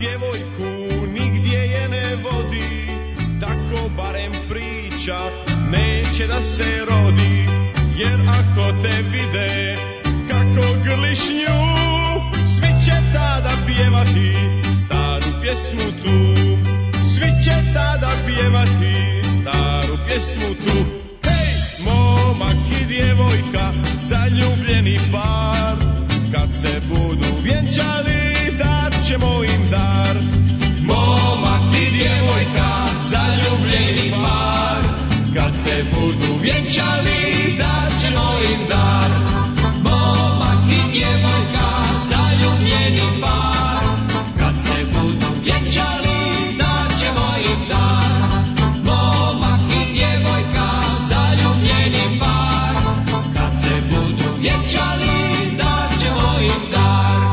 Djevojku nigdje je ne vodi, tako barem priča, neće da se rodi, jer ako te vide kako glišnju, svi će tada pjevati staru pjesmu tu, svi će tada pjevati staru pjesmu tu. vjenčali dar ćemo im dar momak i djevojka zaljubljeni par kad se budu vjenčali dar ćemo im dar momak i djevojka zaljubljeni par kad se budu vjenčali dar ćemo im dar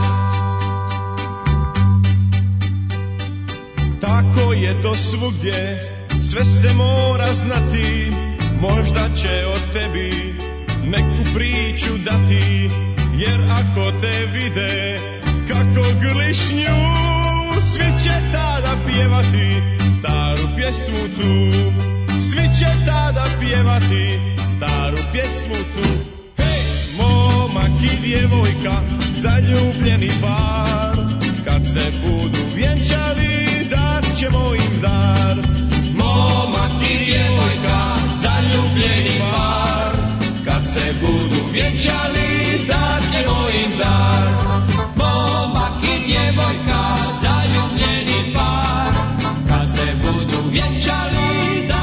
tako je to svugdje sve se mora znati Možda će o tebi neku priču dati Jer ako te vide kako glišnju Svi će tada pjevati staru pjesmu tu Svi će tada pjevati staru pjesmu tu Hej, momak i djevojka, zaljubljeni par Kad se budu vjenčali, dat ćemo im dar Momak i djevojka, ljubljeni par Kad se budu vjenčali da daćemo im dar Momak i djevojka zaljubljeni par Kad se budu vjenčali daćemo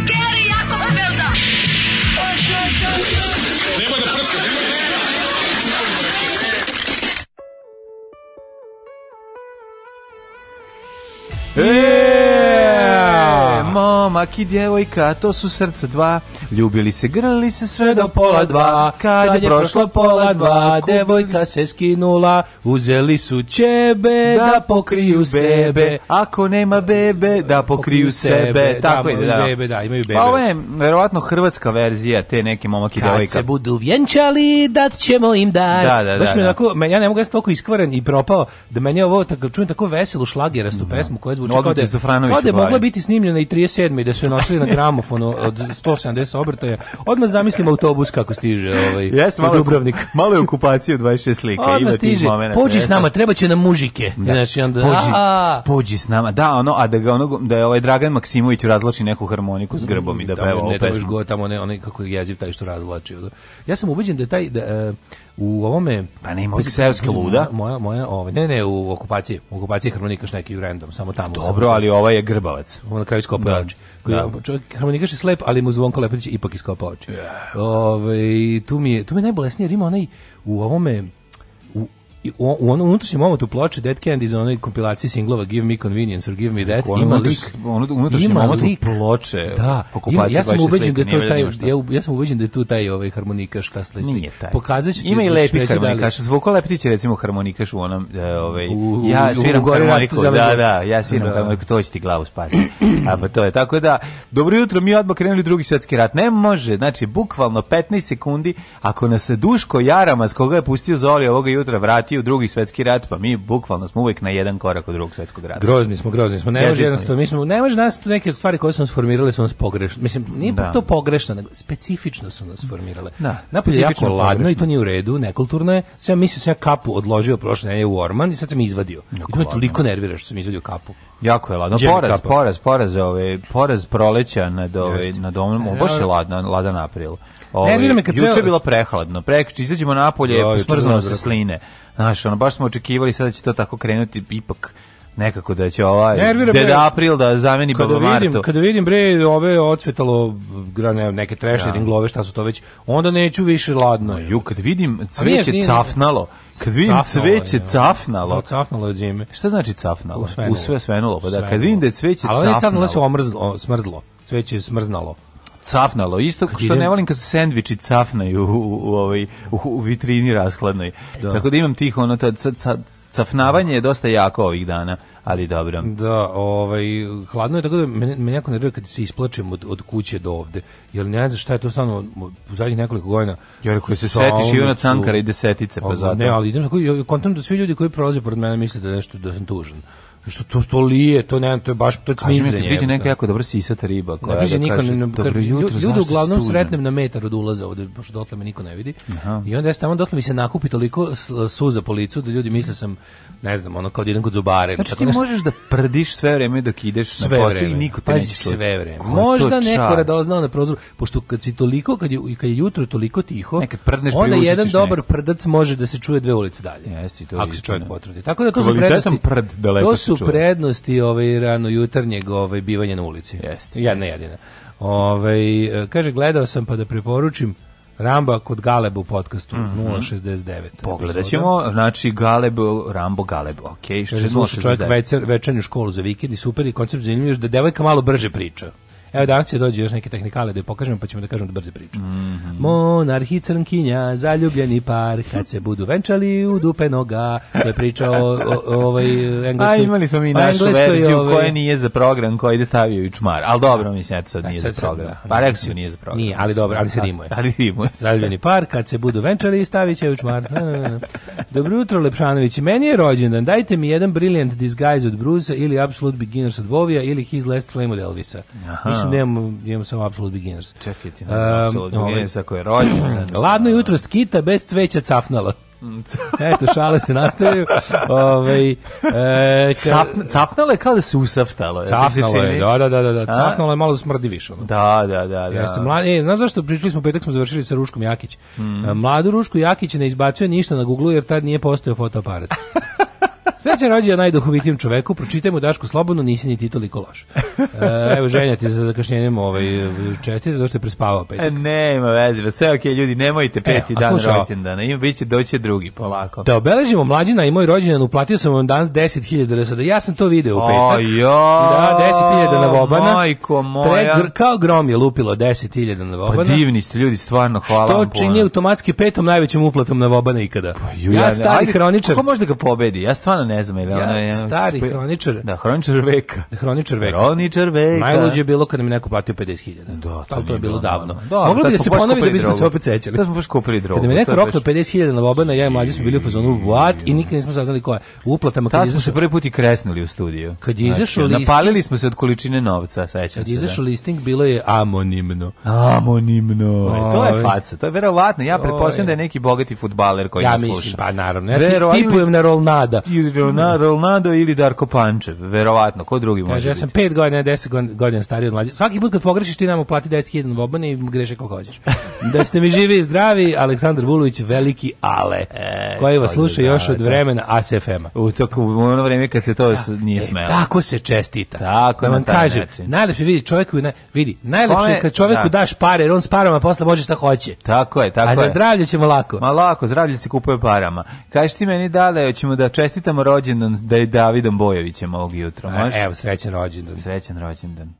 Hey! momak i djevojka, to su srca dva, ljubili se, grlili se sve do pola dva, kad, kad je prošlo pola dva, devojka se skinula, uzeli su ćebe da, da pokriju sebe, ako nema bebe da pokriju sebe, da, tako ide, da. Bebe, da, imaju bebe. Pa ovo je verovatno hrvatska verzija te neke momak i djevojka. Kad se budu vjenčali, dat ćemo im dar. Da, da, da. Baš mi da. onako, ja ne mogu da toliko iskvaren i propao, da meni ovo, tako, čujem tako veselu šlagerastu da. pesmu koja zvuči kao da je mogla biti snimljena i 30 37. i da su nosili na gramofonu od 170 obrtaja, odmah zamislim autobus kako stiže ovaj, yes, malo, Dubrovnik. Malo je okupacija 26 slika. Odmah stiže, pođi s nama, treba će nam mužike. Da. Znači, onda, pođi, a, pođi s nama, da, ono, a da, ga ono, da je ovaj Dragan Maksimović razlači neku harmoniku s grbom i da peva ovu pesmu. Ne, tamo još go, tamo ne, onaj kako je jeziv taj što razlači. Ja sam ubeđen da taj, da, u ovome pa ne mozak seoske luda moja moja ovaj ne ne u okupaciji u okupaciji harmonikaš neki random samo tamo dobro ali ova je grbavac on na kraju iskopao da, oči koji da. čovjek harmonikaš je slep ali mu Zvonko Lepetić ipak iskopao oči yeah. ovaj tu mi je tu mi je najbolesnije jer ima onaj u ovome i u, u onom unutrašnjem momentu ploče Dead Candy za onoj kompilaciji singlova Give Me Convenience or Give Me That ono ima lik ono unutrašnjem momentu ploče da ima, ja sam ubeđen da je to taj ja, ja sam ubeđen da je tu taj ovaj harmonikaš šta sledi pokazaću ima i da lepi da harmonikaš zvuk leptić recimo harmonikaš u onom e, ovaj ja sviram harmoniku da da ja sviram da. harmoniku to će ti glavu spasti a pa to je tako da dobro jutro mi odmah krenuli drugi svetski rat ne može znači bukvalno 15 sekundi ako nas Duško Jaramas koga je pustio Zoli ovoga jutra vrati vratio u drugi svetski rat, pa mi bukvalno smo uvek na jedan korak od drugog svetskog rata. Grozni smo, grozni smo. Ne može jednostavno, mi smo, ne može nas tu neke stvari koje su nas formirale su nas pogrešno. Mislim, nije da. to pogrešno, nego specifično su nas formirale. Da. Napolje je jako ladno i to nije u redu, nekulturno je. Sam mislim sam ja kapu odložio prošle nedelje u Orman i sad sam je izvadio. Jako I to me toliko nervira što sam izvadio kapu. Jako je ladno. Poraz, poraz, poraz, poraz, ove, poraz proleća nad, ove, nad ovom, e, baš je ladan, ladan april. Ovaj, ne, me kad juče je bilo prehladno, prekiče izađemo na polje, smrznuo se sline. Znaš, ono, baš smo očekivali sada da će to tako krenuti, ipak nekako da će ovaj Nervira, Deda April da zameni kada Baba vidim, Marto. Kada vidim bre ove ocvetalo grane neke treše ja. Da. dinglove šta su to već, onda neću više ladno. Ju kad vidim cveće nije, cafnalo, kad vidim cafnalo, cveće je, cafnalo. No, cafnalo je zime. Šta znači cafnalo? U sve svenulo, pa da kad vidim da je cveće cafnalo. Ali da cafnalo se omrzlo, smrzlo. Cveće je smrznalo cafnalo. Isto kao što ne volim kad se sendviči cafnaju u, u, ovaj, u, u vitrini rashladnoj. Da. Tako da imam tih, ono, ta, ca, cafnavanje je dosta jako ovih dana ali dobro. Da, ovaj hladno je tako da me me jako nervira kad se isplačem od od kuće do ovde. Jel ne znam šta je to stvarno u zadnjih nekoliko godina. Jer koji se setiš i ona cankara i desetice pa ovaj, zato. Ne, ali idem tako kontam da svi ljudi koji prolaze pored mene misle da nešto da sam tužan što to to lije, to ne, to je baš to je cmizdrenje. Da kaže neka jako dobra sisata riba koja da ne biže da niko ne, dobro jutro. Ljudi uglavnom sretnem na metar od ulaza ovde, pošto dotle me niko ne vidi. Aha. I onda ja tamo dotle mi se nakupi toliko suza po licu da ljudi misle sam ne znam, ono kao da idem kod zubare. Znači ti nešto... možeš da prdiš sve vreme dok ideš sve na posao i niko te neće Sve vreme. Možda neko radoznao na prozoru, pošto kad si toliko, kad je, kad je jutro toliko tiho, Nekad prdneš, onda jedan dobar neko. prdac može da se čuje dve ulice dalje. Jeste, to je ako se čovjek potrudi. Tako da to su prednosti. Kvalitetan prd daleko su čujem. prednosti ovaj rano jutarnjeg ovaj bivanja na ulici. Jeste. Jedna jedina. Ovaj kaže gledao sam pa da preporučim Ramba kod Galeba u podcastu mm -hmm. 069. Pogledaćemo, znači Galeb, Rambo Galeb, ok, 069. Čovjek večer, večernju školu za vikend i super i koncept zanimljiv da devojka malo brže priča. Evo da akcija dođe još neke tehnikale da je pokažemo, pa ćemo da kažemo da brze priče. Mm -hmm. Monarhi crnkinja, zaljubljeni par, kad se budu venčali u dupe noga, to je priča o, o, o ovaj engleskoj... A imali smo mi našu verziju ovaj... koja nije za program, koji ide stavio i čmar. Ali dobro, mislim, eto sad e, nije za program. Da. Pa reksiju nije za program. Nije, ali dobro, ali se da, rimuje. Ali rimuje se. Zaljubljeni par, kad se budu venčali, stavit će u čmar. Dobro jutro, Lepšanović. Meni je rođendan. Dajte mi jedan Brilliant Disguise od Brusa ili Absolute Beginners od Vovija ili His Last Flame od Elvisa. Aha mislim da imamo, imamo samo Absolute Beginners. Čekaj, ti na Absolute um, ovaj, Beginners ako je rođen. Da. Ladno jutro s kita bez cveća cafnala. Eto, šale se nastavljaju. Ove, ovaj, e, ka... Cafnalo je kao da se usaftalo. Cafnalo je, da, da, da. da. da. Cafnalo je malo smrdi više. Ono. Da, da, da. da. Jeste, mla... e, znaš zašto pričali smo, petak smo završili sa Ruškom Jakić. Mm. Mladu Rušku Jakić ne izbacuje ništa na Google jer tad nije postojao fotoaparat. Srećan rođendan najduhovitijem čoveku, pročitaj mu Daško slobodno, nisi ni ti toliko loš. E, evo ženja ti za zakašnjenjem ovaj čestite zašto je prespavao petak. E, ne, ima veze, sve ok, ljudi, nemojte e, peti dan rođendana. Ima biće doći drugi polako. Da obeležimo mlađina i moj rođendan, uplatio sam vam danas 10.000 sada. Ja sam to video u petak. Ajo. Da, 10.000 na Vobana. Majko moja. Pre, kao grom je lupilo 10.000 na Vobana. Pa divni ste ljudi, stvarno hvala Što vam puno. čini automatski petom najvećim uplatom na Vobana ikada. Pa, ju, ja, ja stari ajde, hroničar. Kako može da ga pobedi? Ja stvarno stvarno ne znam, je ona je stari spe... hroničar. Da, hroničar veka. Da, hroničar veka. Hroničar veka. Najluđe je bilo kad nam je neko platio 50.000. Da, to, to je bilo davno. Da, Moglo bi da se ponovi da bismo se opet sećali. Da smo baš kupili drogu. Kad mi neko rokno 50.000 na Bobana, ja i mlađi smo bili u fazonu what i nikad nismo saznali ko je. U uplatama kad izašao. smo se prvi put i kresnuli u studiju. Kad je znači, izašao znači, napalili smo se od količine novca, sećam se. Kad je da. Izašao listing bilo je anonimno. Anonimno. E, to je faca. To je verovatno. Ja pretpostavljam da je neki bogati fudbaler koji nas sluša. Ja mislim, pa naravno. Ja tipujem na Rolnada ili Ronaldo ili Darko Pančev, verovatno, ko drugi može Kaže, ja sam biti? pet godina, deset godina stariji od mlađe. Svaki put kad pogrešiš ti nam uplati 10.000 vobana i greše kako hoćeš. da ste mi živi i zdravi, Aleksandar Vulović, veliki ale, e, koji vas sluša još da, od da. vremena ASFM-a. U toku, u ono vreme kad se to da. nije e, smelo. E, tako se čestita. Tako, da vam kažem, najlepše vidi čovjeku, na, vidi, najlepše je kad čovjeku da. daš pare, jer on s parama posle može šta hoće. Tako je, tako je. A za zdravlje ćemo lako. Ma lako, zdravlje se kupuje parama. Kažeš ti meni dale, ćemo da čestitam čestitamo rođendan da je Davidom Bojovićem ovog jutra. E, Možeš? Evo, srećan rođendan. Srećan rođendan.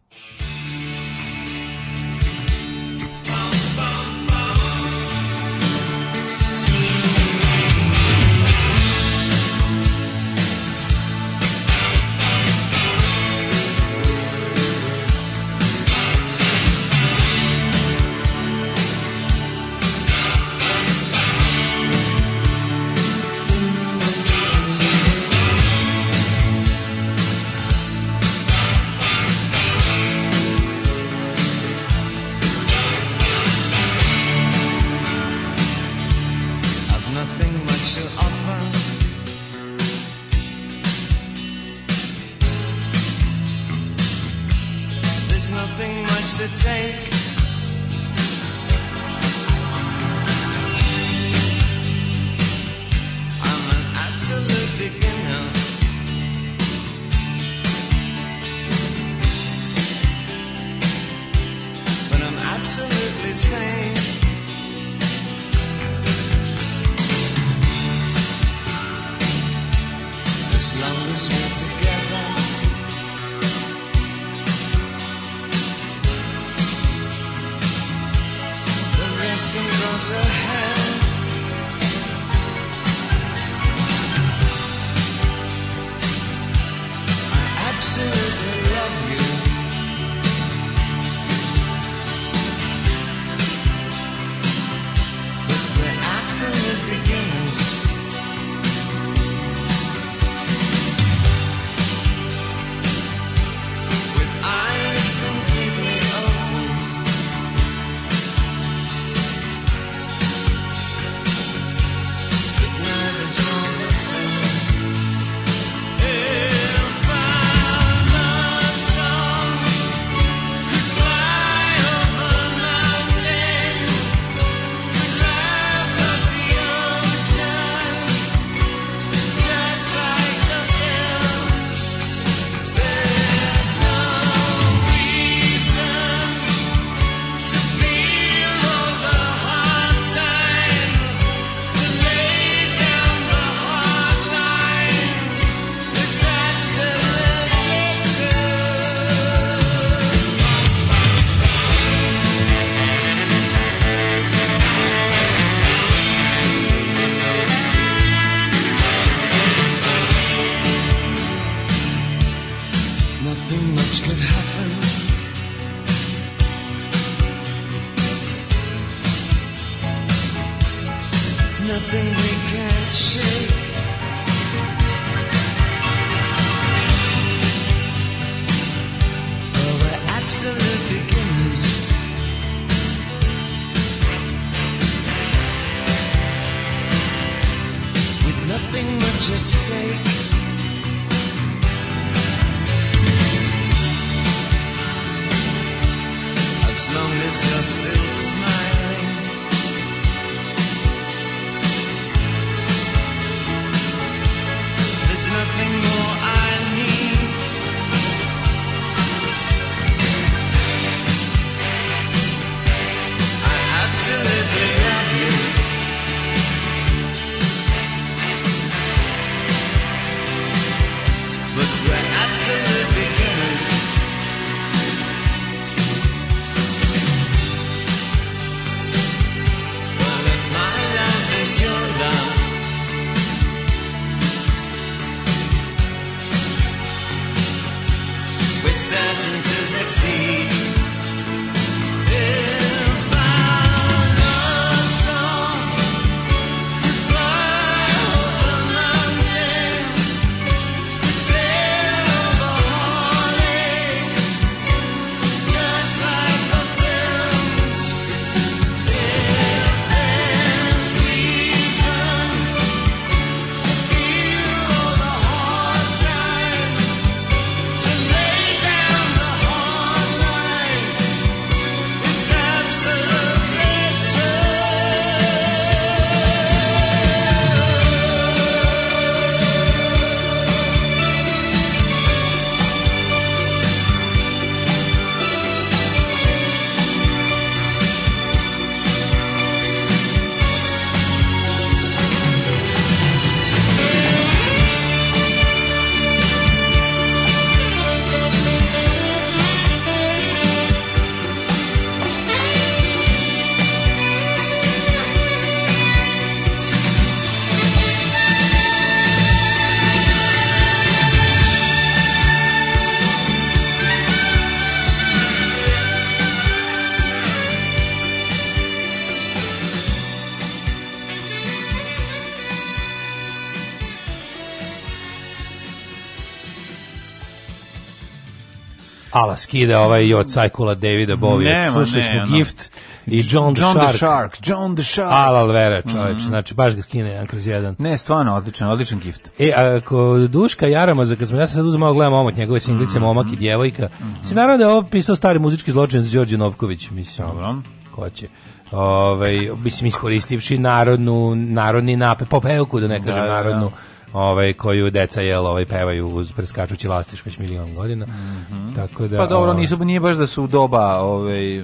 ala skida ovaj i od Sajkula Davida Bovija. Slušali smo nema. Gift i John, John the Shark. the Shark. John the Shark. Ala Alvera, čoveč, mm -hmm. znači baš ga skine jedan kroz jedan. Ne, stvarno, odličan, odličan gift. E, ako Duška Jarama, za kad smo, ja sam sad uzmao, gledam omot njegove singlice, mm -hmm. momak i djevojka. Mm -hmm. Si naravno da je ovo pisao stari muzički zločin s Đorđe Novković, mislim. Dobro. Ko će? Ove, ovaj, mislim, iskoristivši narodnu, narodni nape, popevku, da ne kažem, da, da, da. narodnu. Da ovaj koju deca jel ovaj pevaju uz preskačući lastiš već milion godina. Mm -hmm. Tako da Pa dobro, ovaj, nisu nije baš da su u doba ovaj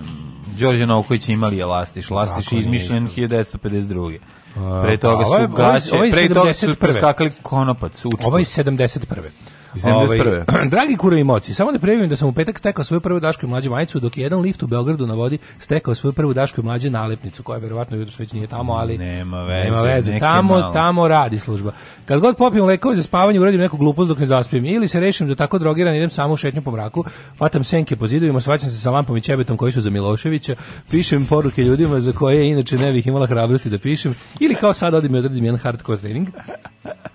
Đorđe Novković imali je lastiš, lastiš je izmišljen 1952. Pre toga pa, su ovaj, ovaj gaće, pre toga su preskakali konopac. Učku. Ovaj 71. 71. Ovaj, dragi kura moci, samo da prijavim da sam u petak stekao svoju prvu dašku i mlađe majicu, dok je jedan lift u Beogradu na vodi stekao svoju prvu dašku i mlađe nalepnicu, koja verovatno jutros već nije tamo, ali nema veze. Nema veze. Tamo, tamo radi služba. Kad god popijem lekove za spavanje, uradim neku glupost dok ne zaspijem. ili se rešim da tako drogiran idem samo u šetnju po mraku, hvatam senke po zidovima, svaćam se sa lampom i čebetom koji su za Miloševića, pišem poruke ljudima za koje inače ne bih imala hrabrosti da pišem ili kao sad odim i odradim jedan hardcore trening.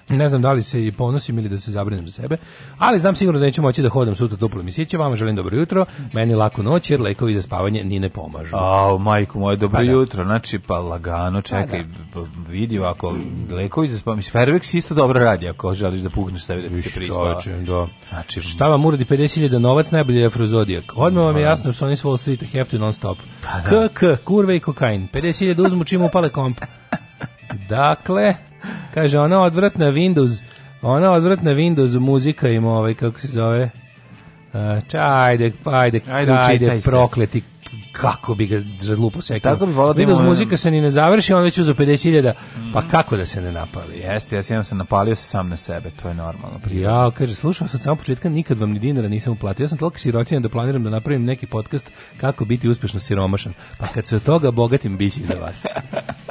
Ne znam da li se i ponosim ili da se zabrinem za sebe, ali znam sigurno da neću moći da hodam sutra duplo misiće. Vama želim dobro jutro, meni laku noć jer lekovi za spavanje ni ne pomažu. A, majko moje, dobro pa da. jutro. Da. Znači, pa lagano, pa čekaj, da. pa vidi ovako, lekovi za spavanje. Fairvex isto dobro radi ako želiš da pugneš sebi da ti se prispava. Da. Znači, Šta vam uradi 50.000 novac, najbolje je afrozodijak. Odmah vam je jasno što oni s Wall Street have to non stop. Pa, da. KK, kurve i kokain. 50.000 uzmu čim upale komp. Dakle, Kaže, ona odvratna Windows, ona odvratna Windows muzika im, ovaj, kako se zove, Uh, čajde, ajde, ajde, ajde, prokleti kako bi ga razlupo sekao. Tako bi volao da ima... Da muzika se ni ne završi, on već uzo 50.000, mm. pa kako da se ne napali? Jeste, ja se sam se napalio sam na sebe, to je normalno. Prirodno. Ja, kaže, slušao sam od samog početka, nikad vam ni dinara nisam uplatio. Ja sam toliko sirotin da planiram da napravim neki podcast kako biti uspešno siromašan. Pa kad se od toga bogatim, bit za vas.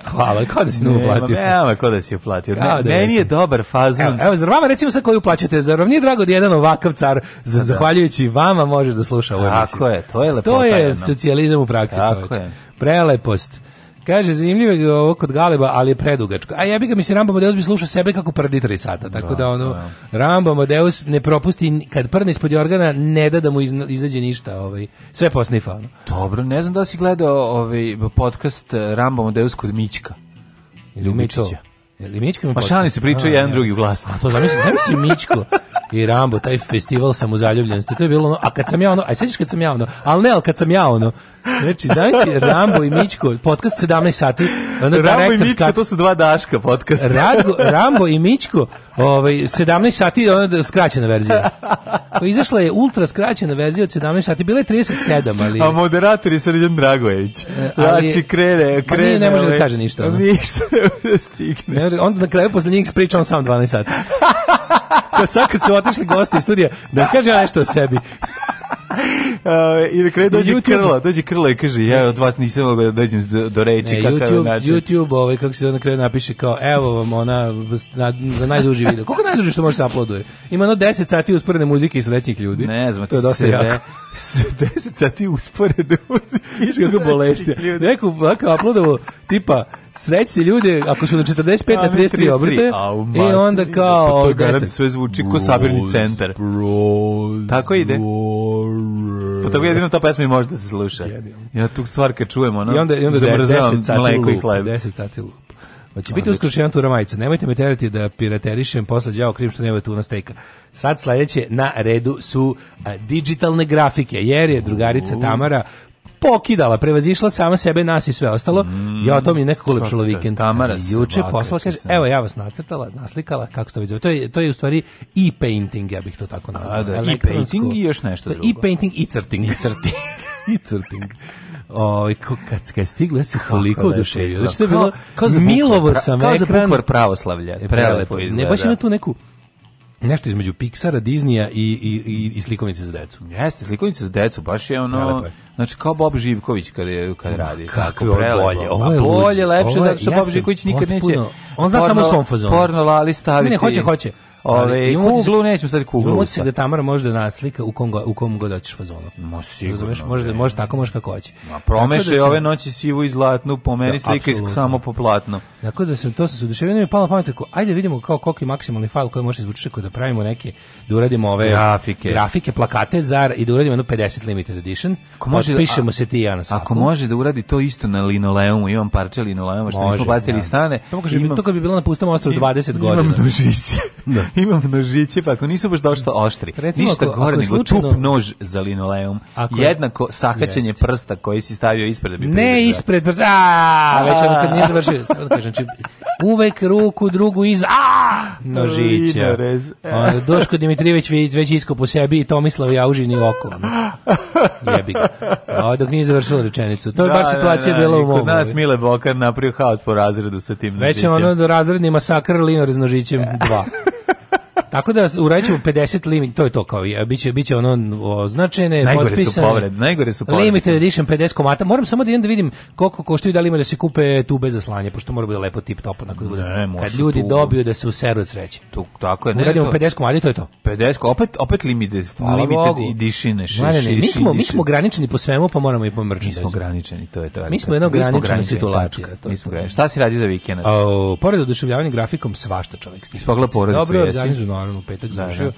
Hvala, kao da si ne uplatio. ne, kao da si uplatio. Ne, da meni je dobar fazon. Evo, evo, zar vama recimo sa koju uplaćate, zar vam nije drago da jedan ovakav car, za, da. zahvaljujući vama može da sluša ovo Tako je, to je lepo. To je socijalizam socijalizam u praksi. Tako je. Prelepost. Kaže, zanimljivo je ovo kod Galeba, ali je predugačko. A ja bih ga, mislim, Rambo Amadeus bi slušao sebe kako prdi tri sata. Tako da, da ono, da. Rambo Amadeus ne propusti, kad prne ispod organa, ne da da mu iz, izađe ništa. Ovaj, sve posnifa. Ono. Dobro, ne znam da si gledao ovaj podcast eh, Rambo Amadeus kod Mićka. Ili Ili Mićko ima Pa šani se pričaju jedan drugi u glasu. A to zamisli, zamisli Mićko. i Rambo, taj festival sam u zaljubljenosti. To je bilo ono, a kad sam ja ono, a sećaš kad sam ja ono, ali ne, ali kad sam ja ono. Znači, zamisli Rambo i Mićko, podcast 17 sati. Ono, Rambo i Mićko, kat... to su dva daška podcast. Radgo, Rambo i Mićko, ovaj, 17 sati, ono, skraćena verzija. Pa izašla je ultra skraćena verzija od 17 sati, bila je 37, ali... A moderator je Srđan Dragojević. E, znači, ali, znači, krene, krene. Nije, ne može da ovaj, kaže ništa. Ono. Ništa ne da stigne. Ne može, onda na kraju posle njih priča on sam 12 sati. da sad kad su otišli gosti iz studija, da kaže nešto o sebi. Uh, I na kraju dođe YouTube. krlo, dođe krla i kaže, ja od vas nisam mogao da dođem do, do reči, ne, kakav YouTube, način. YouTube, ovaj, kako se na kraju napiše, kao, evo vam ona, na, za najduži video. Koliko najduži što može se uploaduje? Ima ono 10 sati usporene muzike i srećnih ljudi. Ne znam, to je dosta jako. 10 sati usporene muzike. Viš kako bolešće. Neko, ovako, uploadovo, tipa, srećni ljudi ako su na 45 na 33 obrte, e, i onda da, kao... Pa to je sve zvuči kao sabirni centar. Tako ide. Pa tako jedino ta pesma i može da se sluša. Ja tu stvar kad čujem, ono, I onda, i onda zamrzavam mleko i hleb. 10 sati lup. Hoće pa biti uskročena tura majica. Nemojte me terati da piraterišem posle đavo krim što tu na stejka. Sad sledeće na redu su a, digitalne grafike. Jer je drugarica Tamara pokidala, prevazišla sama sebe, nas i sve ostalo. Mm, ja to mi je nekako ulepšalo vikend. Tamara e, juče posla kaže, evo ja vas nacrtala, naslikala, kako se to vidi. To je to je u stvari e-painting, ja bih to tako nazvala. Da, da e-painting i još nešto drugo. E-painting i crting, i crting. I crting. Oj, kad kad stigla ja se toliko oduševio. Znači to je bilo kao, kao milovo sam kao ekran. Kao za pravoslavlja. E, prelepo izgleda. Ne baš ima tu neku nešto između Pixara, Disneya i, i, i, slikovnice za decu. Jeste, slikovnice za decu, baš je ono, je. znači kao Bob Živković kada, je, kada radi. Kako bolje, ovo je a bolje, lepše, zato što ja Bob Živković nikad potpuno, neće on zna porno, samo u svom fazonu. Porno lali staviti. Ne, ne, hoće, hoće. Ove, kuglu nećemo sad kuglu. Imamo se da Tamara možda naslika u kom, u kom god hoćeš fazonu. Ma sigurno. Razumeš, može, da- može tako, može kako hoće. Ma promešaj da ove noći sivu i zlatnu, po meni da, slika samo po platno. Tako da sam to se oduševio, mi je pala pamet, tako, ajde vidimo kao koliko je maksimalni fajl koji može izvući da pravimo neke, da uradimo ove grafike, grafike plakate zar i da uradimo jedno 50 limited edition. Ako može, da- pišemo se ti i ja na svaku. Ako može da uradi to isto na linoleumu, imam parče linoleuma što može, nismo bacili ja. stane. To, kaže, imam, to kad bi bilo na pustom ostrvu 20 godina. Imam dužice. da. imam nožiće, pa ako nisu baš došto oštri, Recimo, ništa ako, gore ako nego slučajno... tup nož za linoleum, ako... jednako sahaćenje Jest. prsta koji si stavio ispred da bi Ne ispred prsta, a već ono kad nije završio, sad kažem, znači, uvek ruku, drugu iz, a nožića. Doško Dimitrijević već isko po sebi i Tomislav Jaužin i oko. Jebi ga. Ovaj dok nije završila rečenicu. To je da, baš da, situacija da, da, bila u mogu. Kod nas Mile Bokar napravio haos po razredu sa tim nožićem. Već je ono do razredni masakr Linor iz nožićem 2. Tako da uraćemo 50 limit, to je to kao Biće biće ono označene, najgore potpisane. Su povred, najgore su povred. Limited edition 50 komada. Moram samo da idem da vidim koliko koštaju da li ima da se kupe tube za slanje, pošto mora da bude lepo tip top onako da bude. Ne, Kad ljudi tu. dobiju da se useru od sreće. Tu, tako je, ne. Uradimo to, 50 komada, to je to. 50, opet opet limited, limited edition, mi smo mi smo ograničeni po svemu, pa moramo i po Mi smo ograničeni, to je to. Mi smo jedna ograničena situacija. Šta si radi za vikend? Pored oduševljavanja grafikom svašta čovek. stiže. Ispogla porodicu. Dobro, brzo, naravno, u petak da, završio. Da.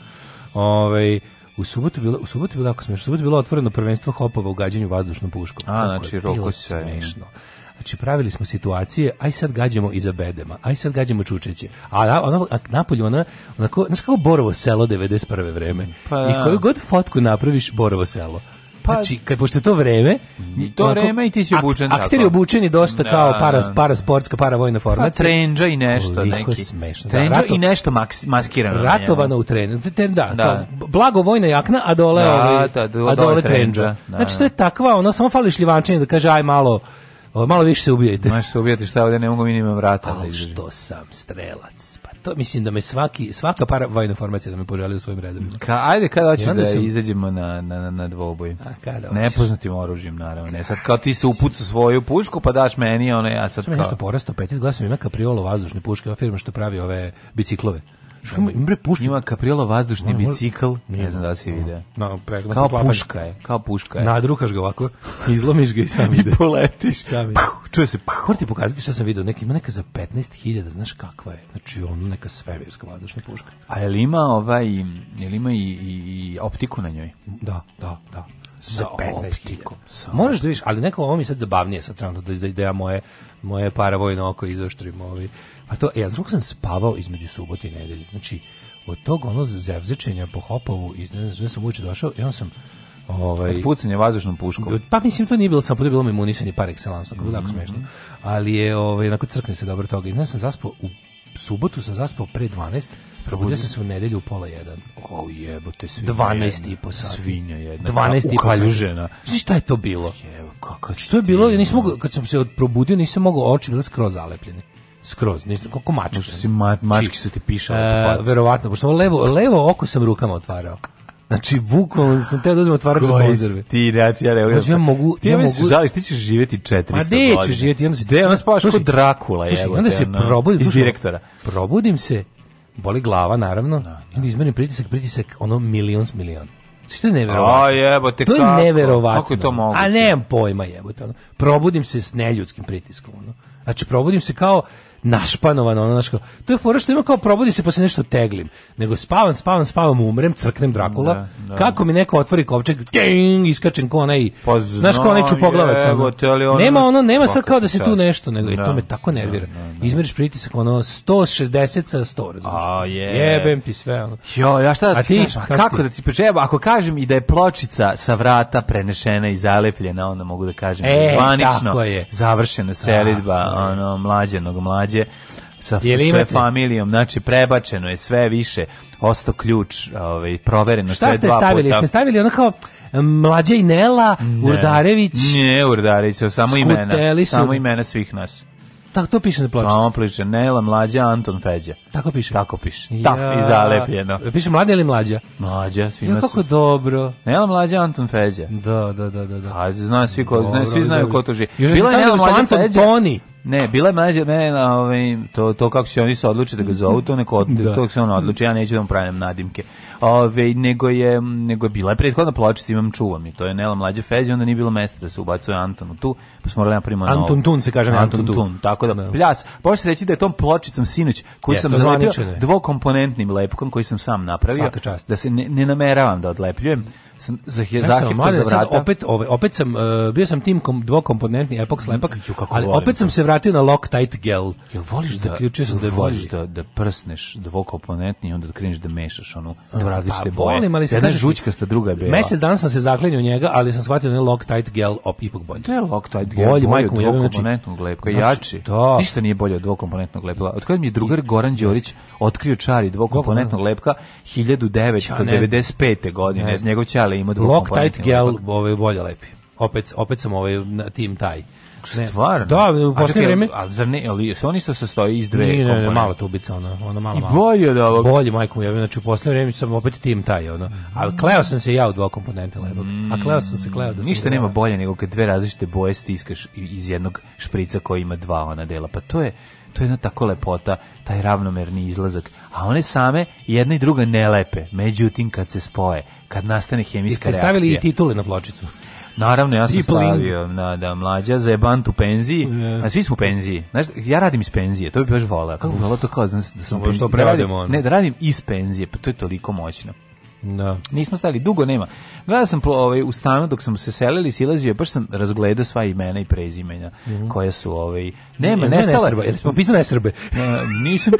Ovaj u subotu bilo u subotu bilo kako smešno. U subotu bilo otvoreno prvenstvo hopova u gađanju vazdušnom puškom. A, znači, roko se smešno. Znači, pravili smo situacije, aj sad gađamo iza bedema, aj sad gađamo čučeće. A, ono, a napolju ona, onako, znaš kako Borovo selo 91. vreme. Pa, I da. koju god fotku napraviš, Borovo selo. Pa, znači, kad, pošto je to vreme... To onako, vreme i ti si obučen ak, tako. Akter je dosta da, kao da, para, para da. parasportska, paravojna pa, formacija. Pa trenđa i nešto. Koliko neki. smešno. Da, trenđa da, rato, i nešto maks, maskirano. Ratovano u trenđa. Ten, da, da. blago vojna jakna, a dole, da, ovaj, da, do, a dole, dole trenđa. Da, znači, to je takva, ono, samo fali šljivančenje da kaže, aj malo malo više se ubijajte. Možeš se ubijati šta ovdje ne mogu minimum vrata. Da Ali što sam strelac. Pa to mislim da me svaki, svaka para vajna formacija da me poželi u svojim redovima. Ka, ajde kada hoćeš da sam... izađemo na, na, na dvoboj. A kada hoćeš? Nepoznatim oružjem naravno. Ne sad kao ti se upucu svoju pušku pa daš meni, ona ja sad kao. Sve nešto porasto, 15 glasova ima kapriola vazdušne puške, ova firma što pravi ove biciklove. Što ima bre puški? Ima Capriolo vazdušni bicikl, ne znam da li vide. Na No, kao klapanje. puška je, kao puška je. Nadruhaš ga ovako, izlomiš ga i sam ide. I poletiš. Sam ide. Čuje se, pa ti pokazati šta sam video, neka ima neka za 15.000, znaš kakva je. Znači ono neka sveverska vazdušna puška. A je li ima ovaj, je li ima i, i, i optiku na njoj? Da, da, da. Za 15.000. Možeš da vidiš, ali neko ovo mi sad zabavnije sa trenutno, da, da ja moje, moje paravojno oko izoštrim. Ovaj. A to, ja e, znam sam spavao između subote i nedelje. Znači, od tog onog zevzečenja po hopovu, iz, ne znam, sam uči došao i on sam Ovaj pucanje vazdušnom puškom. Pa mislim to nije bilo samo, to je bilo imunisanje par excellence, tako mm -hmm. smešno. Ali je ovaj onako crkne se dobro toga. I ne sam zaspao u subotu sam zaspao pre 12 Probudio sam se u nedelju u pola jedan. O jebote, svinja 12 i po sati. Svinja jedna. 12 i po sati. Šta je to bilo? Jevo, kako Što je bilo? Ja nisam mogao, kad sam se probudio, nisam mogao, oči bile skroz zalepljene skroz, nešto kako mačka. Možda si ma, mački su ti pišale e, po faci. Verovatno, pošto levo, levo oko sam rukama otvarao. Znači, bukvalno sam teo da uzmem otvarač za konzerve. Ti, znači, ja ne, znači, ja mogu... Ti ja, ja mogu... Se žališ, ti ćeš živjeti 400 pa godina. Ma gde ću živjeti? Onda se... Gde, onda spavaš kod Drakula, evo. Onda se probudim. Iz direktora. Probudim se boli glava naravno, da, da. izmerim pritisak, pritisak ono milions milion. Što je neverovatno? A jebote, to je kako? neverovatno. Kako je to moguće? A nemam pojma jebote. Ono. Probudim se s neljudskim pritiskom. Ono. Znači, probudim se kao, našpanovano, ono, naško, to je fora što ima kao probudi se posle nešto teglim, nego spavam, spavam, spavam, umrem, crknem Drakula, da, da. kako mi neko otvori kovčeg, ting, iskačem ko onaj, pa znaš ko onaj čupoglavac, ono. Ono, nema ono, nema sad kao da se tu nešto, nego da, i to da. me tako da, nervira. Da, da Izmeriš pritisak, ono, 160 sa 100, razumiješ. A, je. Jebem ti sve, ono. Jo, ja šta da ti, ti kažem, kako ti? da ti pričeva, ako kažem i da je pločica sa vrata prenešena i zalepljena, onda mogu da kažem, da e, zvanično, je. završena selidba, ono, mlađenog, mlađenog, nađe sa sve familijom, znači prebačeno je sve više, ostao ključ, ovaj provereno Šta sve dva stavili? puta. Šta ste stavili? Ste stavili Ono kao Mlađa Inela, ne, Urdarević. Ne, Urdarević, samo imena, su... samo imena svih nas. Tako to piše na pločici. Samo piše Nela Mlađa Anton Feđa. Tako piše. Tako piše. Ja. Taf i zalepljeno. Piše mlada ili mlađa? Mlađa, svi ja, kako su... dobro. Nela Mlađa Anton Feđa. Da, da, da, da, da. A zna svi ko, zna, svi znaju ko to živi. Još Bila je Nela Mlađa Anton Feđa. Toni. Ne, bila je mlađa, ne, ovaj, to, to kako se oni se odluče da ga zovu, to neko da. to se on odluči, ja neću da mu pravim nadimke. Ove, ovaj, nego, je, nego je bila je prethodna pločica, imam čuvam i to je Nela mlađa Fezi, onda nije bilo mesta da se ubacuje Antonu tu, pa smo morali da napravimo Anton novo. Tun se kaže Anton, Anton Tun. Tako da, no. Da. pljas, možete se reći da je tom pločicom sinoć, koji sam zalepio dvokomponentnim lepkom, koji sam sam napravio, da se ne, ne nameravam da odlepljujem, sam za je zakip vrata. Opet ovaj opet sam uh, bio sam tim kom, dvokomponentni epoks mm, slepak, ali opet sam se vratio na Loctite gel. Jel voliš da ključiš sam da je voliš da da prsneš dvokomponentni i onda da kreneš da mešaš onu pa da različite pa, boje. Volim, ali se kaže žućkasta druga je bela. Mesec dana sam se zaklinjao njega, ali sam shvatio da je Loctite gel op ipak bolji. To je Loctite gel. Bolji majkom je znači- dvokomponentnog lepka, znači, jači. Da. Ništa nije bolje od dvokomponentnog lepka. Od kad mi je drugar Goran Đorić otkrio čari dvokomponentnog lepka 1995. godine, njegov ćali ali ima drugo Loctite gel, ovo je bolje lepi. Opet, opet sam ovaj na tim taj. Stvarno? Da, u poslednje vreme. A zar ne, ali se on isto sastoji iz dve komponente. Ne, ne, mala tubica, ono, ona mala, mala. I bolje od ovog. Bolje, majko mi, znači u poslednje vreme sam opet tim taj, ono. Mm. A kleo sam se ja u dva komponente lebog. A mm. kleo sam se kleo da Ništa sam... Ništa nema bolje nego kad dve različite boje stiskaš iz jednog šprica koji ima dva ona dela. Pa to je, to je jedna tako lepota, taj ravnomerni izlazak. A one same, jedna i druga ne lepe. Međutim, kad se spoje, kad nastane hemijska reakcija. Jeste stavili i titule na pločicu? Naravno, ja sam Deep stavio na, da, mlađa za jebant u penziji, yeah. a svi smo u penziji. Znaš, ja radim iz penzije, to bi baš volao. Kako bi volao to kao, znaš, da sam da što penziji, da radim, ne, da radim iz penzije, pa to je toliko moćno. Da. Nismo stali, dugo nema. Gledao sam ovaj, u stanu dok smo se selili, silazio, je baš sam razgledao sva imena i prezimena mm -hmm. koja su... Ovaj, e, nema, ne, nestala. Nesrbe, jel popisao nesrbe? E, nisam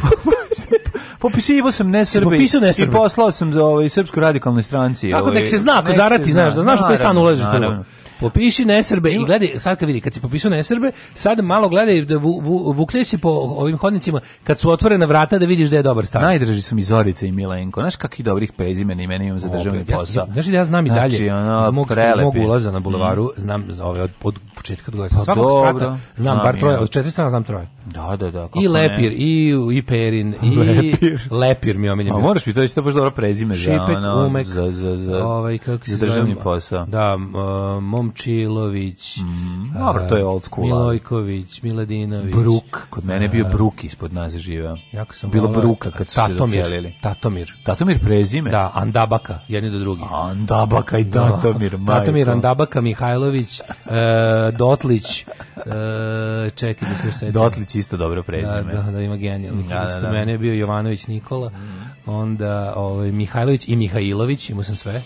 popisivo sam ne nesrbe. Popisao nesrbe. I poslao sam za ovaj, Srpsku radikalnu stranci. Tako ovaj, nek se zna, ko zarati, znaš, da znaš u koji stan ulaziš. Naravno. Popiši nesrbe i gledaj, sad kad vidi, kad si popisao nesrbe, sad malo gledaj da vu, vu, po ovim hodnicima kad su otvorena vrata da vidiš da je dobar stan. Najdraži su mi Zorica i Milenko. Znaš kakih dobrih prezimena imena imam za državni posao. Ja, znaš da ja znam i znači, dalje. Znači, ono, iz mog, iz mog ulaza na mm. bulevaru, znam ove od, pod početka do kraja. Pa, Svakog sprata znam bar troje, od četiri sam znam troje. Da, da, da. I Lepir, ne? i, i Perin, i Lepir, lepir mi omiljen. A pa moraš mi to, isto baš dobro prezime Šipek, za, ono, Umek, za, za, za, ovaj, kako se za državni zovem, posao. Da, uh, Momčilović, mm, dobro, to je old school. Milojković, Miladinović. Bruk, kod mene je bio Bruk ispod nas živeo. Jako sam Bilo Bruka kad su Tatomir, se docelili. Tatomir. Tatomir prezime? Da, Andabaka, jedni do drugih. Andabaka i da. Tatomir, Tatomir, Andabaka, Mihajlović, e, Dotlić, uh, čekaj da se još setim. Dotlić isto dobro da, prezime. Da, da, da ima genijalnih. Da, da, da. Mene je bio Jovanović Nikola, mm. onda ovaj, Mihajlović i Mihajlović, imao sam sve.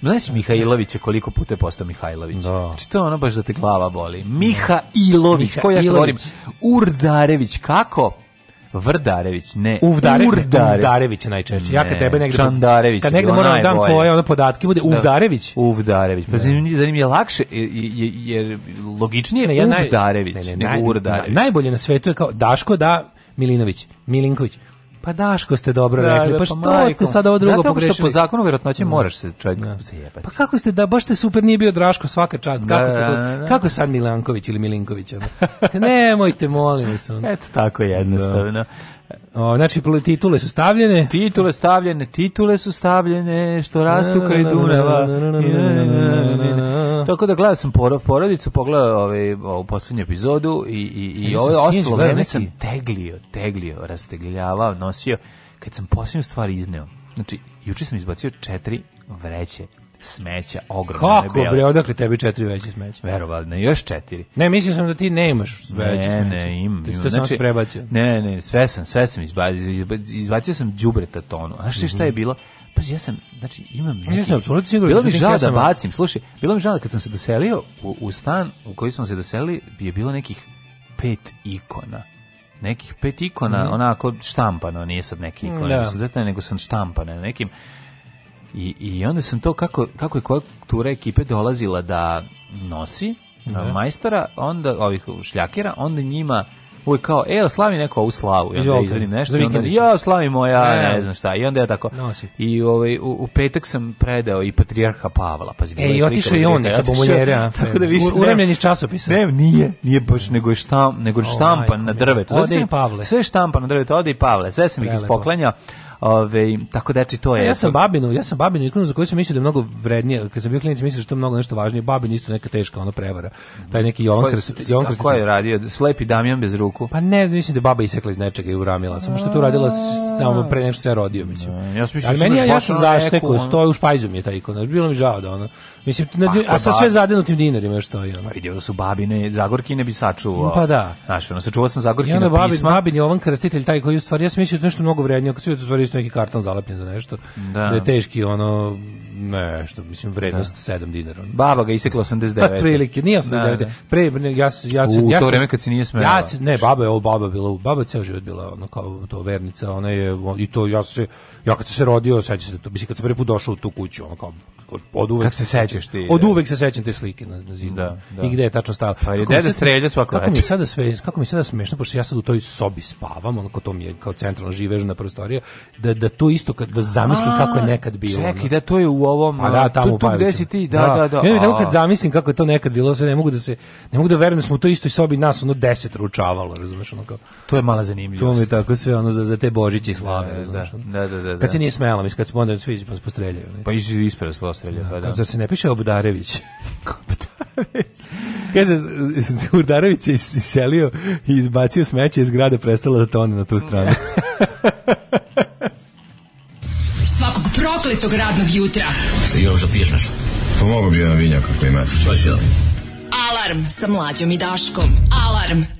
Znaš Mihajlovića koliko puta je postao Mihajlović? Da. Znači to je ono baš da te glava boli. Mihajlović, Mihajlović. ko ja što govorim? Urdarević, kako? Vrdarević, ne. Uvdarević, Uvdarević, Uvdarević najčešće. Ne, ja kad tebe negde Čandarević. Kad negde moram da dam tvoje ono podatke, bude Uvdarević. Da. Uvdarević. Pa zanim, da. zanim je lakše jer, jer logičnije ne, ja Uvdarević, ne, ne, ne, nego Uvdarević. Naj, najbolje na svetu je kao Daško da Milinović, Milinković. Pa Daško ste dobro da, rekli, da, pa, pa što pa ste sada ovo drugo Zato pogrešili? Zato što po zakonu vjerojatnoće da. moraš se čovjek da. zajebati. Pa kako ste, da, baš ste super, nije bio Draško svaka čast, kako, da, ste, da, da, kako sad Milanković ili Milinković? Ono? Pa nemojte, molim vas. Eto tako da. jednostavno. O, znači, titule su stavljene. Titule stavljene, titule su stavljene, što rastu kraj Dunava. Tako da gledao sam porov porodicu, pogledao ovaj, ovu posljednju epizodu i, i, i ovo ostalo vreme sam teglio, teglio, rastegljavao, nosio, kad sam posljednju stvar izneo. Znači, juče sam izbacio četiri vreće smeća ogromno Kako bre, odakle tebi četiri veće smeće? Verovatno, još četiri. Ne, mislio sam da ti ne imaš veće smeće. Ne, ne, imam. Ti to znači, prebacio. Ne, ne, sve sam, sve sam izbacio, izbacio sam đubreta tonu. A što mm -hmm. šta je mhm. bilo? Pa ja sam, znači imam neki... Ja sam apsolutno siguran. Bilo mi da žao da bacim, slušaj, bilo mi žao da kad sam se doselio u, u stan u koji smo se doselili, je bilo nekih pet ikona nekih pet ikona, mm onako štampano, nije sad neki ikon, da. nego sam štampane nekim I, I onda sam to, kako, kako je koja tura ekipe dolazila da nosi ne. Da. majstora, onda ovih šljakera, onda njima uvijek kao, e, slavi neko ovu slavu, i onda izvedim nešto, i onda, ja slavi moja, ne, ne znam šta, i onda ja tako, Nosi. i ovaj, u, u petak sam predao i Patrijarha Pavla, pazi, e, i otišao i on, sa bomuljera, tako da više, uremljen iz časopisa, ne, nije, nije baš, nego je štam, nego je štampan oh, na drvetu, ode i Pavle, sve štampan na drvetu, ode i Pavle, sve sam Prelepo. ih ispoklanjao, Ove, tako da eto i to je. Ja sam babinu, ja sam babinu ikonu za koju sam mislio da je mnogo vrednije, kad sam bio klinac mislio da je to mnogo nešto važnije, babin isto neka teška ona prevara. Taj neki Jovan Krstić, Jovan Krstić je radio slepi Damjan bez ruku. Pa ne znam, mislim da je baba isekla iz nečega i uramila, samo što to uradila samo pre nego što se ja rodio, mislim. Ja sam mislio, ali da meni ja, sam zaštekao, stoji u špajzu mi je taj ikona. Bilo mi žao da ona Mislim, na, pa, a, a pa sa sve zadenutim dinarima još to je. Ono. Pa vidio da su babine, Zagorkine bi sačuvao. Pa da. Znaš, ono, sačuvao sam Zagorkina pisma. I onda babin, pisma. babin je ovan krstitelj, taj koji u stvari, ja sam mislio da nešto mnogo vrednije, ako su je stvari isto neki karton zalepljen za nešto, da, da je teški, ono, nešto, mislim, vrednost da. 7 dinara. Ono. Baba ga isekla 89. Pa, prilike, nije 89. Da, da. Pre, ne, ja, ja, u ja, to vreme kad se nije smerala. Ja, se, ne, baba je, o, baba bila, baba je ceo život bila, ono, kao to vernica, ona je, i to, ja se, ja kad se rodio, sećam se, to, mislim, kad sam prvi put došao u tu kuću, ono, kao, od, od uvek Kako se sećaš ti? Od uvek se sećam te slike na, na zidu. Da, da. I gde je tačno stala. Pa je deda strelja svako kako mi sada sve, kako mi je sada smešno, pošto ja sad u toj sobi spavam, onako to mi je kao centralna živežna prostorija, da, da to isto, kad, da zamislim kako je nekad bilo. Čekaj, da to je u ovom, pa, da, tamo tu, tu gde si ti, da, da, da. Ja, tako kad zamislim kako je to nekad bilo, sve ne mogu da se, ne mogu da verujem da smo u toj istoj sobi nas ono deset ručavalo, razumeš, ono kao. To je mala zanimljivost. To mi tako sve ono za, za te božiće i slave, da, da, da, da, Kad se nije smela, mislim, kad smo onda svi postreljaju. Pa iz, ispred smo Posavlja, pa da. Zar se ne piše Obdarević? Kaže, Urdarević je iselio i izbacio smeće iz grade, prestala da tone na tu stranu. Svakog prokletog radnog jutra. Još da piješ nešto? Pomogu pa bi jedan vinjak ako imate. Pa Alarm sa mlađom i Daškom. Alarm.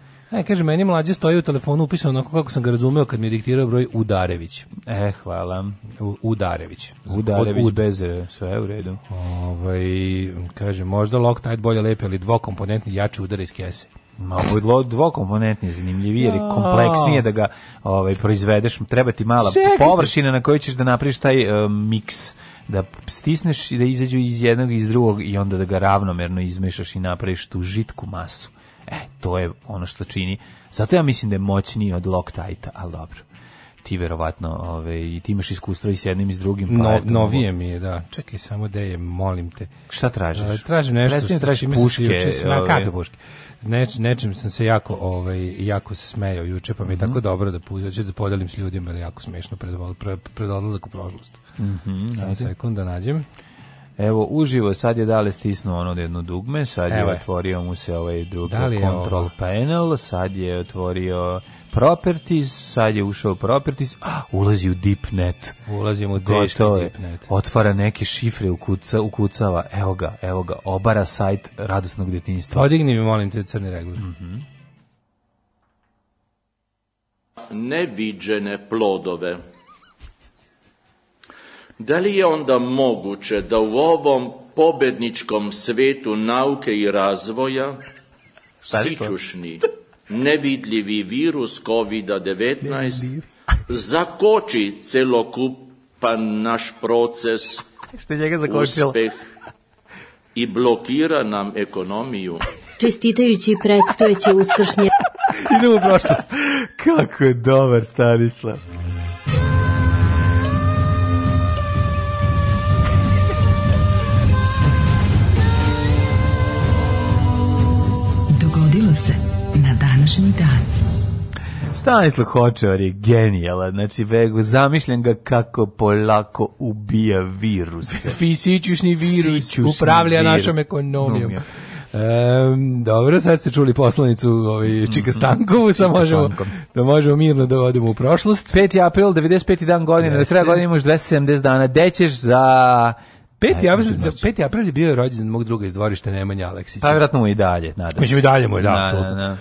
E, kaže, meni mlađe stoji u telefonu upisano onako kako sam ga razumeo kad mi je diktirao broj Udarević. E, hvala. U, Udarević. Udarević Od, bez e, sve u redu. Ovaj, kaže, možda Loctite bolje lepe, ali dvokomponentni jači udar iz kese. Malo je dvokomponentnije, zanimljivije ili kompleksnije da ga ovaj, proizvedeš. Treba ti mala Čekajte. površina na kojoj ćeš da napraviš taj uh, miks da stisneš i da izađu iz jednog i iz drugog i onda da ga ravnomerno izmešaš i napraviš tu žitku masu. E, to je ono što čini. Zato ja mislim da je moćniji od Loctite, ali dobro ti verovatno ove, i ti imaš iskustva i s jednim i s drugim. Pa no, eto, novije mi je, da. Čekaj samo da je, molim te. Šta tražiš? A, tražim nešto. Predstavljam tražiš puške. Juče sam, ove... kakve puške? Neč, nečim sam se jako, ovaj, jako smejao juče, pa mi je mm -hmm. tako dobro da puzaću da, da podelim s ljudima, jer jako smešno pred, pred, pred odlazak u prošlost. Mm -hmm, Samo sekund da nađem. Evo, uživo, sad je dale stisnuo ono jedno dugme, sad je Evo je. otvorio mu se ovaj drugi da control panel, sad je otvorio properties, sad je ušao properties, a ulazi u deepnet. Ulazimo u teški deepnet. Otvara neke šifre, u kuca, ukucava, evo ga, evo ga, obara sajt radosnog detinjstva. Podigni mi, molim te, crni regler. Mm -hmm. Neviđene plodove Da li je onda moguće da u ovom pobedničkom svetu nauke i razvoja pa sičušni, nevidljivi virus COVID-19 zakoči celokupan naš proces Što njega zakočilo. uspeh i blokira nam ekonomiju. Čestitajući predstojeće uskršnje. Idemo u prošlost. Kako je dobar Stanislav. današnji dan. Stanislav Hočevar je genijala, znači vego, zamišljam ga kako polako ubija viruse. Fisičušni virus Sičušni upravlja virus. našom ekonomijom. Numio. Um, dobro, sad ste čuli poslanicu ovaj, mhm. Čika Stankovu, mm, sad možemo, da možemo mirno da odemo u prošlost. 5. april, 95. dan godine, do da kraja godine imaš 270 dana, dećeš za... 5. april, 5. april je bio rođendan mog druga iz dvorišta Nemanja Aleksića. Pa vjerojatno mu i dalje, nadam se. Mislim i dalje mu je, da, apsolutno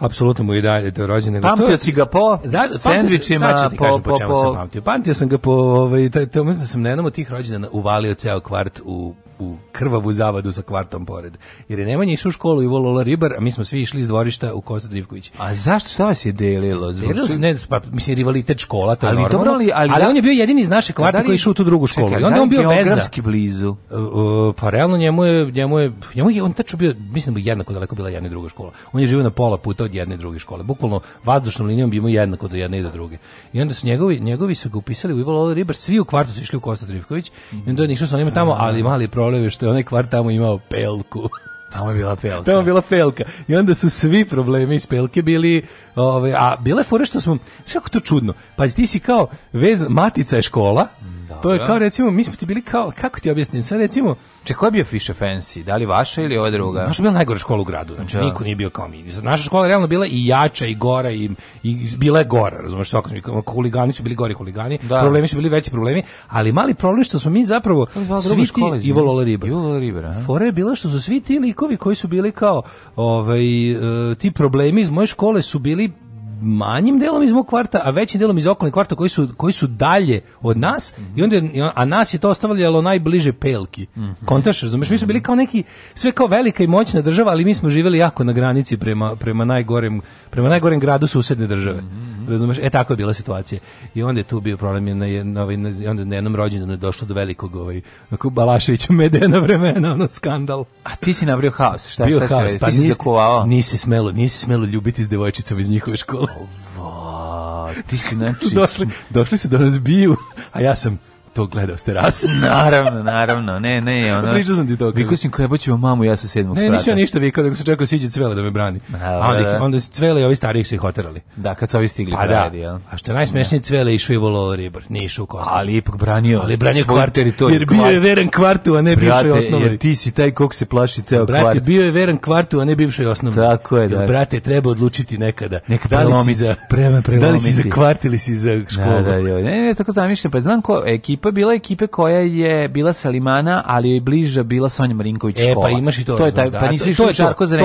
apsolutno mu i dalje do rođene. Pamtio si ga po za, sandvičima, po, po, po, po... Sam pamtio. pamtio sam ga po, ovaj, to, to, da sam na jednom od tih rođena uvalio ceo kvart u u krvavu zavadu sa kvartom pored. Jer je Nemanja išao u školu i volio ribar, a mi smo svi išli iz dvorišta u Kosta Drivković. A zašto šta vas je delilo? Delilo se ne, pa mislim rivalitet škola, to je ali normalno. Dobro, ali, ali, da- on je bio jedini iz naše kvarte pa da li, koji je išao u tu drugu školu. Čekaj, I onda da je on bio veza. blizu. Uh, pa realno njemu je njemu je njemu je on tačno bio mislim da jednako daleko bila jedna i druga škola. On je živio na pola puta od jedne i druge škole. Bukvalno vazdušnom linijom bi imao jednako do jedne i do druge. I onda su njegovi njegovi su ga upisali u Ivalo Ribar, svi u kvartu su išli u Kosta Drivković. I onda je išao sa njima tamo, ali mali pro problem je što je onaj kvar tamo imao pelku. Tamo je bila pelka. Tamo je bila pelka. I onda su svi problemi iz pelke bili, ove, a bile fore što smo, sve to čudno. Pazi, ti si kao, vez, matica je škola, mm to je kao recimo, mi smo ti bili kao, kako ti objasnim, sad recimo... Če, koja je bio Fisher Fancy? Da li vaša ili ova druga? Naša je bila najgora škola u gradu, znači da. niko nije bio kao mi. Naša škola je realno bila i jača i gora i, i bila je gora, razumiješ, svako smo, huligani su bili gori huligani, da. problemi su bili veći problemi, ali mali problem što smo mi zapravo svi ti, Ivo Lola Riba. Ivo Riba, Fora je bila što su svi ti likovi koji su bili kao ovaj, e, ti problemi iz moje škole su bili manjim delom iz mog kvarta, a većim delom iz okolnih kvarta koji su, koji su dalje od nas, mm -hmm. i onda, a nas je to ostavljalo najbliže pelki. Mm -hmm. Kontaš, razumeš, mi smo bili kao neki, sve kao velika i moćna država, ali mi smo živjeli jako na granici prema, prema, najgorem, prema najgorem gradu susedne države. Mm -hmm. Razumeš, e tako je bila situacija. I onda je tu bio problem, je na, na, ovaj, na, onda na jednom rođendanu je došlo do velikog ovaj, Balaševića medena vremena, ono skandal. A ti si nabrio haos, šta, bio šta haos, si pa ti nisi, nisi smelo, nisi smelo ljubiti s devojčicom iz njihove škole. Ti si znači... Došli, došli se da nas biju, a ja sam to gledao ste raz. naravno, naravno, ne, ne, ono. Pričao sam ti to. Vikao sam koja baću mamu, ja sa sedmog sprata. Ne, nisam ništa vikao, nego sam čekao da siđe Cvele da me brani. Da, a, da, onda, ih, onda su Cvele i ovi starijih se ih oterali. Da, kad su ovi stigli pa da. Jel? A što je najsmešnije, Cvele išao i volao ribar, nije išao u kostu. Ali ipak branio, ali branio kvart, teritoriju. Jer bio je veren kvartu, a ne brate, bivšoj osnovi. Jer ti si taj kog se plaši ceo brate, kvart. Brate, bio je veren kvartu, a ne bivšoj osnovi. Tako je, da. Jer, brate, treba odlučiti nekada. Neka da li si za, prema, prelomiti. Da li si za kvart ili si za školu? Da, da, jo. Ne, ne, tako zamišljam, pa znam ko ekipa ekipa bila ekipe koja je bila Salimana, ali je bliža bila Sonja Marinković e, pa škola. E, pa imaš i to. To je taj, pa nisi išao Čarko za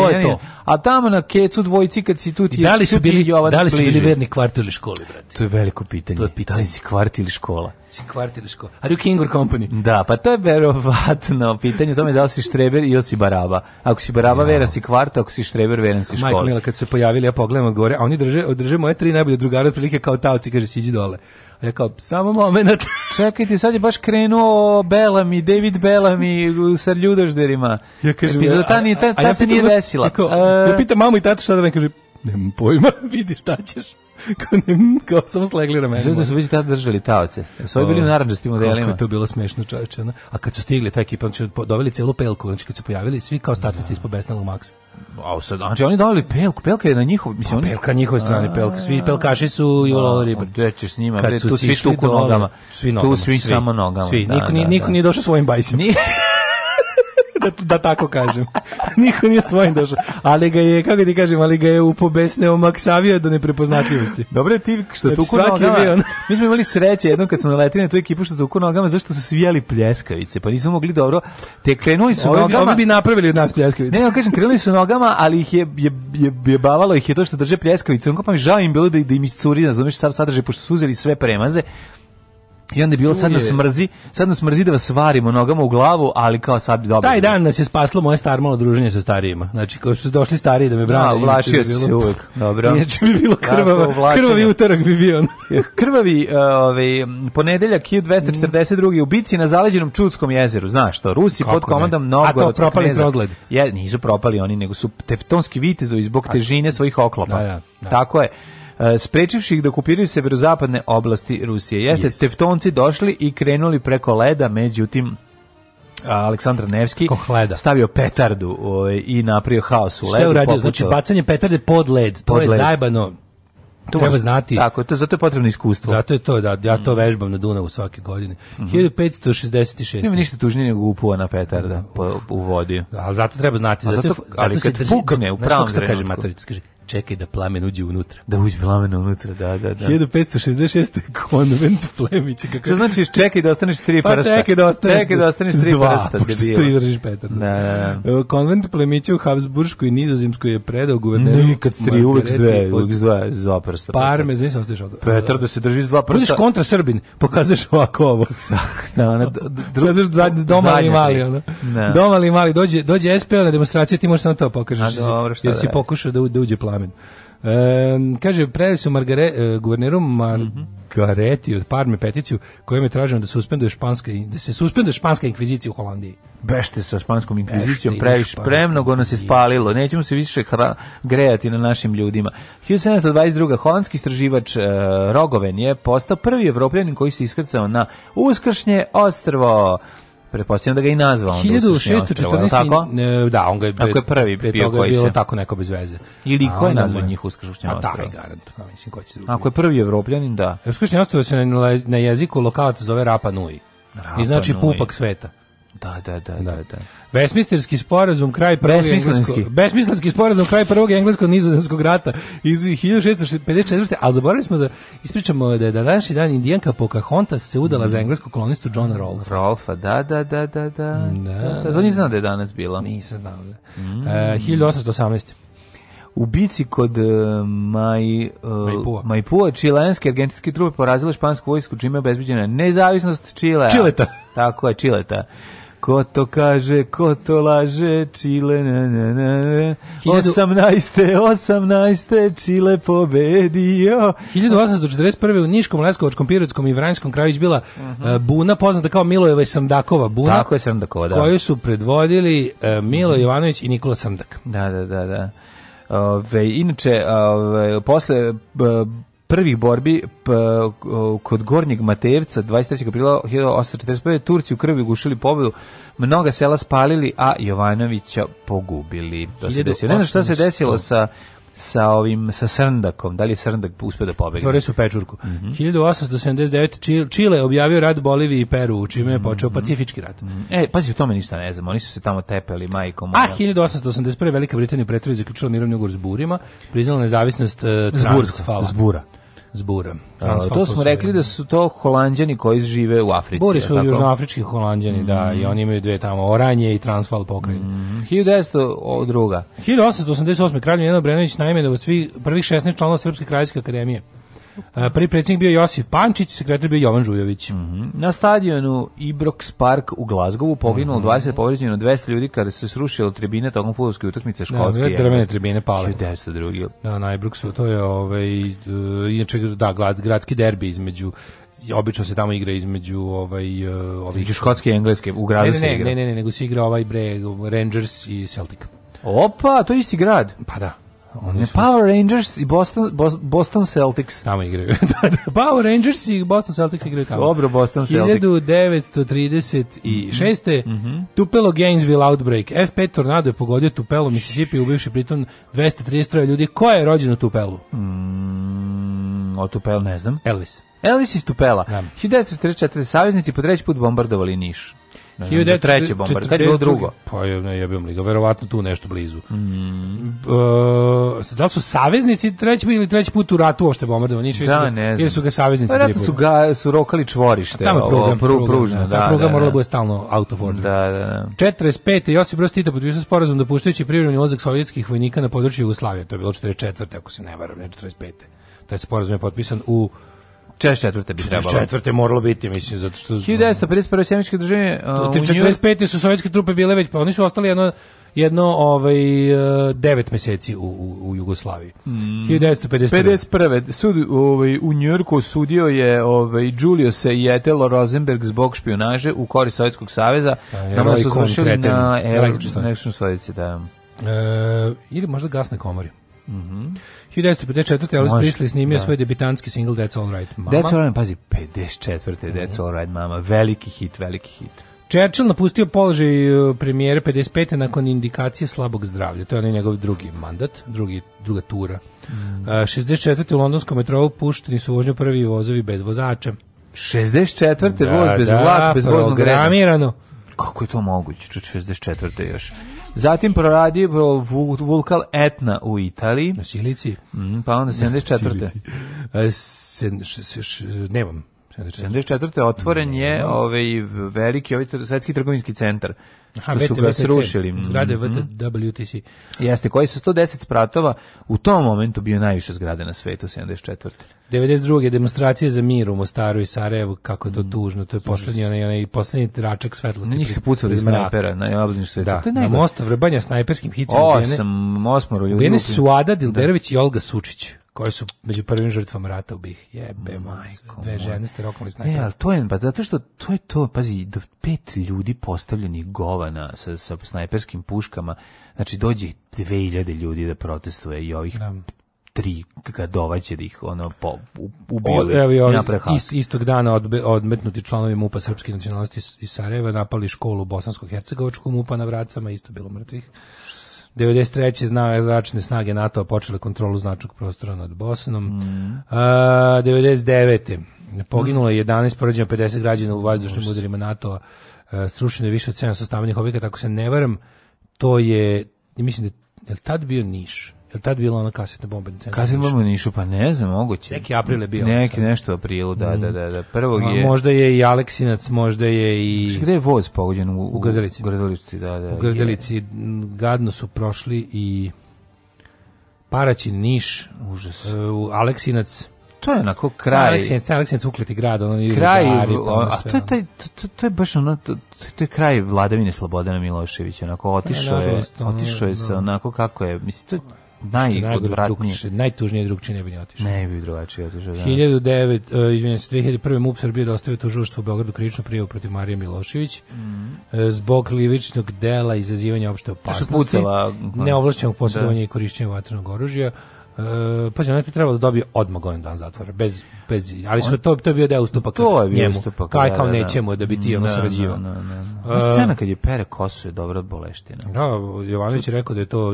A tamo na kecu dvojici kad si tu ti je da li su bili, da li su bili verni kvart ili školi, brate? To je veliko pitanje. To je pitanje. Da li si kvart ili škola? Si kvart ili škola. Are you King or Company? Da, pa to je verovatno pitanje. To me da li si Štreber ili si Baraba. Ako si Baraba, ja. veran si kvart, ako si Štreber, veren si škola. Majko Mila, kad se pojavili, ja pogledam od gore, a oni drže, drže moje tri najbolje drugare, otprilike kao tauci, kaže, siđi dole. Rekao, samo moment. Čekajte, sad je baš krenuo Bellamy, David Belami sa ljudožderima. Ja kažem, Epizoda, ta, nije, ta, ta ja se nije desila. Tako, a, e- ja pitam mamu i tatu šta da ne kaže, nemam pojma, vidi šta ćeš. kao, ne, kao samo slegli ramenima. Zato da su već tada držali taoce. Su ovi bili u naranđastim modelima. Kako je to bilo smešno čoveče. A kad su stigli, ta ekipa, znači, doveli celu pelku, znači kad su pojavili, svi kao startnici da. ispod besnalog maksa. A sad, znači oni dali Pelku, Pelka je na njihov, mislim pa, oni... Pelka njihove strane, Pelka, svi Pelkaši su da, i u Lolo Ribar. Pa Dećeš s njima, Kad tu svi tu nogama, svi nogama, tu svi, svi samo nogama. Svi, niko, da, da, niko da. da. nije došao svojim bajsima. da, da tako kažem. Niko nije svojim došao. Ali ga je, kako ti kažem, ali ga je upobesneo maksavio do neprepoznatljivosti. Dobre ti što znači, tuku nogama. Mi smo imali sreće jednom kad smo naletili na tu ekipu što tuku nogama, zašto su svijali pljeskavice, pa nismo mogli dobro. Te krenuli su ovi, nogama. Ovi bi napravili od nas pljeskavice. Ne, kažem, krenuli su nogama, ali ih je, je, je, je bavalo ih je to što drže pljeskavice. Onko pa mi žao im bilo da, da im iscuri, razumiješ, sad sadrže, pošto su uzeli sve premaze, I onda je bilo, sad nas mrzi, sad nas mrzi da vas varimo nogama u glavu, ali kao sad bi dobro. Taj dan nas je spaslo moje star malo druženje sa starijima. Znači, kao su došli stariji da me brane. Da, uvlašio si se uvek. Dobro. Inače bi bilo krvava, da, krvavi utorak bi bio. krvavi e, ovaj, ponedeljak 1242. u ubici na zaleđenom Čudskom jezeru. Znaš to, Rusi Kako pod komandom mnogo... knjeza. A to propali prozgled. Je, nisu propali oni, nego su teftonski vitezovi zbog težine svojih oklopa. Da, da, da. Tako je. E, sprečivši ih da okupiraju severozapadne oblasti Rusije. Jeste, yes. teftonci došli i krenuli preko leda, međutim Aleksandar Nevski stavio petardu ovaj, i napravio haos u ledu. Šta je uradio? Znači, bacanje petarde pod led. Pod to je led. zajebano. To treba znati. Tako, to zato je potrebno iskustvo. Zato je to, da, ja to mm. vežbam na Dunavu svake godine. Mm -hmm. 1566. Nema ništa tužnije nego na petarda po, u vodi. A zato treba znati. Zato, zato, zato ali zato kad pukne u pravom vremenu. Kaže, matorica, kaže, čekaj da plamen uđe unutra. Da uđe plamen unutra, da, da, da. 1566. konvent Plemića. Kako... To znači čekaj da ostaneš tri pa prsta. Pa čekaj da ostaneš, čekaj da ostaneš tri dva, prsta. Dva, pošto tri držiš petar. Da, da, da. E, konvent Plemića u Habsburgskoj i Nizozemskoj je predao guverneru. Nikad tri, uvek s dve, uvek s dve, dva prsta. Parme, znači ostaješ ovoga. Petar da se drži s dva prsta. Budeš kontra Srbin, pokazuješ ovako ovo. Da, da, ona, druga. doma ali mali, Da. Doma ali mali, dođe, dođe SPO na demonstracije, ti možeš samo to pokažeš. A, dobro, šta jer si da pokušao da, da uđe plamen amen. Um, kaže, predali su Margare, uh, guverneru Margareti od Parme peticiju kojom je traženo da, suspenduje španska, da se suspenduje španska inkvizicija u Holandiji. Bešte sa španskom inkvizicijom, previše, premnogo nas je spalilo, nećemo se više grejati na našim ljudima. 1722. holandski istraživač uh, Rogoven je postao prvi evropljanin koji se iskrcao na Uskršnje ostrvo. Pretpostavljam da ga i nazvao. 1614. Da, on ga je... Ako je prvi bio koji je bilo tako neko bez veze. Ili ko je nazvao njih Uskršnja ostrava? A pa, taj da, garant, pa mislim ko će drugi. Ako je prvi evropljanin, da. Uskršnja ostrava se na na jeziku lokalaca zove Rapa Nui. I znači pupak sveta. Da, da, da, da, da. da. Besmislenski sporazum kraj prvog engleskog besmislenski sporazum kraj prvog engleskog nizozemskog rata iz 1654. Al zaboravili smo da ispričamo da je današnji dan Indijanka Pocahontas se udala za engleskog kolonistu Johna Rolfa. Rolfa, da, da, da, da, da. Da, da, da, da nisam da je danas bila. Nisam znao da. Mm. 1818. E, Ubici kod uh, Maj, uh, Maipua. Maipua, čilenske argentinske trupe porazile špansku vojsku, čime je obezbiđena nezavisnost Čilea. Čileta. Tako je, Čileta. Ko to kaže, ko to laže, Chile na na na. 18. 18. Chile pobedio. 1841. u Niškom, Leskovačkom, Pirotskom i Vranjskom kraju izbila uh mhm. eh, -huh. buna, poznata kao Milojeva i Sandakova buna. Tako je Sandakova, da. Koju su predvodili eh, Milo mhm. Jovanović i Nikola Sandak. Da, da, da, da. Ove, inače, ove, posle eh, prvih borbi p, kod Gornjeg Matejevca 23. aprila 1845. Turci u krvi gušili pobedu, mnoga sela spalili, a Jovanovića pogubili. To se desilo. Ne znam šta se desilo sa sa ovim sa Srndakom, da li je Srndak uspio da pobegne? Tvore su pečurku. Mm -hmm. 1879 Čile objavio rat Boliviji i Peru, čime je mhm. počeo mm -hmm. Pacifički rat. Mm -hmm. E, pazi, o tome ništa ne znam, oni su se tamo tepeli majkom. A 1881 Velika Britanija pretruje zaključila mirovni ugovor s Burima, priznala nezavisnost uh, Zbur, Zbura zbura. A, to smo rekli da su to holanđani koji žive u Africi. Bori su južnoafrički holanđani, mm. da, i mhm. oni imaju dve tamo, Oranje i Transvaal pokrajine. Mm. 1900 druga. 1888. kraljevina Brenović naime da u svi prvih 16 članova Srpske kraljevske akademije. Prvi predsjednik bio Josip Pančić, sekretar bio Jovan Žujović. Mm -hmm. Na stadionu Ibrox Park u Glazgovu poginulo mm -hmm. 20 povređeno 200 ljudi kada se srušila tribina tokom fudbalske utakmice da, Škotske. Da, drvene tribine pale. 1902. Da, na Ibroxu to je ovaj e, inače da gradski derbi između obično se tamo igra između ovaj e, ovih škotske i engleske u gradu ne, ne, se igra. Ne, ne, ne, nego se igra ovaj bre Rangers i Celtic. Opa, to je isti grad. Pa da. Oni ne, su... Power Rangers i Boston, Boston Celtics. Tamo igraju. Da, da, Power Rangers i Boston Celtics igraju tamo. Dobro, Boston Celtics. 1936. Mm -hmm. Tupelo Gainesville Outbreak. F5 tornado je pogodio Tupelo, Mississippi, ubivši pritom 233 ljudi. Ko je rođen u Tupelu? Mm, o Tupelu ne znam. Elvis. Elvis iz Tupela. Da. 1944. Saveznici po treći put bombardovali Niš. 1943. treće bombardovanje. Kad je bilo drugo? Pa je, ne jebim liga, verovatno tu nešto blizu. Mm. E, da li su saveznici treći ili treći put u ratu uopšte bombardovani? Da, ne znam. Ili su ga saveznici? Pa, ratu da, su, ga, su rokali čvorište. A tamo je pruga, pruga, pružna, da, ta pruga da, da, da, da. morala da. bude stalno out of order. Da, da, da. 45. Josip Broz Tito potpisao sporazum dopuštajući privremeni ulazak sovjetskih vojnika na području Jugoslavije. To je bilo 44. ako se ne varam, ne 45. Taj sporazum je potpisan u 44. bi trebalo. 44. moralo biti, mislim, zato što... 1951. sjemičke države... Uh, 45. su sovjetske trupe bile već, pa oni su ostali jedno, jedno ovaj, devet meseci u, u, u Jugoslaviji. Mm. 1951. 51. Sud, ovaj, u Njurku sudio je ovaj, Julio se i Etelo Rosenberg zbog špionaže u korist Sovjetskog saveza. Znamo su završili na električnoj sovjetci, da. E, ili možda gasne komori. Mhm. Mm 1954. Elvis Presley snimio da. svoj debitanski single That's Alright Mama. That's Alright Right, pazi, 54. Mm. That's mhm. Alright Mama, veliki hit, veliki hit. Churchill napustio položaj e, premijere 55. nakon indikacije slabog zdravlja. To je onaj njegov drugi mandat, drugi, druga tura. Mm. A, 64. u londonskom metrovu pušteni su vožnju prvi vozovi bez vozača. 64. Da, voz bez da, vlak, bez voznog reda. Programirano. Kako je to moguće? 64. još. Zatim proradio vulkan Etna u Italiji. Na Silici. Mm, pa onda 74. Na e, Sen, š, š, š, nemam. 74. otvoren je ovaj veliki ovaj svetski trgovinski centar Što su ga srušili. Zgrade mm-hmm. WTC. Jeste, koji su 110 spratova u tom momentu bio najviše zgrade na svetu, 74. 92. demonstracije za mir u Mostaru i Sarajevu, kako je to mm. tužno, to je poslednji onaj, onaj poslednji tračak svetlosti. Na njih se pucali snajpera, na obzirniš svetu. Da, to je na mosta vrbanja snajperskim hicima. Osam, osmoro ljudi. Bene Suada da. Dilberović da. i Olga Sučić koje su među prvim žrtvama rata u BiH. Jebe, majko. Dve žene ste roknuli s E, ali to je, pa zato što to je to, pazi, do pet ljudi postavljenih govana sa, sa snajperskim puškama, znači dođe 2000 ljudi da protestuje i ovih da. tri kad dovaće da ih ono po, ubili i ist, istog dana odbe, odmetnuti članovi MUPA srpske nacionalnosti iz Sarajeva napali školu bosansko-hercegovačku MUPA na vracama isto bilo mrtvih 93. znao zračne snage NATO počele kontrolu značnog prostora nad Bosnom. Mm. A, 99. Poginulo je 11, poređeno 50 građana u vazdušnim udarima NATO-a. E, srušeno je više od 700 stambenih objekata, ako se ne varam, to je, mislim da je tad bio Niš tad bila ona kasetna bomba na centru. Kasetna bomba nišu, pa ne znam, moguće. Neki april je bio. Neki nešto aprilu, da, mm. da, da, da. Prvog je... možda je i Aleksinac, možda je i... Znači, gde je voz pogođen? U, u, Grdelici. U Grdelici, da, da. U Grdelici je. gadno su prošli i Paraćin, Niš, Užas. Uh, Aleksinac, to je onako kraj. Aleksinac, Aleksinac ukleti grad, ono kraj, rugari, on, a to je taj to, to je baš ono to, to je kraj vladavine Slobodana Miloševića, onako otišao e, je, otišao je se onako kako je, mislim to najodvratnije. najtužnije drugčije ne bi ni otišao. Ne bi drugačije otišao, da. 19, uh, e, izvinjam se, 2001. MUP Srbije dostavio tužilaštvo u Beogradu krivičnu prijavu protiv Marije Milošević mm. zbog krivičnog dela izazivanja opšte opasnosti, neovlašćenog posjedovanja da. i korišćenja vatrenog oružja. Uh, e, pa znači trebalo da dobije odmah godin dan zatvora bez bez ali što to to je bio deo ustupaka to je bio njemu. ustupak kaj da, kao da, da, nećemo da biti ono da, sarađivao da, e, no, scena kad je pere kosu je dobra boleština da Jovanović je rekao da je to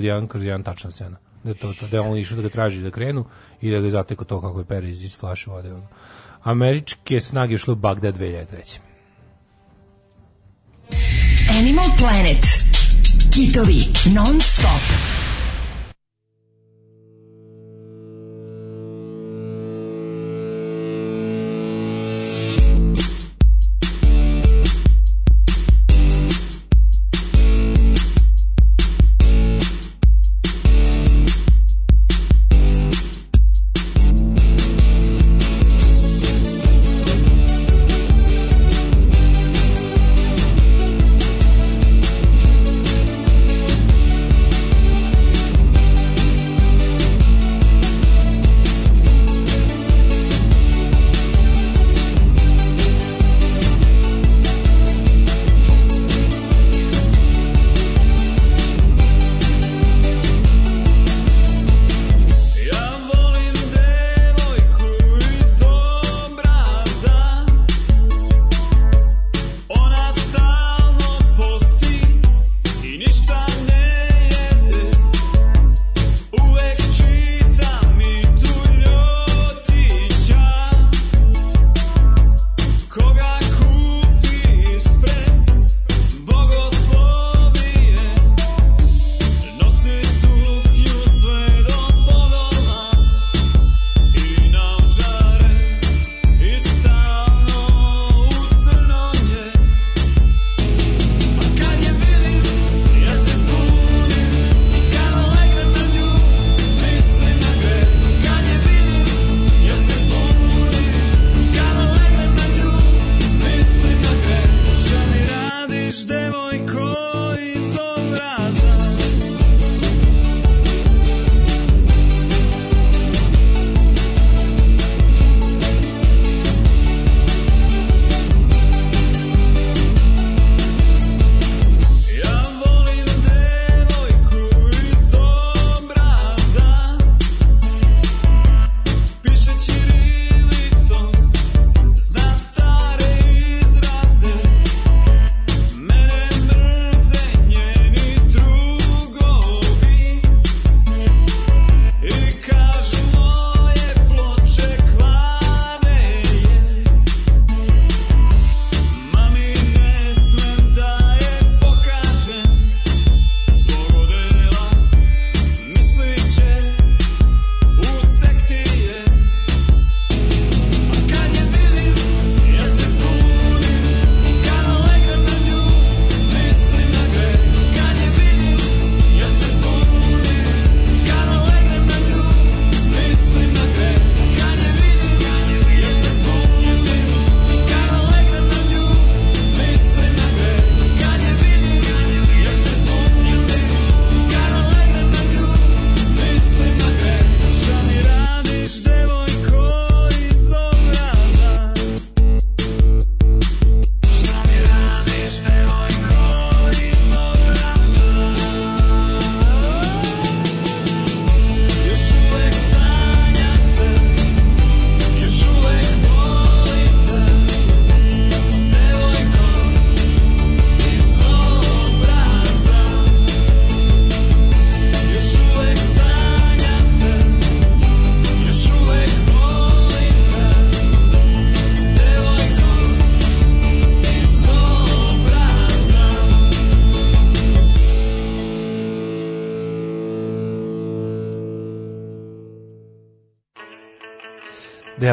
jedan kroz jedan tačna scena da to, to da on išao da ga traži da krenu i da ga zateko to kako je pere iz, iz flaše vode američke snage ušle u Bagdad 2003 Animal Planet Kitovi non stop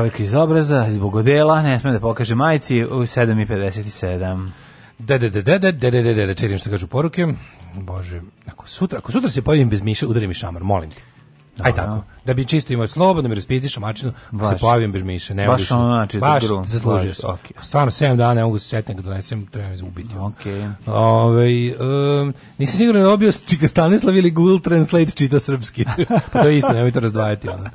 devojka iz obraza, iz bogodela, ne sme da pokaže majici u 7.57. Da, da, da, da, da, da, da, da, da, da, čerim što kažu poruke. Bože, ako sutra, ako sutra se pojavim bez miša, udari mi šamar, molim te. Aj tako. Da bi čisto imao slobodno, da mi raspizdiš mačinu, se pojavim bez miša. ne Baš ono znači, baš zaslužio sam. Okay. Stvarno 7 dana ne mogu se setiti da donesem, treba izgubiti. Okej. Okay. Ovaj um, nisam siguran da obio čika Stanislav ili Google Translate čita srpski. Pa to je isto, nemojte razdvajati ono.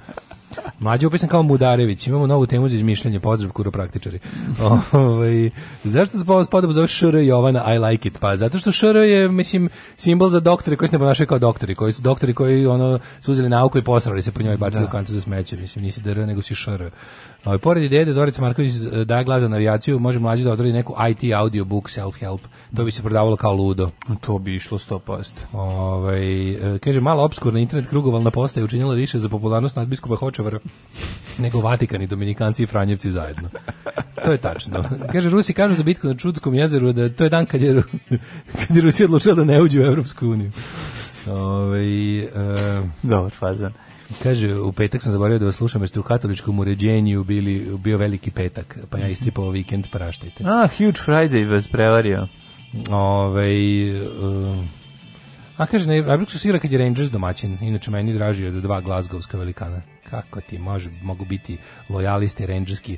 Mlađe upisan kao Mudarević. Imamo novu temu za izmišljanje. Pozdrav kuropraktičari. Ovaj zašto se ovo spodobu zove Šr Jovana I like it? Pa zato što Šr je mislim simbol za doktore koji se ne ponašaju kao doktori, koji su doktori koji ono su uzeli nauku i posrali se po njoj bacili da. u kantu za smeće. Mislim nisi DR nego si Šr. Ovaj pored ideje da Zorica Marković eh, da glasa na avijaciju, može mlađi da odradi neku IT audiobook self help. To bi se prodavalo kao ludo. To bi išlo 100%. Ovaj eh, kaže malo obskurna internet krugovalna postaja učinila više za popularnost nadbiskupa Hočevara nego Vatikan i Dominikanci i Franjevci zajedno. To je tačno. Kaže Rusi kažu za bitku na Čudskom jezeru da to je dan kad je kad je Rusija odlučila da ne uđe u Evropsku uniju. Ovaj e, dobar fazan. Kaže, u petak sam zaboravio da vas slušam, jer u katoličkom uređenju bili, bio veliki petak, pa ja istripao vikend, praštajte. A, ah, Huge Friday vas prevario. Ove, ovaj, eh, um, A kaže, na Ibroxu svira kad je Rangers domaćin, inače meni draži od dva glazgovska velikana. Kako ti može, mogu biti lojalisti rangerski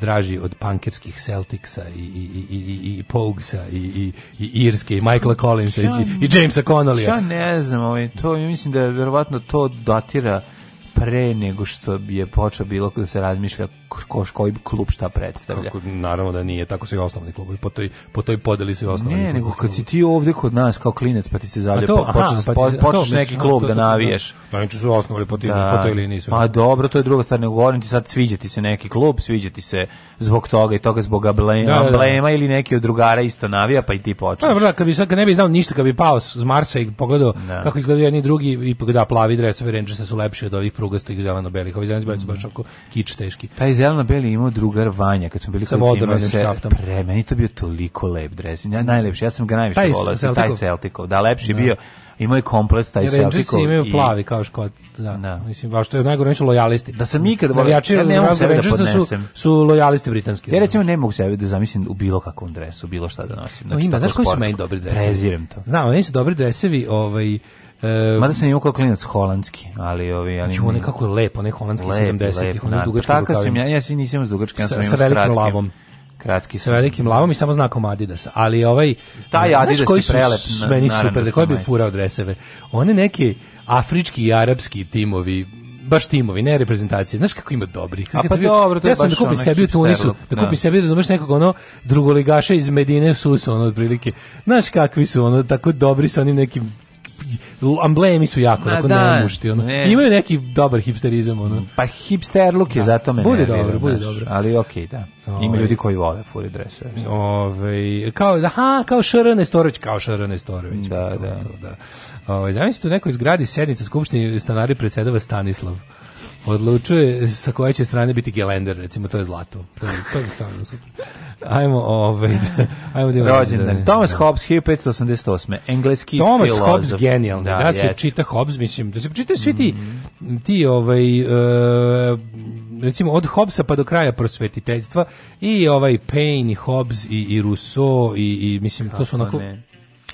draži od punkerskih Celticsa i, i, i, i, i Pogsa i, i, i Irske i Michaela Collinsa ja, i, i Jamesa Connollya. Ja ne znam, ovaj, to, mislim da je verovatno to datira pre nego što je počeo bilo da se razmišlja ko, koji klub šta predstavlja. Kako, naravno da nije, tako su i osnovni klubovi, po toj, po toj podeli su i osnovni Ne, nego kad si ti ovde kod nas kao klinec pa ti se zavlja, to, pa, počeš, aha, pa počneš počeš neki klub to, da navijaš. Pa oni su osnovali po, tim, da, po toj liniji. Su. Pa dobro, to je druga stvar, nego govorim ti sad sviđa ti se neki klub, sviđa ti se zbog toga i toga zbog ablema, da, da, da. ili neki od drugara isto navija, pa i ti počneš. Pa, da, kad bi sad kad ne bi znao ništa, kad bi pao s Marsa i pogledao da. kako izgledaju jedni drugi i da plavi dresovi Rangersa su lepši od ovih prug dugastih zeleno-belih. Ovi zeleno-beli su baš mhm. oko kič teški. Taj pa zeleno-beli imao drugar Vanja, kad smo bili Sa kod se pre, meni to bio toliko lep dres. Ja, najlepši, ja sam ga najviše volao, taj Celtikov. Da, lepši da. bio imao je komplet taj Celtic. Rangersi imaju plavi kao škot, da. da. Mislim, baš to je najgore, nisu lojalisti. Da sam ikad volio, ja ne mogu sebe da podnesem. Su, su lojalisti britanski. Ja da. recimo ne mogu sebe da zamislim u bilo kakvom dresu, bilo šta da nosim. Znači, no, ima, znaš koji su meni dobri dresevi? Preziram to. Znam, meni su dobri dresevi, ovaj, Ehm, Mada sam imao kao klinac holandski, ali ovi... Ali Ču, znači, nekako je lepo, onaj holandski 70-ih, onaj s dugačkim Tako sam ja, ja si nisam imao s ja sam imao s velikim lavom kratki sam. sa velikim lavom i samo znakom Adidas. ali ovaj taj Adidas koji su prelep, na, meni da super, da koji bi furao dreseve. One neki afrički i arapski timovi baš timovi, ne reprezentacije. Znaš kako ima dobri. A pa dobro, to ja sam baš da kupim sebi u Tunisu, da kupim no. Da. sebi, da razumeš nekog ono drugoligaša iz Medine u Susu, ono otprilike. Znaš kakvi su ono, tako dobri sa onim nekim amblemi su jako, tako da, nemušti. Ono. Ne. Imaju neki dobar hipsterizam. Ono. Pa hipster look je, da. zato me bude ne dobro, Bude naš, dobro, Ali okej, okay, da. Ove. Ima ovaj. ljudi koji vole furi drese. Ovaj kao, aha, kao Šara Nestorović, kao Šara Nestorović. Da, pa to, da. To, da. Ove, zamislite da u nekoj zgradi sednica skupštine stanari predsedava Stanislav odlučuje sa koje će strane biti gelender, recimo, to je zlato. To je, to je stvarno super. Ajmo, ovaj, ajmo da Rođendan. Da- da- Thomas da. Hobbes 1588. Engleski Thomas filozof. Hobbes genijalni. Da, da se čita Hobbes, mislim, da se čitaju svi ti mm. ti ovaj uh, recimo od Hobbesa pa do kraja prosvetiteljstva i ovaj Paine i Hobbes i, i Rousseau i, i mislim Kako to su onako ne.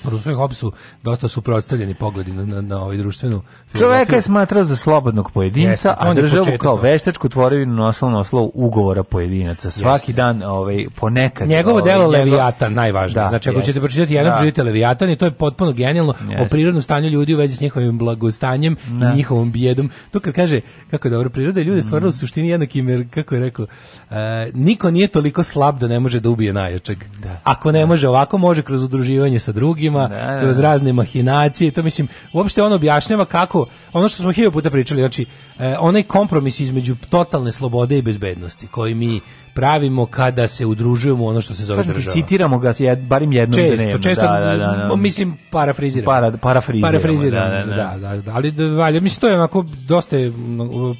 Rusu i Hobbesu dosta su protstavljeni pogledi na, na, na ovaj društvenu Čoveka je smatrao za slobodnog pojedinca, Jeste, a državu kao veštačku tvorevinu nosilo noslov ugovora pojedinaca. Svaki Jeste. dan, ovaj, ponekad... Njegovo ovaj, delo njegov... najvažnije. Da, znači, ako ćete pročitati jedan, da. pročitajte Leviatan i to je potpuno genijalno Jeste. o prirodnom stanju ljudi u vezi s njihovim blagostanjem ne. i da. njihovom bijedom. To kad kaže, kako je dobro, priroda ljudi stvarno u suštini jednakim, kako je rekao, uh, niko nije toliko slab da ne može da ubije najjačeg. Da. Ako ne da. može ovako, može kroz udruživanje sa drugim drugima da, kroz razne mahinacije. To mislim, uopšte ono objašnjava kako ono što smo hiljadu puta pričali, znači e, onaj kompromis između totalne slobode i bezbednosti koji mi pravimo kada se udružujemo ono što se zove Kažem, država. Citiramo ga je, barim jednom često, dnevno. Da, često, da, da, da, da. mislim parafriziramo. Para, parafriziramo, parafriziramo da, da, da. da, da, da ali da, valja, mislim to je onako dosta je,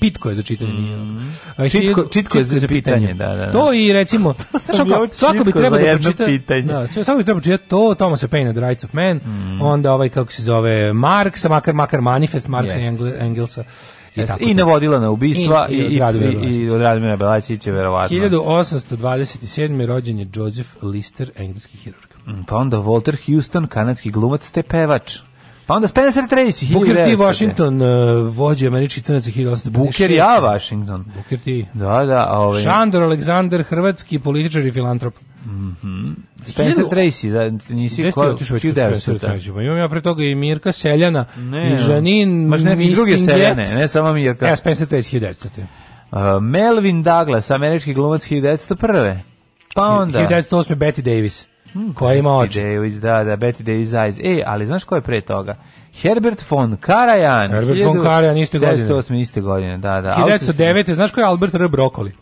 pitko je za čitanje. Mm. A, čitko, čitko, čitko, je za, pitanje. pitanje, da, da. da. To i recimo, znaš, ako, svako bi trebao da pročita, da, svako bi trebao čitati to, Thomas Paine The Rights of Man, mm. onda ovaj, kako se zove, Marksa, makar, makar manifest Marksa yes. i Engelsa, I, tako I navodila na ubistva i, i, i, i, i od Radmira Belačića, verovatno. 1827. rođen je Joseph Lister, engleski hirurg. Mm, pa onda Walter Houston, kanadski glumac te pevač. Pa onda Spencer Tracy, 1900. Booker T. Washington, uh, vođe američkih crnaca, 1856. Booker ja Washington. Booker T. Da, da. Ovaj. Šandor Aleksandar, hrvatski političar i filantrop. Mhm. Mm Spencer 1000... Tracy, da nisi ko otišao ti da Pa imam ja pre toga i Mirka Seljana ne, i Žanin, baš neke druge Seljane, ne samo Mirka. Ja e, Spencer Tracy 1900. Uh, Melvin Douglas, američki glumac 1901. Pa onda 1908 Betty Davis. Hmm, koja ima oči. Davis, da, da, Betty Davis Eyes. Da, e, ali znaš ko je pre toga? Herbert von Karajan. Herbert von Karajan, iste godine. 1908. iste godine, da, da. 1909. Znaš ko je Albert R. Broccoli?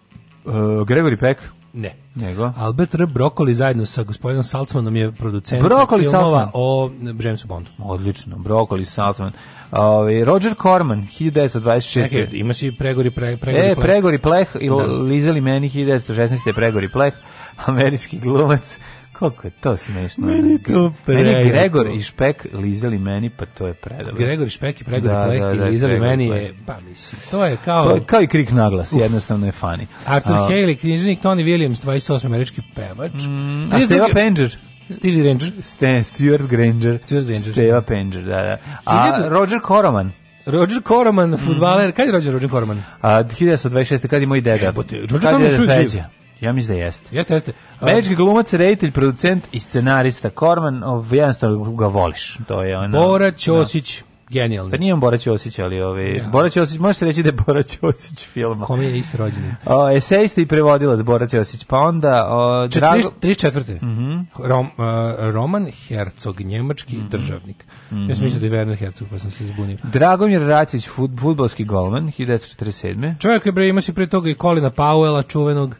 Uh, Gregory Peck. Ne. Nego? Albert R. Broccoli zajedno sa gospodinom Saltzmanom je producent Broccoli filmova Saltzman. o Jamesu Bondu. Odlično, Brokoli Saltzman. Ovi, ovaj, Roger Corman, 1926. Čekaj, imaš i Pregori, pre, pregori e, Pleh. Pregori Pleh i da. Lizali meni 1916. Pregori Pleh, američki glumac Kako je to smešno. Meni je to predivno. Meni Gregor i Špek lizali meni, pa to je predobro. Gregor i Špek i Gregor da, Plek da, da, i da, lizali Gregor meni je, pa mislim, to je kao... To je kao i krik naglas, Uf. jednostavno je fani. Arthur uh, Haley, knjižnik, Tony Williams, 28 američki pevač. Mm, a Steve Penger. Steve Ranger. Ste, Stuart Granger. Stuart Granger. Da. Steve Penger, da, da. A Roger Coroman? Roger Coroman, mm. futbaler, mm. kad je Roger, Roger Coroman? A, 1926. kad je moj deda. Jebote, Roger Coroman je živ. Ja mislim da jeste. Jeste, jeste. Američki glumac, reditelj, producent i scenarista Korman, jednostavno ga voliš. To je ono. Bora da. Ćosić. Da. Genijalno. Pa nije on Bora Ćosić, ali ovi... Ovaj, ja. Bora Ćosić, može se reći da je Bora Ćosić film. Kom je isto rođeni? O, esejista i prevodilac Bora Ćosić, pa onda... O, Drago... 34. Mm -hmm. Rom, uh, Roman Herzog, njemački mm -hmm. državnik. Mm -hmm. Ja sam mislio da je Werner Hercog, pa sam se izbunio. Dragomir Racić, fut, futbolski golman, 1947. Čovjek je, bre, ima si pre toga i Kolina Pauela, čuvenog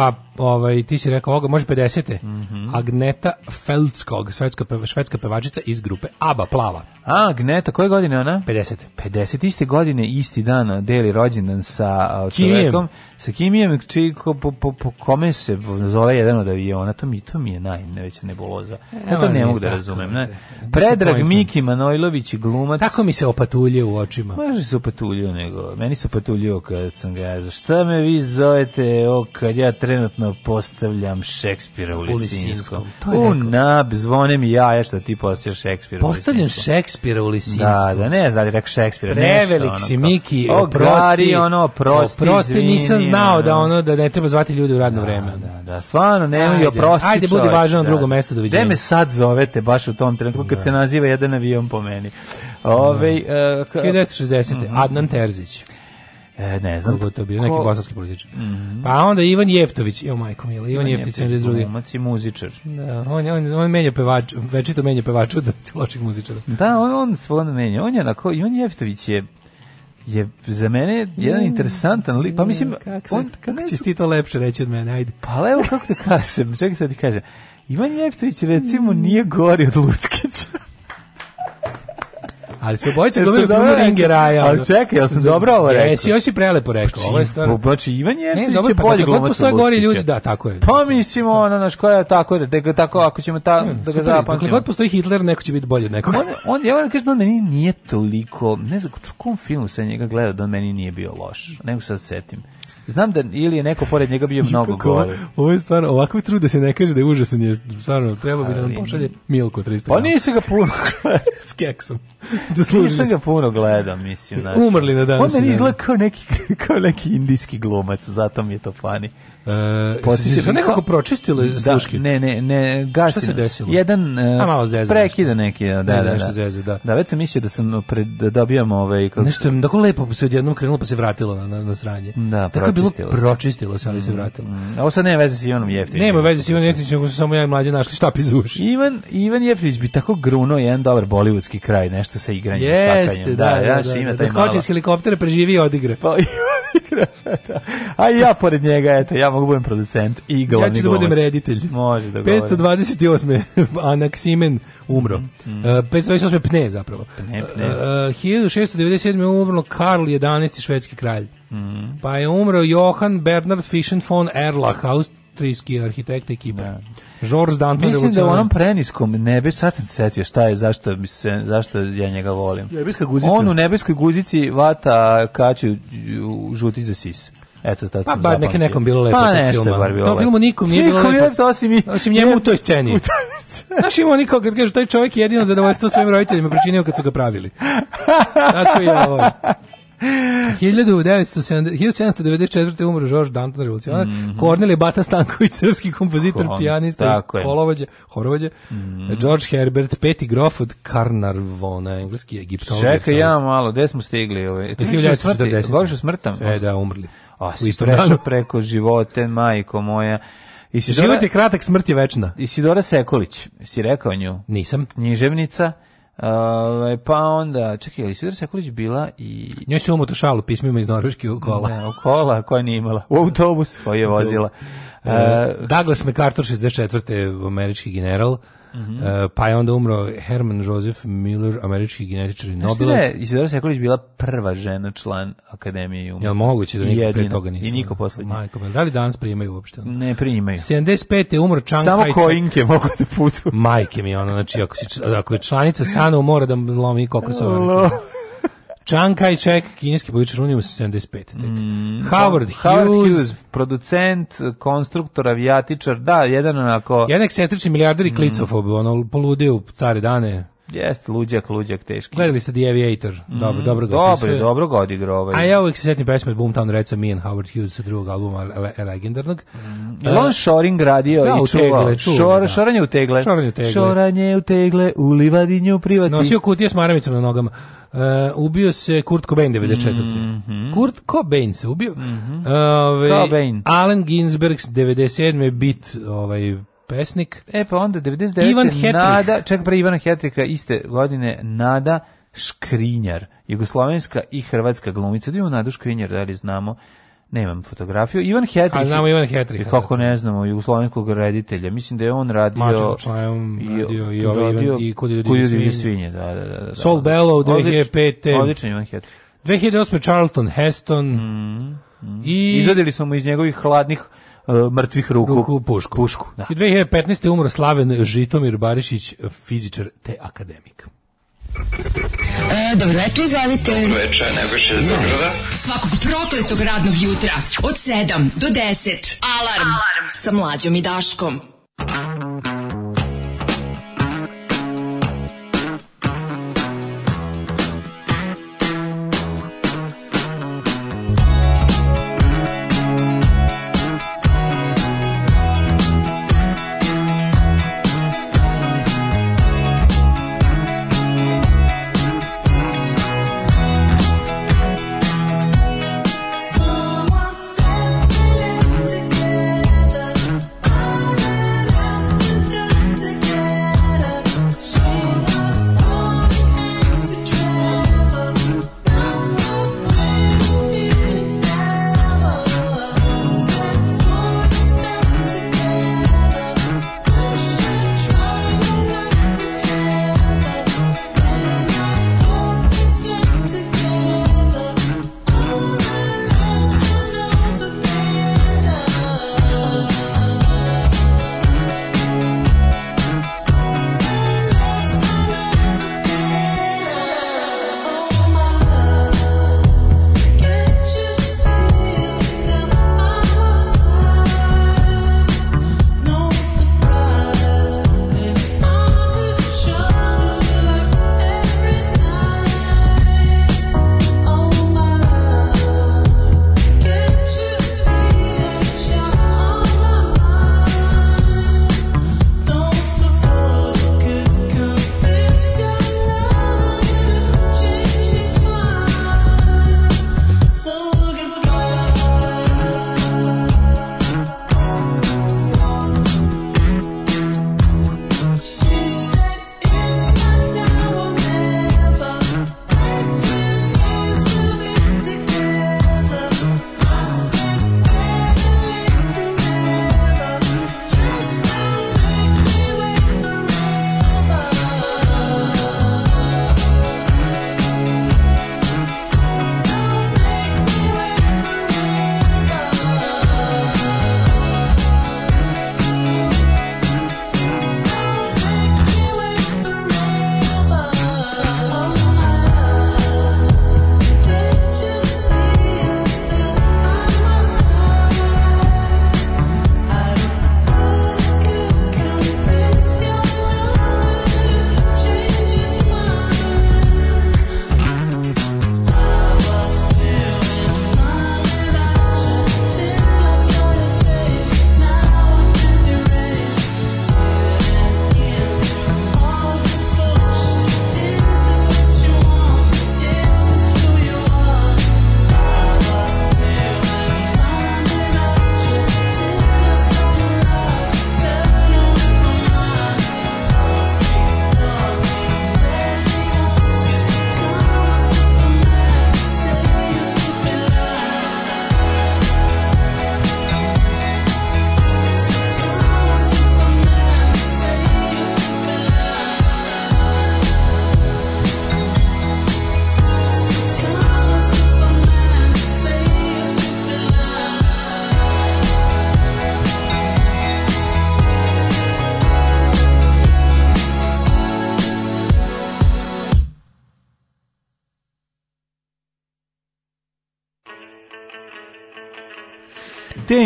pa ovaj, ti si rekao ovoga, može 50. Mm -hmm. Agneta Feldskog, švedska, švedska pevačica iz grupe ABBA, plava. A, Agneta, koje godine ona? 50. 50. iste godine, isti dan, deli rođendan sa uh, čovekom, sa Kimijem, čiji, ko, po, po, po, kome se zove jedan od aviona, to mi, to mi je najveća nebuloza. E, ja to ne mogu da razumem. Da ne? Predrag Miki Manojlović, glumac. Tako mi se opatulje u očima. Može se opatulje nego, meni se opatulje kad sam ga, šta me vi zovete, o, kad ja tre trenutno postavljam Šekspira u Lisinskom. To je u nab, zvone mi jaja što ti postavljaš Šekspira Postavljam Šekspira u Lisinskom. Da, da, ne znam da rekao Šekspira. Prevelik si, Miki, oprosti. ono, oprosti, oprosti, nisam znao da ono, da ne treba zvati ljudi u radno da, vreme. Da, da, stvarno, nemoj, oprosti Ajde, budi važan na drugom da. mestu, doviđenja. Gde me sad zovete, baš u tom trenutku, kad da. se naziva jedan avion po meni. Ove, uh, 1960. Adnan Terzić. E, ne znam. Kogo to bio, neki bosanski političar. Mm -hmm. Pa onda Ivan Jeftović, evo majko mila, Ivan, Ivan Jeftović, Jeftović drugi. Umac i muzičar. Da, on, on, on menja pevač, večito menja pevač od loših muzičara. Da, on, on svon menja. On je onako, Ivan Jeftović je je za mene jedan mm. interesantan lik. Pa mislim, kak on, kako ćeš ti to lepše reći od mene, ajde. Pa evo kako da kažem, čekaj sad ti kažem. Ivan Jeftović recimo mm. nije gori od Lutkića ali se obojica gledaju e, filmu Ringeraja. Ali čekaj, jel sam dobro ovo rekao? Jesi, još si prelepo rekao. Pa ovo je stvarno. Znači, Ivan Jeftić je pa bolji glumac. Postoje gori ljudi, da, tako je. Pa mislimo, ono, naš, koja je tako, da, da ga tako, ako ćemo ta, da ga zapamćemo. Dakle, god postoji Hitler, neko će biti bolji od nekog. On, on, ja moram kažem, on meni nije toliko, ne znam, u kom filmu sam njega gledao da on meni nije bio loš, nego sad setim. Znam da ili je neko pored njega bio mnogo gori. Ovo je stvarno, ovako je trud da se ne kaže da je užasan, je stvarno, treba bi da nam pošalje Milko 300 Pa nisi ga puno s keksom. Da nisam ga puno gledao, mislim. Znači. Umrli na danas. On meni izgleda kao neki, kao neki indijski glumac, zato mi je to fani. Uh, to nekako pročistilo da, sluške? Ne, ne, ne, gasi. Šta se desilo? Jedan uh, A malo zezno, prekida neki, da, da, da. Nešto da. zezno, da. Da, već sam mislio da sam pred, da dobijam ovaj... Kako... Nešto je tako lepo se odjednom krenulo pa se vratilo na, na, na sranje. Da, tako je bilo pročistilo se, ali se vratilo. Mm, mm, ovo sad nema veze s Ivanom Jeftinićem. Nema veze s Ivanom Jeftinićem, nego su samo ja i mlađe našli štap iz uši. Ivan, Ivan Jeftinić bi tako gruno jedan dobar bolivudski kraj, nešto sa igranjem, Jeste, štakanjem. Da, da, da, da, da, da, da, da, da, da, da, da, da, da, A ja pored njega, eto, ja mogu da budem producent i glavni Ja ću da budem glumac. reditelj. Može da govorim. 528. Anaksimen umro. Mm, mm. Uh, 528. Pne zapravo. Pne, pne. E, e, uh, 1697. umrlo Karl 11. švedski kralj. Mm. Pa je umro Johan Bernard Fischen von Erlach, austrijski arhitekt i kibar. Georges Danton Mislim da u onom preniskom nebe, sad sam setio šta je, zašto, bi se, zašto ja njega volim. Nebeska guzica. On u nebeskoj guzici vata kaću žuti za sis. Eto, tad pa, bar neke nekom bilo lepo. Pa nešto filma. je bar bilo lepo. filmu nikom nije bilo lepo. lepo osim, i, osim njemu u toj sceni. U toj sceni. Znaš, ima niko kad kažu, taj čovjek je jedino zadovoljstvo svojim roditeljima pričinio kad su ga pravili. Tako je ovo. 1794. umro Žorž Danton, revolucionar. Mm -hmm. Kornelije Bata Stanković, srpski kompozitor, Kon, pijanista i holovođa, horovođa. Mm -hmm. George Herbert, peti grof od Karnarvona, engleski egiptolog. Čekaj ja malo, gde smo stigli? Ovaj? Govoriš o smrtam? E, da, umrli. A, si prešao preko živote, majko moja. Isidora, Život je kratak, smrt je večna. Isidora Sekulić, si rekao nju? Nisam. Književnica. Ove, pa onda, čekaj, ali Sudar Sekulić bila i... Njoj se umoto šalu pismima iz Norveške u kola. Ne, u kola koja nije imala. U autobus koji je vozila. Autobus. E, uh, e, Douglas MacArthur, 64. američki general. Mm -hmm. pa je onda umro Herman Joseph Miller, američki genetičar i da Nobelovac. Isidora Sekulić bila prva žena član Akademije umrla. Jel moguće da niko pre toga nisu? I niko poslednji. Majko, pa da li danas primaju uopšte? Ne, primaju. 75. je umro Čang Samo koinke mogu da putu. Majke mi ono, znači ako, si, ako je članica sana mora da lomi koliko se Chiang Kai-shek, kineski političar, on je 75. Tek. Mm, da. Howard, Howard Hughes, Hughes, producent, konstruktor, avijatičar, da, jedan onako... Jedan ekscentrični milijarder i klicofob, mm. ono, poludio u stare dane. Jeste, luđak, luđak, teški. Gledali ste The Aviator, mhm. dobro, mm, dobro ga Dobro, dobro ga odigrao ovaj. A ja uvijek se setim pesme Boomtown reca me and Howard Hughes sa drugog albuma le, legendarnog. Mm. Uh, on e, Shoring radio da, i čuvao. Da. Šoranje u tegle. Šoranje u tegle. Šoranje u tegle, u livadinju privati. Nosio kutije s maramicama na nogama. Uh, ubio se Kurt Cobain 94. Mm -hmm. Kurt Cobain se ubio. Mm -hmm. uh, Cobain. Allen Ginsberg 97. bit ovaj pesnik. E pa onda 99. Ivan Hetrik. Nada, čak pre Ivana Hetrika iste godine Nada Škrinjar, jugoslovenska i hrvatska glumica. Da imamo Nadu Škrinjar, da li znamo? Nemam fotografiju. Ivan Hetrik. A znamo Ivan Hetrih. Kako ne znamo, jugoslovenskog reditelja. Mislim da je on radio... Mačevom članom radio i, ovaj Ivan, i Kudi ljudi, svinje. svinje. Da, da, da, da. Sol Bellow, 2005. Odličan Ivan Hetrik. 2008. Charlton Heston. Mm, mm. I... Izvadili smo iz njegovih hladnih E, mrtvih ruku, ruku pušku. pušku da. I 2015. umro Slaven Žitomir Barišić, fizičar te akademik. E, dobro večer, izvalite. Dobro večer, najbolje za grada. Svakog prokletog radnog jutra od 7 do 10. Alarm, Alarm. sa mlađom i Daškom.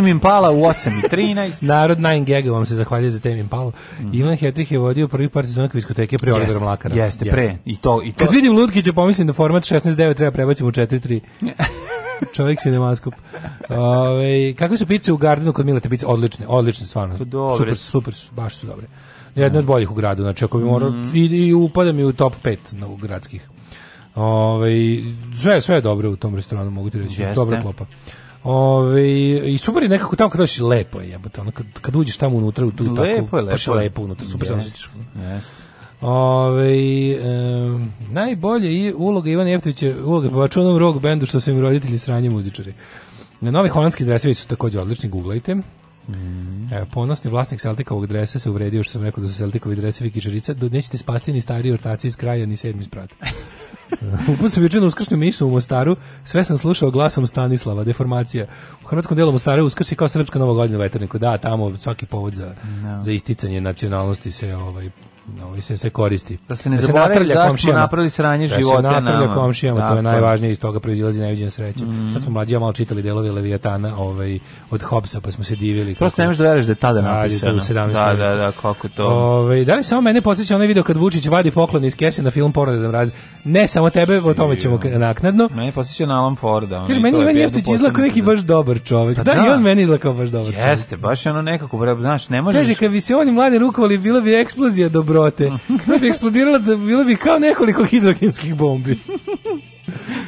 Tame Impala u 8 i 13. Narod 9 Gega vam se zahvaljuje za Tame Impala. Mm. Ivan Hetrih je vodio prvi par sezona diskoteke pre Olivera Mlakara. Jeste, pre. I to, i to. Kad vidim Lutkića pomislim da format 16.9 treba prebaciti u 4.3. Čovjek si nemaskup. Ove, kakve su pice u Gardenu kod Mileta pice? Odlične, odlične stvarno. Pa dobre. Super, super, baš su dobre. Jedna od mhm. boljih u gradu, znači ako bi morao, mm. i, i upada mi u top 5 na, u gradskih. Ove, sve, sve je dobro u tom restoranu, mogu ti reći. Jeste. Dobra klopa. Ove, I super je nekako tamo kad dođeš lepo je, jebote, ono, kad, kad uđeš tamo unutra, u tu lepo, tako, lepo. baš je lepo unutra, super yes, se Jeste. Ove, um, najbolje je uloga Ivana Jeftovića, uloga po vačunom rock bendu što su im roditelji sranje muzičari. Na novi holandski dresevi su takođe odlični, googlajte. Mm. E, ponosni vlasnik Celtikovog dresa se uvredio što sam rekao da su Celtikovi dresevi kičerica, nećete spasti ni stariji ortaci iz kraja, ni sedmi sprat. Uput sam juče na uskrsnu misu u Mostaru, sve sam slušao glasom Stanislava, deformacija. U hrvatskom delu Mostara je uskrs kao srpska nova godina veterniku. Da, tamo svaki povod za, no. Da. za isticanje nacionalnosti se ovaj, ovaj se se koristi. Da se ne da zaboravi zašto smo napravili sranje da života se natrlja komšijama, dakle. to je najvažnije iz toga proizilazi najviđena sreća. Mm -hmm. Sad smo mlađi malo čitali delove Leviatana ovaj, od Hobbesa, pa smo se divili. Prosto ne možeš da veriš da je tada da, da, napisano. Da, da, da, da, kako to. Ove, ovaj, da li samo mene podsjeća onaj video kad Vučić vadi poklon iz kese na film Porno da mrazi? Ne samo tebe, o tome ćemo naknadno. Mene podsjeća na Alan Forda. Kaže, meni, meni Jeftić izlako neki baš dobar čovjek. Pa da, i da. on meni izlako baš dobar čovjek. Jeste, baš ono nekako, bre, znaš, ne možeš... Kaže, kad bi se oni mladi rukovali, bilo bi eksplozija dobro grote. Kada bi eksplodirala, da bilo bi kao nekoliko hidrogenskih bombi.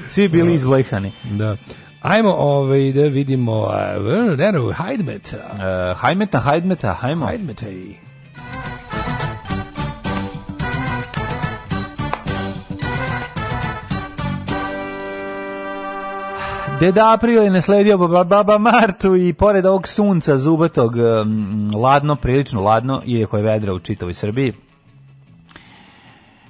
Svi bili izblejhani. Da. Ajmo ovaj, da vidimo uh, Nero, Hajdmeta. Uh, e, Hajdmeta, Hajdmeta, hajmo. Hajdmeta i... Deda April je nasledio baba Martu i pored ovog sunca zubatog, ladno, prilično ladno, iako je vedra u čitavoj Srbiji,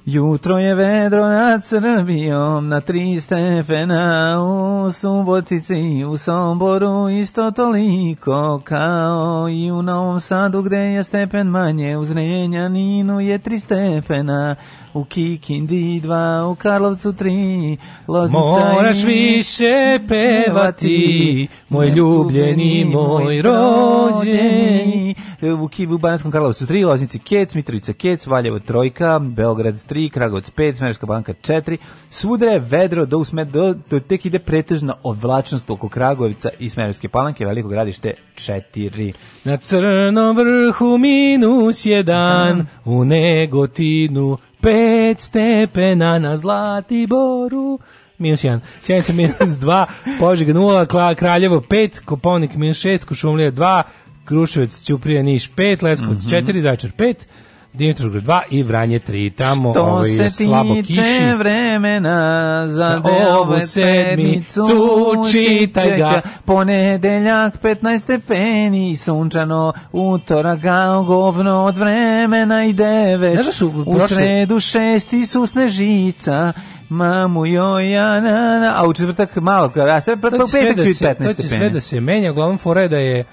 Jutro je vedro nad Srbijom, na tri stepena u Subotici, u Somboru isto toliko kao i u Novom Sadu gde je stepen manje, u Zrenjaninu je tri stepena, u Kikindi dva, u Karlovcu tri, Loznica Moraš i... više pevati, moj ljubljeni, moj rođeni, u, u Banatskom Karlovcu 3, Loznici Kec, Mitrovica Kec, Valjevo Trojka, Beograd 3, Kragovac 5, Smerska banka 4, svudre je vedro do, usme, do, do tek ide pretežna odvlačnost oko Kragovica i Smerske palanke, veliko gradište 4. Na crnom vrhu minus 1, u Negotinu 5 stepena na Zlatiboru, minus 1, Sjenica minus 2, Požeg 0, Kraljevo 5, Koponik minus 6, Košumlija 2, Kruševac, Ćuprija, Niš 5, Leskovac 4, mm -hmm. Zajčar 5, Dimitrovgrad 2 i Vranje 3. Tamo Što ovaj, je slabo kiši. Što se tiče vremena za, za ovu sedmicu, čitaj ga. Ponedeljak 15 stepeni, sunčano, utorak kao govno od vremena i 9. Znaš da su u prošle... U sredu 6 i susne žica, mamu joj, ja, na, na, a u četvrtak malo, a sve, pa, pa, petak će biti 15 stepeni. To će sve da, da se menja, uglavnom fora je da je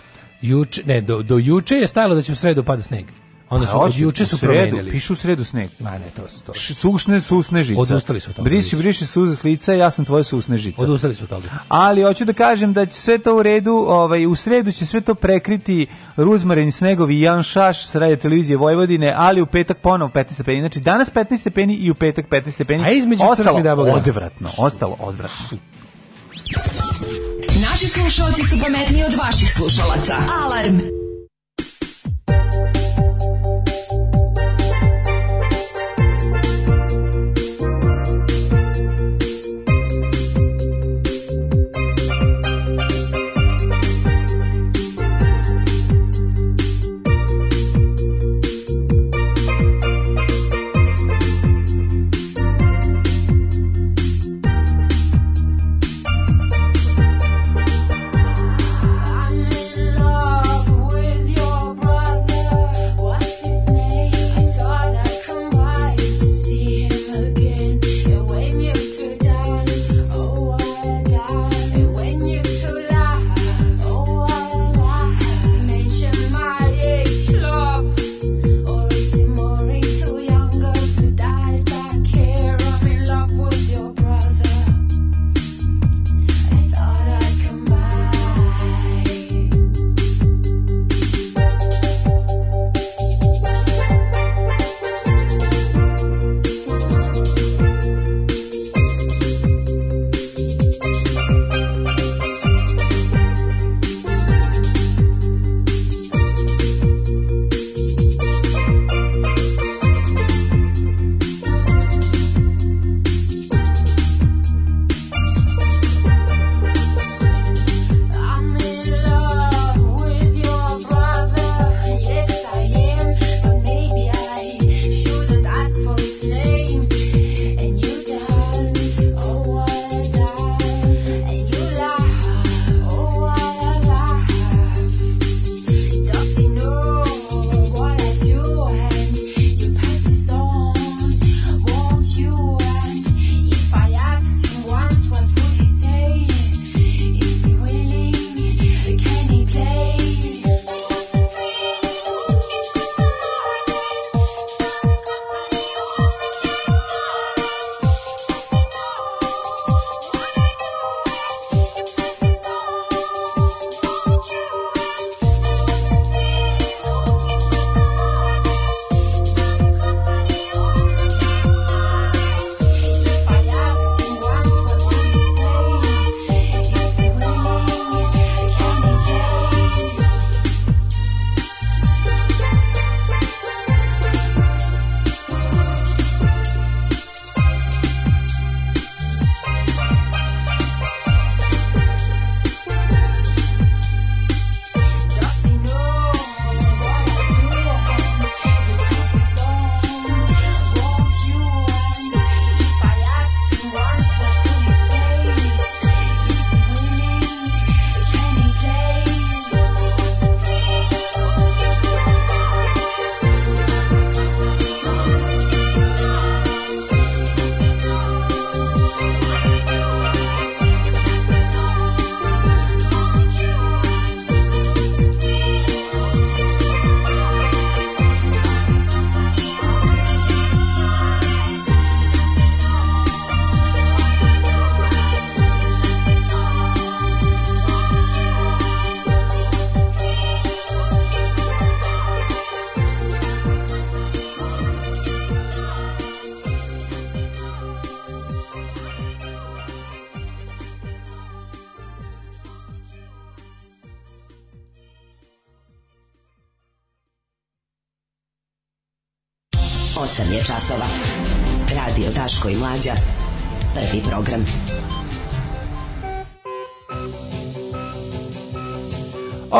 Juče, ne, do, do juče je stajalo da će u sredu pada sneg. Onda su pa od juče su sredu, promenili. Pišu u sredu sneg. Ma ne, to su to. Sušne susne žice. Odustali su od toga. Briši, briši suze s lica, ja sam tvoje susne žice. Odustali su od toga. Ali hoću da kažem da će sve to u redu, ovaj, u sredu će sve to prekriti Ruzmarin Snegovi Jan Šaš s radio televizije Vojvodine, ali u petak ponovo 15 stepeni. Znači danas 15 stepeni i u petak 15 stepeni. A između ostalo odvratno. Ostalo odvratno. Naši slušalci su pametniji od vaših slušalaca. Alarm!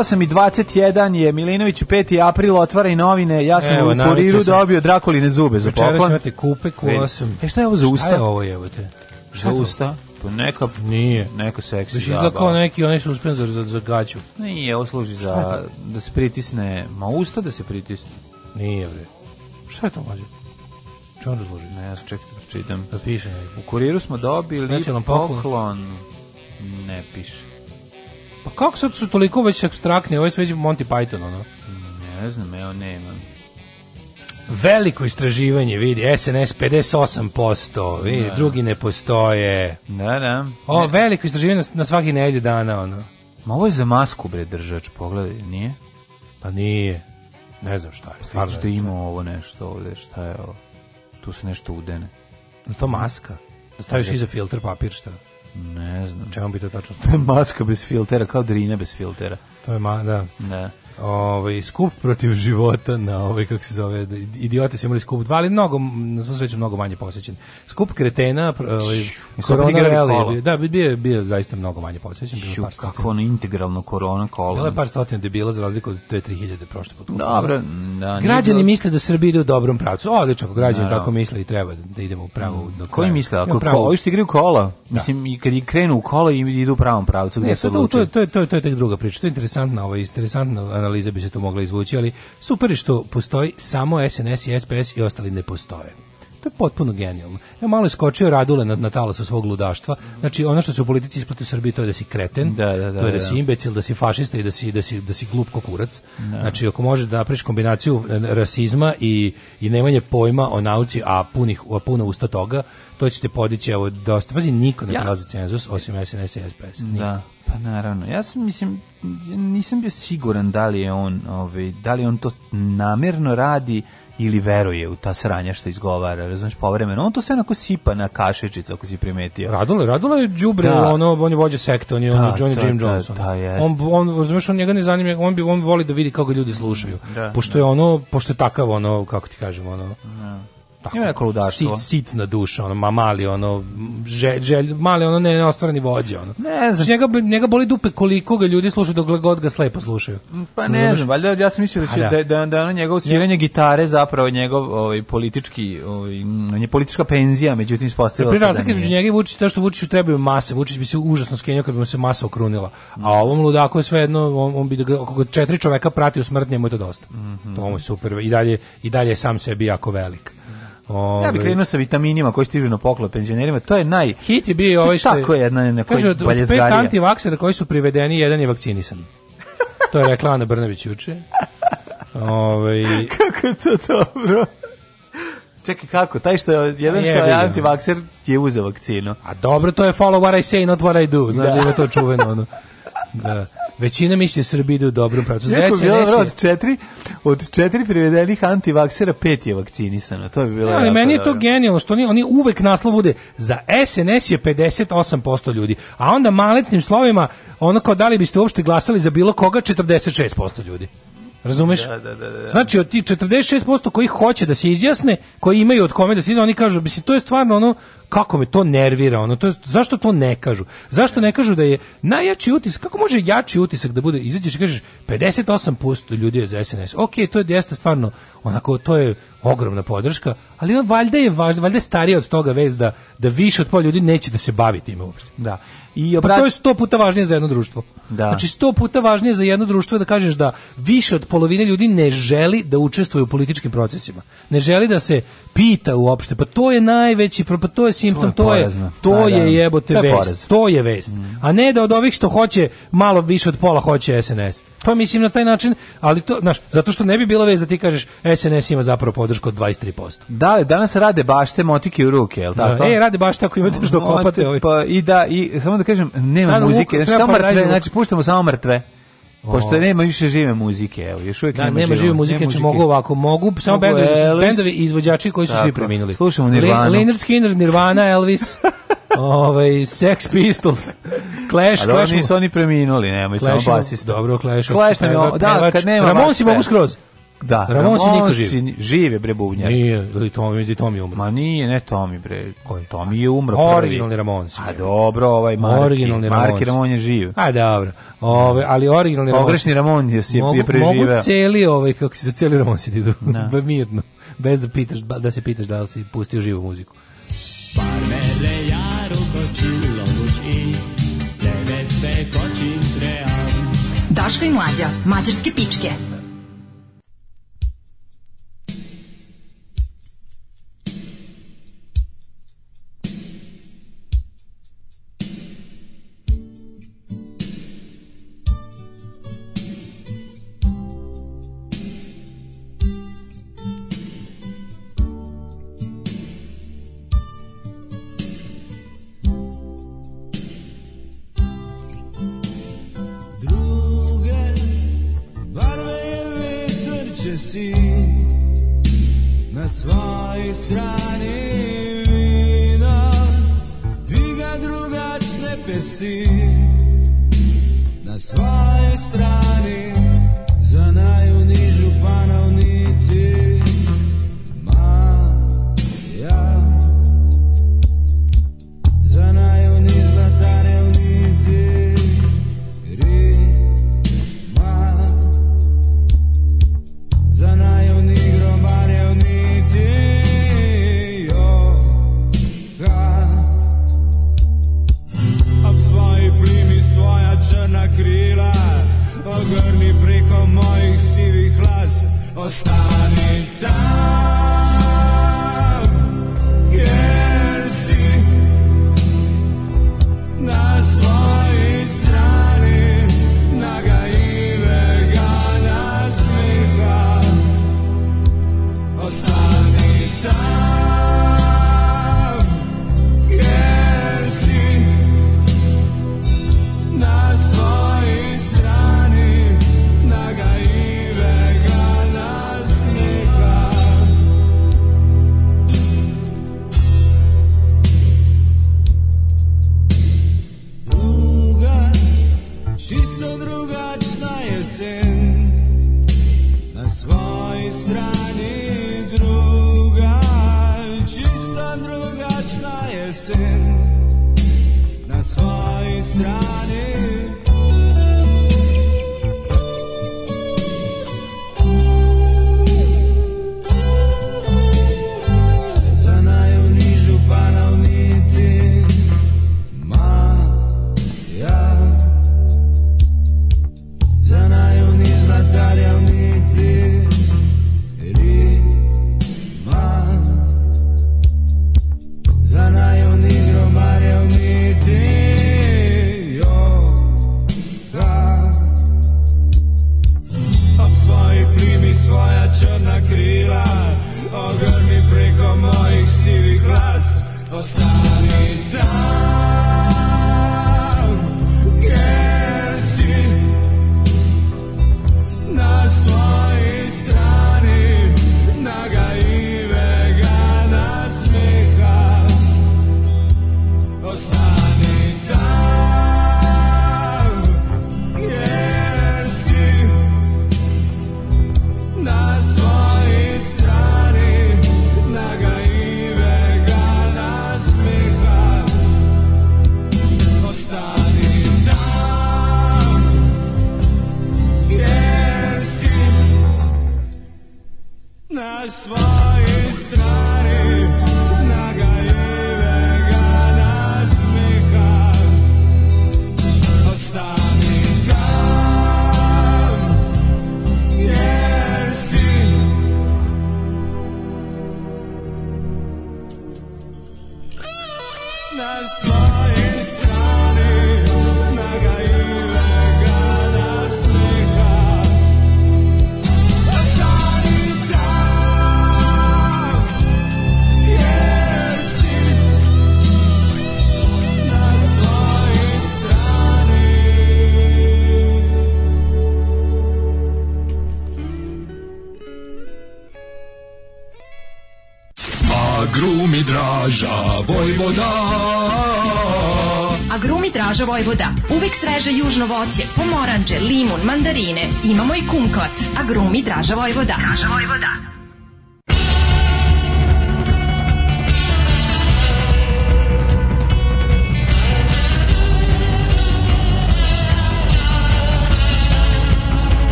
8 i 21 je Milinović 5. april otvara i novine. Ja sam Evo, u kuriru dobio Drakoline zube za poklon. Večeras imate kupe 8. E šta je ovo za usta? Šta je ovo jebote? Za usta? Pa neka nije, neka seksi Biš izgleda kao neki onaj suspenzor za, za gaću. Nije, ovo služi za da se pritisne, ma usta da se pritisne. Nije bre. Šta je to mlađe? Čemu razloži? Ne, ja čekaj da čitam. Da piše. U kuriru smo dobili znači, poklon. poklon. Ne piše. Pa kako sad su toliko već abstraktni, ovo je sve Monty Python, ono? Ne znam, evo nemam. Veliko istraživanje, vidi, SNS 58%, vidi, da, drugi ne postoje. Da, da. O, veliko istraživanje na svaki nedlju dana, ono. Ma ovo je za masku, bre, držač, pogledaj, nije? Pa nije. Ne znam šta je, stvarno. Vidiš da ima ovo nešto ovde, šta je ovo? Tu se nešto udene. To maska? Da staviš znači, iza filter papir, šta? Ne znam. Čemu bi to tačno? To je maska bez filtera, kao drina bez filtera. To je ma, da. Da ovaj skup protiv života na ovaj kako se zove da idioti su imali skup dva ali mnogo na sve sreću mnogo manje posvećen skup kretena ovaj korona rally da bio je bio zaista mnogo manje posećen bilo par kako ono integralno korona kola bilo je par stotina debila za razliku od te 3000 prošle put dobro da građani misle da Srbija ide u dobrom pravcu odlično građani da, tako misle i treba da idemo u pravo do koji misle ako ko, ovi što igraju kola da. mislim i kad krenu u kola i idu u pravom pravcu gde se to to to to je tek druga priča to je interesantna ova interesantno analiza bi se to mogla izvući, ali super je što postoji samo SNS i SPS i ostali ne postoje. To je potpuno genijalno. Ja malo iskočio Radule na, na talasu svog ludaštva. Znači, ono što se u politici isplati u Srbiji, to je da si kreten, da, da, da, to je da, da. si imbecil, da si fašista i da si, da si, da si glup kokurac. Da. Znači, ako možeš da napraviš kombinaciju e, rasizma i, i nemanje pojma o nauci, a, punih, a puno usta toga, to te podići, evo, dosta. Pazi, niko ne ja. prelazi cenzus, osim SNS i SPS. Niko. Da, pa naravno. Ja sam, mislim, nisam bio siguran da li je on, ovaj, da li on to namjerno radi, ili veruje u ta sranja što izgovara, razumeš, povremeno. On to sve onako sipa na kašičicu, ako si primetio. Radula, Radula je đubre, da. ono, on je vođa sekte, on je da, ono Johnny da, Johnson. Da, da, on, on, razumeš, on njega ne zanima, on, bi, on voli da vidi kako ga ljudi slušaju. Da, pošto je ono, pošto je takav ono, kako ti kažem, ono, da tako, ima neko ludaštvo. Sit, sitna duša, ono, ma mali, ono, želj, želj, mali, ono, ne, neostvarani vođe, ono. Ne znam. Znači, njega, njega boli dupe koliko ga ljudi slušaju dok god ga slepo slušaju. Pa ne, ne znam, valjda ja sam mislio da pa će, da. da, da, da ono njegovo sviranje gitare zapravo njegov ovaj, politički, ovaj, nje politička penzija, međutim, ispostavila ja, se da nije. Između njega i Vučić, to što Vučiću trebaju mase, Vučić bi se užasno skenio kad bi mu se masa okrunila. A mm. ovom ludaku je jedno, on, on bi da ga, četiri čoveka prati u smrt, njemu je to dosta. Mm -hmm. To mu je super. I dalje, i dalje sam sebi jako velik. Ove, ja bih ovaj. krenuo sa vitaminima koji stižu na poklop penzionerima. To je naj... Hit je bio ovaj što... je... Tako je jedna na koji Kaže, pet antivaksera koji su privedeni, jedan je vakcinisan. To je rekla Ana Brnović juče. Ove... Ovaj- kako je to dobro. Čekaj, kako? Taj što je jedan što je antivakser je uzeo vakcinu. A dobro, to je follow what I say, not what I do. Znaš da, da ima to čuveno. Ono. Da. Većina misli da Srbi ide u dobrom pravcu. Za SNS od četiri, od četiri privedenih antivaksera pet je vakcinisano. To bi bilo. Ja, ali meni je to genijalno što oni oni uvek naslov bude za SNS je 58% ljudi, a onda malicnim slovima ono kao da li biste uopšte glasali za bilo koga 46% ljudi. Razumeš? Da, da, da, da. Znači, od ti 46% koji hoće da se izjasne, koji imaju od kome da se izjasne, oni kažu, mislim, to je stvarno ono, kako me to nervira, ono, to je, zašto to ne kažu? Zašto ne kažu da je najjači utisak, kako može jači utisak da bude, izađeš i kažeš, 58% ljudi je za SNS. Ok, to je jeste stvarno, onako, to je ogromna podrška, ali on valjda je važno, valjda je starija od toga vez da, da više od pola ljudi neće da se bavi time uopšte. Da. I obrat... Pa to je 100 puta važnije za jedno društvo. Da. Znači 100 puta važnije za jedno društvo je da kažeš da više od polovine ljudi ne želi da učestvuje u političkim procesima. Ne želi da se pita uopšte. Pa to je najveći, pa to je simptom, to je, to je, da, da. je jebote vest. To je vest. Mm. A ne da od ovih što hoće, malo više od pola hoće SNS. Pa mislim na taj način, ali to, znaš, zato što ne bi bilo vez da ti kažeš SNS ima zapravo podršku od 23%. Da, danas rade bašte motike u ruke, jel da, tako? Da, e, rade bašte tako imate što kopate. Ovaj. Pa, I da, i samo da kažem, nema Sad muzike, znači, samo mrtve, znači puštamo samo mrtve. Pošto nema više žive muzike, evo, još uvijek da, nema, nema žive muzike, nema znači mogu ovako, mogu samo bendovi, bendovi i izvođači koji su tako, svi preminuli. Slušamo Nirvana. Le, Leonard Skinner, Nirvana, Elvis, ovaj, Sex Pistols, Clash, A dobro, Clash. nisu oni preminuli, nema, i samo basista. Dobro, Clash. Clash, da, kad nema. Ramon si mogu skroz. Da, Ramonsi niko živ. Žive bre bubnjar. Nije, ili Tomi, misli Tomi umro. Ma nije, ne Tomi bre. Koji Tomi je umro prvi. Originalni Ramonsi. A dobro, ovaj Marki. Originalni Ramonsi. Marki Ramon je živ. A dobro. Ove, ali originalni Ramonsi. Pogrešni Ramon je, je, je preživeo. Mogu celi, ovaj, kako se celi Ramonsi idu. Da. mirno. Bez da, pitaš, da se pitaš da li si pustio živu muziku. mele jaru kočilo i devet se kočin trean. Daško i mlađa, mađarske pičke. tuđe si na svoj strani vina Dviga drugač ne pesti na svoj strani za najunižu panovu ostane dan. sveže južno voće, pomoranđe, limun, mandarine. Imamo i kumkot, agrumi grumi Draža Vojvoda. Draža Vojvoda.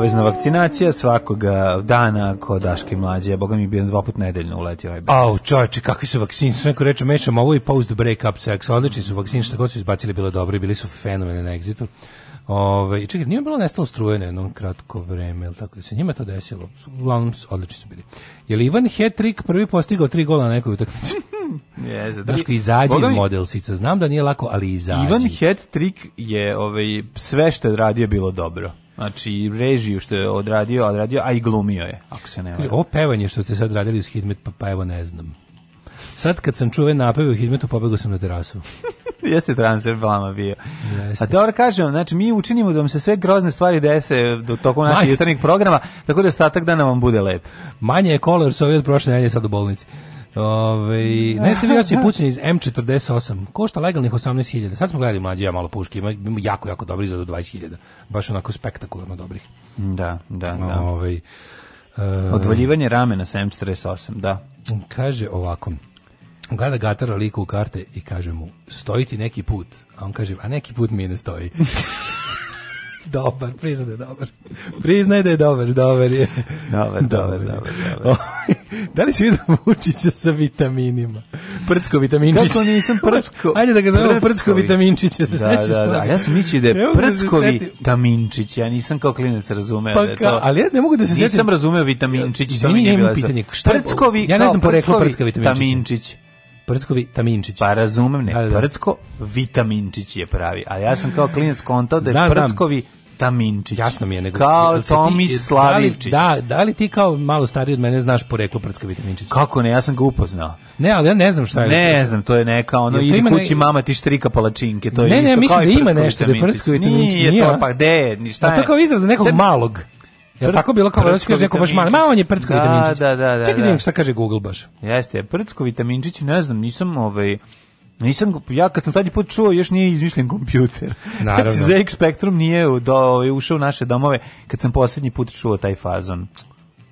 obavezna vakcinacija svakog dana kod Daške mlađe. Boga mi bio dva put nedeljno uletio ovaj Au, čoveče, kakvi su vakcini? Sve neko reče, mešam ovo i post break up sex. Odlični su vakcini, što god su izbacili, bilo dobro i bili su fenomene na egzitu. Ove, čekaj, nije bilo nestalo struje na jednom kratko vreme, ili tako da se njima to desilo. Uglavnom, odlični su bili. Je li Ivan Hetrik prvi postigao tri gola na nekoj utakmici? Jeze, Daško, izađe iz modelsica. Znam da nije lako, ali izađi. Ivan Hetrik je ovaj, sve što je radio bilo dobro znači režiju što je odradio, odradio, a i glumio je, ako se ne varam. Ovo pevanje što ste sad radili uz Hidmet, pa, pa evo ne znam. Sad kad sam čuve napeve u Hidmetu, pobegao sam na terasu. Jeste transfer vama bio. Jeste. A dobro kažem, znači mi učinimo da vam se sve grozne stvari dese do tokom naših jutarnjih programa, tako da ostatak dana vam bude lep. Manje je kolor sa ove od prošle sad u bolnici. Ove, da. ne ste vi oči pucanje iz M48. Košta legalnih 18.000. Sad smo gledali mlađi ja malo puške. Ima, jako, jako dobri za do 20.000. Baš onako spektakularno dobrih. Da, da, da. Ove, e, Odvaljivanje ramena sa M48, da. Kaže ovako. Gleda gatara liku u karte i kaže mu, stoji neki put. A on kaže, a neki put mi ne stoji. dobar, priznaj da je dobar. Priznaj da je dobar, dobar je. Dobar, dobar, dobar. dobar. Ovaj, da li si vidio Vučića sa vitaminima? Prcko vitaminčić. Kako nisam prcko? Ajde da ga zovemo prcko vitaminčića. Da, da, da, da. Ja sam mislio da je Evo da prcko da vitaminčić. Ja nisam kao klinac razumeo pa, da je to. Ali ja ne mogu da se setim. Nisam razumeo vitaminčić. Izvini, ja imam pitanje. Šta prckovi, ja ne znam poreklo prcka vitaminčića. Prcko Vitaminčić. Pa razumem, ne, ali, da, da. Prcko Vitaminčić je pravi, ali ja sam kao klinac kontao da je da, Prckovi Taminčić. Jasno mi je nego kao Tomislavivčić. Da, da, da li ti kao malo stariji od mene znaš poreklo Prcka Vitaminčić? Kako ne, ja sam ga upoznao. Ne, ali ja ne znam šta je. Ne učin. znam, to je neka ono ide ima kući ne... mama ti štrika palačinke, to je ne, isto ne, kao. Ne, ne, mislim da ima nešto da Prcka Vitaminčić nije. nije to pa gde, ni je. A to kao izraz nekog Sve... malog. Je tako bilo kao Vojvodski neko baš malo? Ma on je prcko da, vitaminčić. Da, da, da. Čekaj da, da. šta kaže Google baš. Jeste, prcko vitaminčić, ne znam, nisam ovaj... Nisam, ja kad sam tadnji put čuo, još nije izmišljen kompjuter. Naravno. ZX Spectrum nije do, ovaj, ušao u naše domove kad sam poslednji put čuo taj fazon.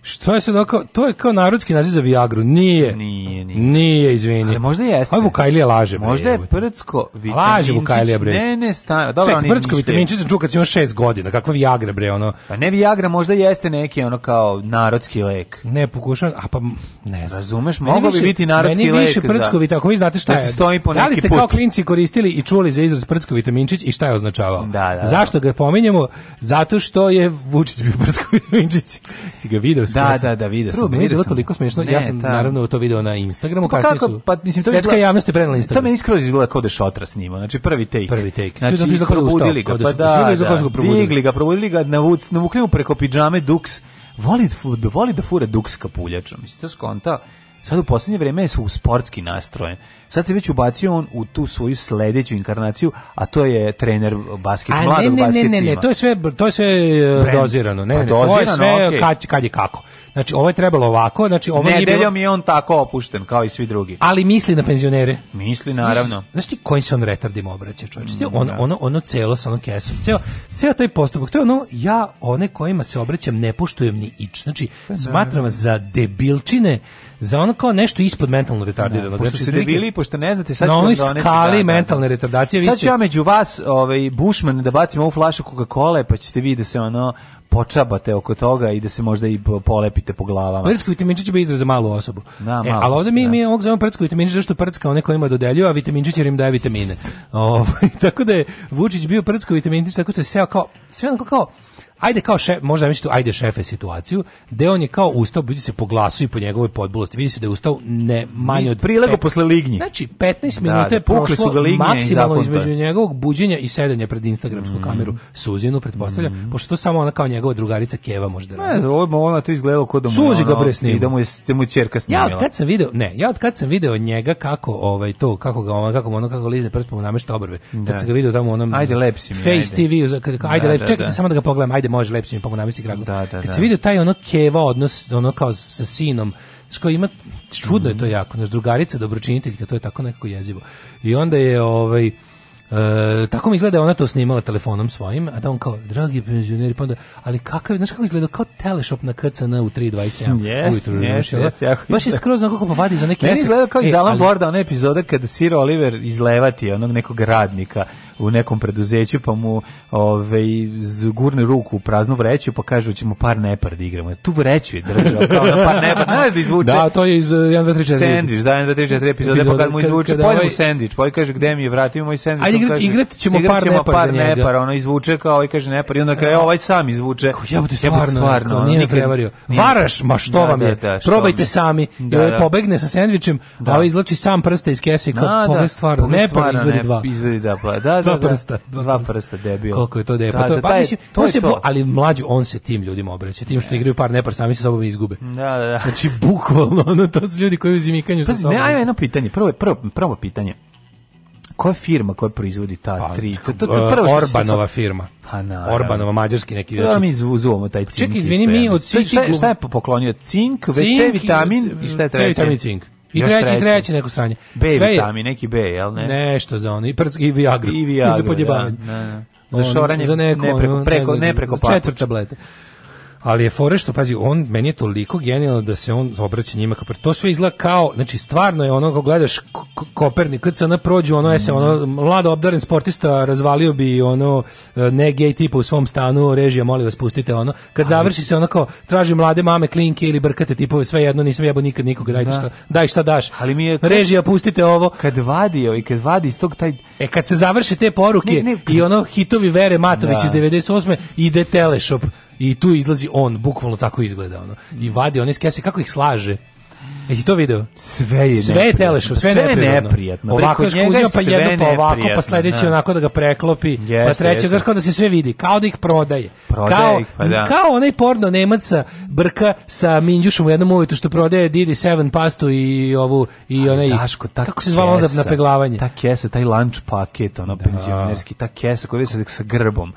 Što je se kao, to je kao narodski naziv za Viagru. Nije. Nije, nije. Nije, izvini. Ali možda jeste. Ovo Vukajlija laže. Bre, možda je Prcko vitaminčić. Laže Vukajlija, bre. Ne, ne, stano. Dobro, Ček, Prcko vitaminčić sam čuo kad si imao šest godina. Kakva Viagra, bre, ono. Pa ne Viagra, možda jeste neki ono kao narodski lek. Ne, pokušam, a pa ne znam. Razumeš, mogo bi biti narodski lek. Meni više lek Prcko vitaminčić, ako vi znate šta da je. Stoji po neki put. da li ste put. kao klinci koristili i čuli za izraz Prcko vitaminčić i šta je označavao? Da, da, da. Zašto ga pominjemo? Zato što je Vučić bio Prcko vitaminčić. Si ga video, Da, da, da, da, vidio sam. Prvo, bilo toliko smiješno, ja sam ta... naravno to video na Instagramu, pa kako, su, pa, mislim, to svetska javnost je prenala Instagram. To me iskroz izgleda kao da šotra snima, znači prvi take. Prvi take. Znači, znači probudili ga, pa da, da, digli ga, probudili ga, navukli mu preko pidžame duks, voli, da voli da fura duks kapuljačom, mislim, to skonta Sad u posljednje vreme je u sportski nastrojen. Sad se već ubacio on u tu svoju sledeću inkarnaciju, a to je trener basket, a, mladog ne, ne, basket ne, ne, ne, to je sve, to je sve e, Brand. dozirano. Ne, pa, ne, dozirano, to je sve okay. kad, kad je kako. Znači, ovo je trebalo ovako, znači ovo Nedeljom nije bilo... je on tako opušten, kao i svi drugi. Ali misli na penzionere. Misli, naravno. Znači, kojim se on retardima obraća, čovječ? Mm, ono, da. ono, ono celo sa onom kesom, ceo, ceo taj postupak, to je ono, ja one kojima se obraćam ne poštujem ni ič. Znači, pa da. smatram vas za debilčine za ono kao nešto ispod mentalno retardiranog. Da, pošto znači ste debili, pošto ne znate, sad ću vam doneti. Na skali mentalne retardacije. Sad ću ja među vas, ovaj, Bushman, da bacim ovu flašu Coca-Cola, pa ćete vidjeti da se ono počabate oko toga i da se možda i polepite po glavama. Prtsko vitaminčić bi izraz za malu osobu. Da, e, malo, ali ovdje mi, da. mi ovog zovemo prtsko vitaminčić zašto prtska one ima dodeljuju, a vitaminčić jer im daje vitamine. o, ovaj, tako da je Vučić bio prtsko vitaminčić, tako da se seo kao, sve onako kao, ajde kao šef, možda mislite, ajde šefe situaciju, gde da on je kao ustao, vidi se po glasu i po njegovoj podbulosti, vidi se da je ustao ne manje od... Prilego pet, posle lignji. Znači, 15 da, minuta je da, prošlo ga maksimalno između njegovog buđenja i sedanja pred instagramsku mm kameru Suzinu, pretpostavljam, mm -hmm. pošto to samo ona kao njegova drugarica Keva možda radi. Ne, ovo ona to izgledalo kod da mu Suzi ga bre snima. I da mu je da mu ćerka snimila. Ja od kad sam video, ne, ja od kad sam video njega kako ovaj to kako ga ona kako ono kako lizne prstom namešta obrve. Kad da. sam ga video tamo onom Ajde lepsi mi. Face ajde. TV, ajde, ajde da, čekajte samo da ga pogledam. Ajde ajde da može lepše mi pomoći namesti gradu. Da, da, Kad da. se vidio taj ono keva odnos, ono kao sa sinom, što ima čudno mm je to mhm. jako, naš drugarica, dobročiniteljka, to je tako nekako jezivo. I onda je ovaj E, tako mi izgleda da ona to snimala telefonom svojim, a da on kao, dragi penzioneri, pa onda, ali kakav, znaš kako izgleda, kao teleshop na KCN u 3.27 yes, ujutru. Yes, yes, jako Baš je skroz onako povadi za neke... Meni izgleda kao iz e, Alan Borda, ona epizoda kada Sir Oliver izlevati onog nekog radnika u nekom preduzeću, pa mu ovaj, zgurne ruku u praznu vreću, pa kaže, ćemo par nepar da igramo. Tu vreću je držao, kao na par nepar, znaš da izvuče. Da, to je iz 1, 2, 3, 4. sendvič da, 1, 2, 3, 4 epizode, pa kad mu izvuče, pojde pa mu ovaj- sandvič, pojde pa ovaj kaže, gde mi je vratio moj sendvič Ajde, igrati igrat ćemo par nepar, par nepar, ono izvuče kao i ovaj, kaže nepar, i onda kaže, ovaj sam izvuče. Ja budu stvarno, stvarno nije prevario. Varaš, ma što da, vam da, je, da, probajte sami, pobegne sa sendvičem a izlači sam prste iz kese, kao, stvarno, nepar izvedi dva. Izvedi da, pa, da, dva da, da. prsta. Dva, dva prsta, debil. Koliko je to debil. Da, to, da, pa, mislim, to je se, to. Ali mlađi, on se tim ljudima obraća, tim što yes. igraju par nepar, sami se sobom izgube. Da, da, da. Znači, bukvalno, ono, to su ljudi koji uzimikanju sa sobom. Ne, ajmo jedno pitanje, prvo, prvo, prvo pitanje koja firma koja proizvodi ta pa, tri? To, to, to e, prvo Orbanova su... firma. Pa na. Orbanova mađarski neki znači. Da mi izuzuvamo taj cink. Čekaj, izvini mi od svih šta, šta je poklonio cink, cink, VC vitamin i šta je treće? Vitamin cink. I još treći, treći, treći neko sranje. B Sve vitamini, neki B, jel ne? Nešto za ono, i i Viagra. I Viagra, i za podjebavanje. Da, da. da. Za šoranje, za neko, ne preko, preko, ne, ne preko, ne preko, preko, preko, ali je fore što pazi on meni je toliko genijalno da se on obraća njima kao to sve izgleda kao znači stvarno je ono kako gledaš Kopernik kad se na prođu ono je se ono mlado obdaren sportista razvalio bi ono ne gej tipa u svom stanu režija molim vas pustite ono kad ali... završi se onako traži mlade mame klinke ili brkate tipove sve jedno nisam jebao nikad nikoga daj da. šta daj šta daš ali mi je režija pustite ovo kad vadi i ovaj, kad vadi iz tog taj e kad se završe te poruke ne, ne, kad... i ono hitovi Vere Matović da. iz 98 ide teleshop i tu izlazi on, bukvalno tako izgleda ono. I vadi one skese kako ih slaže Jesi to video? Sve je sve je telešo, sve, sve je neprijatno. Ovako njega uzima pa jedno pa ovako, pa sledeće da. onako da ga preklopi, yes, pa treće, yes. znaš kao da se sve vidi, kao da ih prodaje. prodaje kao, ih, pa da. kao onaj porno Nemaca brka sa Minđušom u jednom uvjetu što prodaje Didi Seven pastu i ovu i onaj Daško, ta kako se zvalo za peglavanje? Ta kesa, taj lunch paket, ono da. penzionerski, ta kesa koja se sa grbom.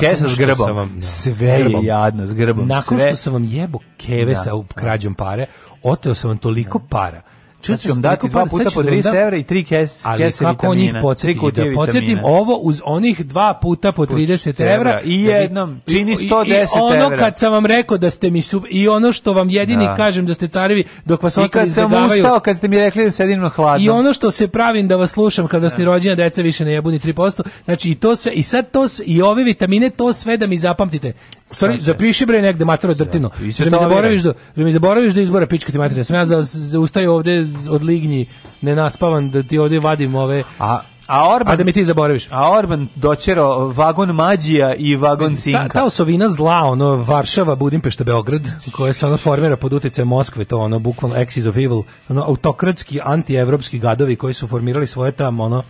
Kesa s grbom. Da. Sve je jadno s grbom. Nakon što sam vam jebo keve sa da. krađom pare, oteo sam vam toliko da. para. Čuo ću vam dati dva puta po 30 da evra i tri kes, ali kese kako njih podsjetim, da podsjetim ovo uz onih dva puta po 30 evra. I da jednom, čini 110 evra. I ono kad sam vam rekao da ste mi sub, i ono što vam jedini kažem da ste carevi dok vas ostali izbjegavaju. I kad sam ustao, kad ste mi rekli da sedim na hladno. I ono što se pravim da vas slušam kada ste rođena deca više ne jebuni 3%. Znači i to sve, i sad to, i ove vitamine, to sve da mi zapamtite. Stvari, za bre negde matero drtino. Da, mi zaboraviš da, da mi zaboraviš da izbora pička ti materina. Sam ja za, za ustaju ovde od lignji, ne naspavan da ti ovde vadim ove A a Orban, a da mi ti zaboraviš. A Orban dočero vagon mađija i vagon cinka. Ta, ta osovina zla, ono, Varšava, Budimpešta, Beograd, koja se ono formira pod uticajem Moskve, to ono, bukvalno Axis of Evil, ono, autokratski, antievropski gadovi koji su formirali svoje tamo, ono,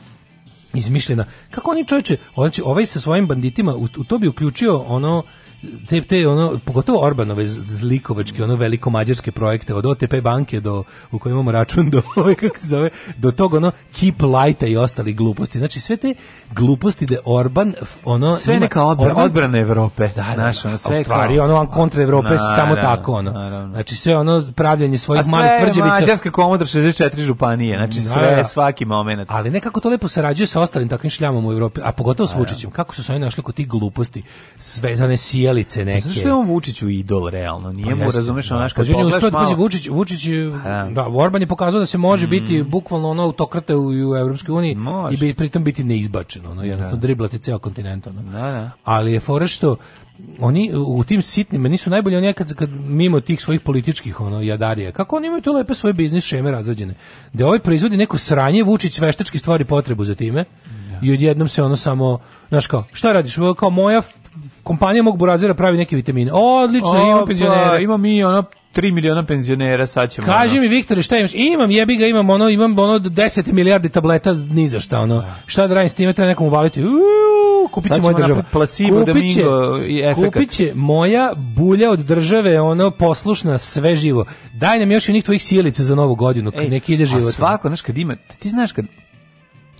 izmišljena. Kako oni čovječe, znači, ovaj sa svojim banditima, u, u to bi uključio ono, te, te ono, pogotovo Orbanove zlikovačke, ono veliko mađarske projekte, od OTP banke do, u kojoj imamo račun do, ovaj, kako se zove, do tog ono Keep Lighta i ostali gluposti. Znači sve te gluposti da Orban, ono... Sve neka ima, Orban, odbrana Evrope. Da, da, da. naš, ono, sve stvari, kao, ono, kontra Evrope na, samo da, da, tako, ono. Na, znači sve ono pravljanje svojih malih tvrđevica. A sve mađarska komodra 64 županije, znači sve, da, svaki moment. Ali nekako to lepo sarađuje sa ostalim takvim šljamom u Evropi, a pogotovo s Vučićem. Kako su se oni našli kod tih gluposti? Sve, da ne sijalice pa neke. Zašto je on Vučiću idol realno? Nije pa mu razumeš da. ona pa kad pa pogledaš malo. Pazi, Vučić, Vučić da. da, Orban je pokazao da se može mm. biti bukvalno ono autokrata u, u Evropskoj uniji može. i bi, pritom biti neizbačeno, ono jednostavno da. driblati ceo kontinent ono. Da, da. Ali je fora što oni u tim sitnim nisu najbolji oni kad, kad mimo tih svojih političkih ono jadarija kako oni imaju to lepe svoje biznis šeme razrađene da ovaj proizvodi neko sranje Vučić veštački stvari potrebu za time da. i odjednom se ono samo znaš kao šta radiš kao moja kompanija mog burazera pravi neke vitamine. Odlično, o, ima penzionera. Pa, ima mi ono 3 miliona penzionera, sad ćemo. Kaži ono. mi Viktore, šta imaš? Imam, jebi ga, imam ono, imam ono 10 milijardi tableta ni za šta ono. Da. Šta da radim s time, treba nekom uvaliti. Uuu, kupit će moja država. Placebo, kupit će, i efekat. Kupit će moja bulja od države, ono, poslušna, sve živo. Daj nam još i njih tvojih silica za novu godinu, Ej, neki ide život. A svako, znaš, kad ima, ti znaš kad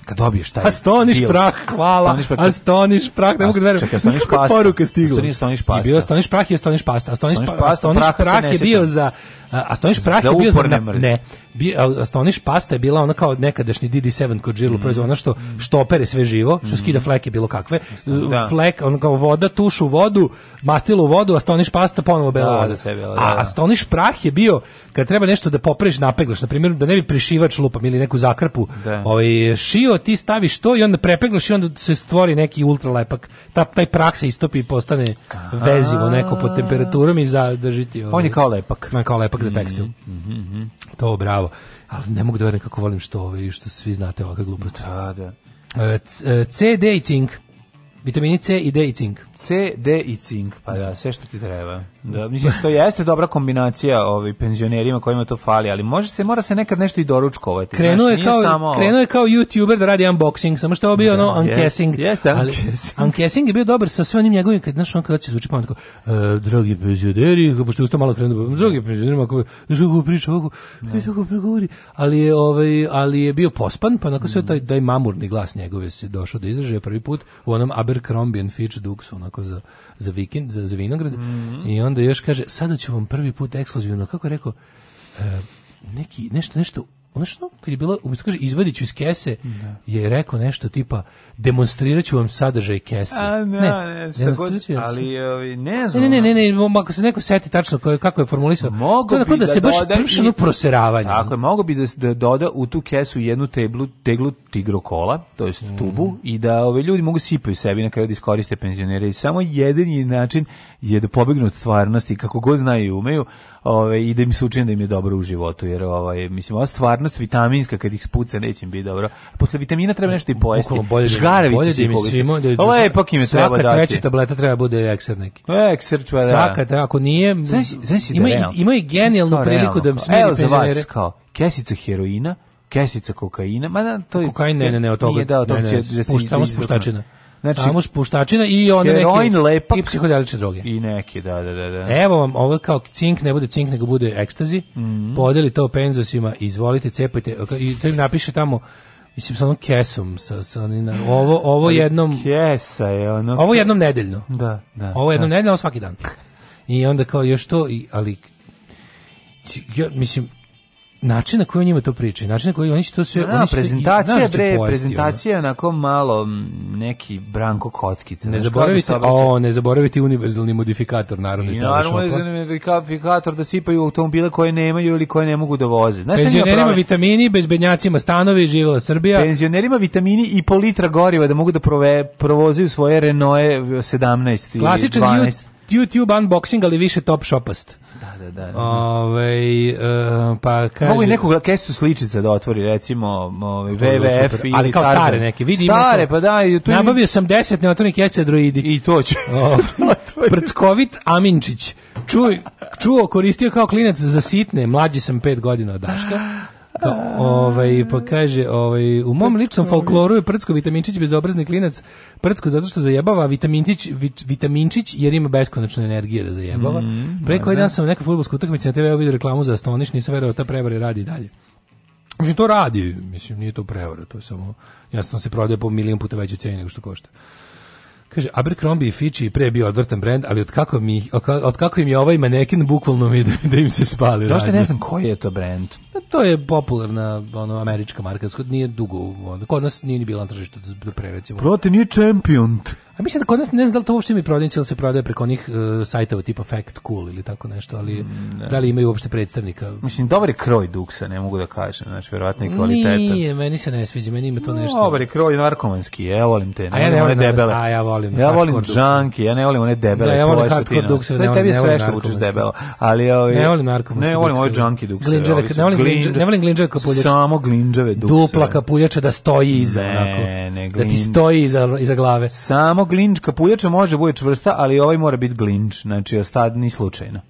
kad dobiješ taj Astoniš deal. prah, hvala. Astoniš prah, astoniš prah ne mogu da verujem. Čekaj, astoniš pasta. Poruka stigla. Astoniš, astoniš pasta. I bio astoniš prah i astoniš pasta. Astoniš, astoniš, pa, astoniš prah, prah je bio za Astonish prah je bio za ne, ne bi, Astoniš pasta je bila ona kao nekadašnji DD7 kod Žirlu mm. proizvod, ono što što opere sve živo, što skida mhm. fleke bilo kakve. Da. da. Flek, on kao voda tuš u vodu, mastilo u vodu, Astonish pasta ponovo bela da, voda. Da, da, da. A Astonish da. prah je bio kad treba nešto da popreš napegliš, na primjer da ne bi prišivač lupam ili neku zakrpu, da. ovaj šio ti staviš to i onda prepeglaš i onda se stvori neki ultra lepak. Ta taj prah se istopi i postane vezivo neko pod temperaturom i zadržiti. Ovaj. On je ovaj. kao lepak. On je kao lepak ipak za mhm, tekstil. Mm -hmm. To bravo. Ali ne mogu da verujem kako volim što ove, ovaj, što svi znate ovakve gluposti. Da, da. E, e, C, D i cink. Vitamini C i D i cink. C, D i cink, pa da, sve što ti treba. Da, mislim što jeste dobra kombinacija ovi ovaj, penzionerima kojima to fali, ali može se mora se nekad nešto i doručkovati. Krenuo je kao samo... krenuo je kao youtuber da radi unboxing, samo što je bio da, ono unboxing. Jeste, yes, ali uncassing je bio dobar sa sve onim njegovim kad našon kad će zvuči tako. E, dragi penzioneri, pošto usta malo krenuo, dragi penzioneri, kako kako priča ovako, da. kako pregovori, ali je ovaj ali je bio pospan, pa nakon sve mm. taj taj mamurni glas njegove se došao do izražaja prvi put u onom Abercrombie and Fitch Duksu, onako za za vikend, za, za vinograd. Mm I on onda još kaže, sada ću vam prvi put ekskluzivno, kako je rekao, e, neki, nešto, nešto ono što kad je bilo, umjesto da kaže izvadit ću iz kese, da. je rekao nešto tipa demonstrirat ću vam sadržaj kese. A, da, ne, ne, ne god, ali ovi, ne znam. Ne, ne, ne, ne, ne, ako se neko seti tačno kako je, kako je formulisao, mogu to je tako da, da, se baš prvišeno proseravanje. Tako je, mogo bi da, da doda u tu kesu jednu teblu, teglu tigrokola, to jest mm. tubu, i da ove ljudi mogu sipaju sebi na kraju da iskoriste penzionere i samo jedan način je da pobegnu od stvarnosti, kako god znaju i umeju, ovaj i da im se učini da im je dobro u životu jer ovaj mislim ova stvarnost vitaminska kad ih spuca neće im biti dobro. Posle vitamina treba nešto i pojesti. Žgaravice da im svima da Ovo je ipak im treba dati. Svaka treća tableta treba bude ekser neki. Ekser čva da. Svaka da ako nije znači ima da ima i genijalnu da priliku da im smiri vas, kao kesica heroina kesica kokaina, ma da, to je... Kokain, ne, ne, ne, od toga. Nije da, od toga će... Da spuštačina. Znači, samo spuštačina i onda heroin, neke lepak, i psihodelične droge. I neki, da, da, da, da. Evo vam ovo kao cink, ne bude cink, nego bude ekstazi. Mm -hmm. Podeli to penzosima, izvolite, cepajte i to im napiše tamo Mislim sa onom kesom, sa, sa na, ovo, ovo Ali jednom... Kesa je ono... Ovo jednom nedeljno. Da, da. Ovo jednom da. nedeljno, svaki dan. I onda kao još to, i, ali ja, mislim, način na koji njima to pričaju, način na koji oni što to sve... Da, oni su prezentacija, bre, prezentacija na kom malo neki Branko Kockice. Ne da zaboravite, o, ne zaboravite univerzalni modifikator, naravno. I naravno modifikator da sipaju automobile koje nemaju ili koje ne mogu da voze. Znaš Penzionerima vitamini, bezbednjacima stanovi, živela Srbija. Penzionerima vitamini i po litra goriva da mogu da prove, provozaju svoje Renault 17 i 12. YouTube unboxing, ali više top shopast. Da, da, da. da. Ove, ovaj, uh, pa kaže... Mogu i neku kesu sličica da otvori, recimo ove, ovaj, WWF super, ali kao stare neke. Vidi, stare, pa da. Tu Nabavio sam 10 neotvornih kece droidi. I to će. Ovaj, prckovit Aminčić. Čuo, čuo koristio kao klinac za sitne, mlađi sam 5 godina od Daška. Pa, ovaj, pa kaže, ovaj, u mom ličnom folkloru je Prcko Vitaminčić bezobrazni klinac. Prcko zato što zajebava, Vitaminčić, vit, Vitaminčić jer ima beskonačnu energiju da zajebava. Mm, Preko jedan sam neka futbolska utakmica na TV-u vidio reklamu za Astoniš, nisam verovao ta prevara radi dalje. Mislim, to radi, mislim, nije to prevara, to je samo, jasno se prodaje po milijon puta veću cijenu nego što košta. Kaže, Abercrombie i Fitch i pre bio odvrtan brend, ali od kako, mi, od kako im je ovaj manekin bukvalno mi da, da im se spali radnje. Došto ne znam koji je to brend. Pa to je popularna ono, američka marka, nije dugo, ono, kod nas nije ni bila na tržištu do da, da pre recimo. Prote nije Champion. Ja mislim da kod nas ne znam da li to uopšte mi prodavnici ili se prodaje preko onih uh, sajtova tipa Fact Cool ili tako nešto, ali mm, ne. da li imaju uopšte predstavnika? Mislim, dobar je kroj duksa, ne mogu da kažem, znači, verovatno i kvaliteta. Nije, meni se ne sviđa, meni ima to nešto. Dobar je kroj narkomanski, ja volim te, ne, a ja ne volim one debele. A ja volim Ja volim džanki, ja ne volim one debele, da, ja volim hardcore dukse, ne volim, sve što vučeš debelo, ali ovi, ne volim narkomanski Ne volim ove džanki dukse. Glinđave, ne volim glinđave, ne volim glinđave kapuljače. Samo glinđave dukse. Dupla kapuljača da stoji iza, onako. Da ti stoji iza, iza glave. Samo glinč, kapuljača može bude čvrsta, ali ovaj mora biti glinč, znači ostadni slučajno.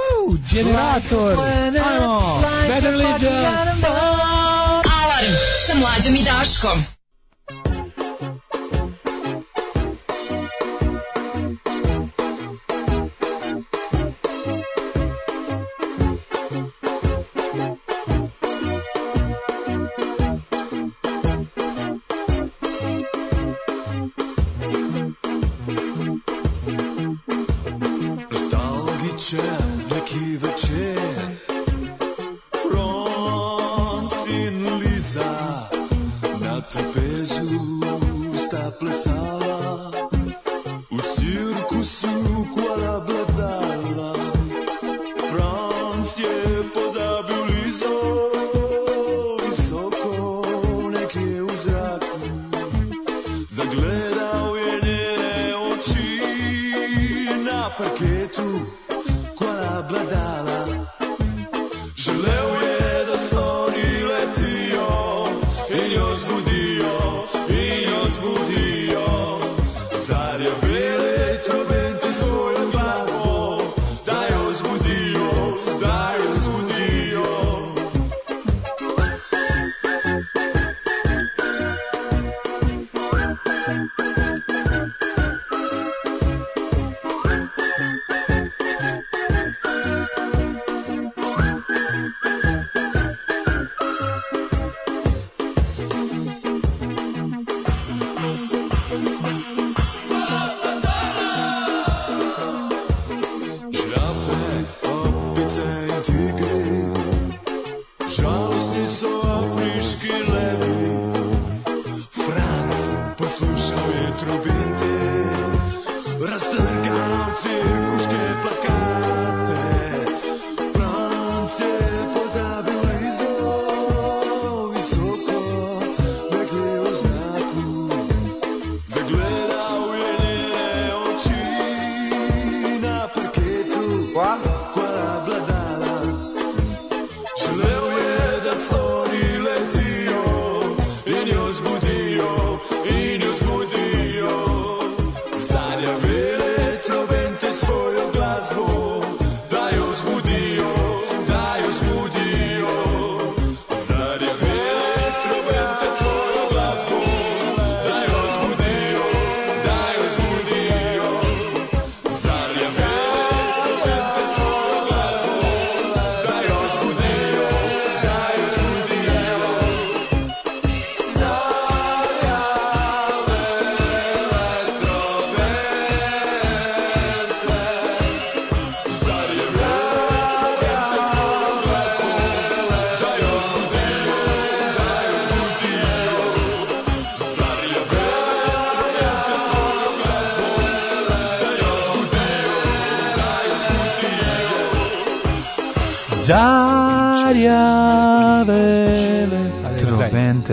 Uh, generator! Ajmo! Better Legion! Alarm sa mlađom i Daškom! Gece rakibim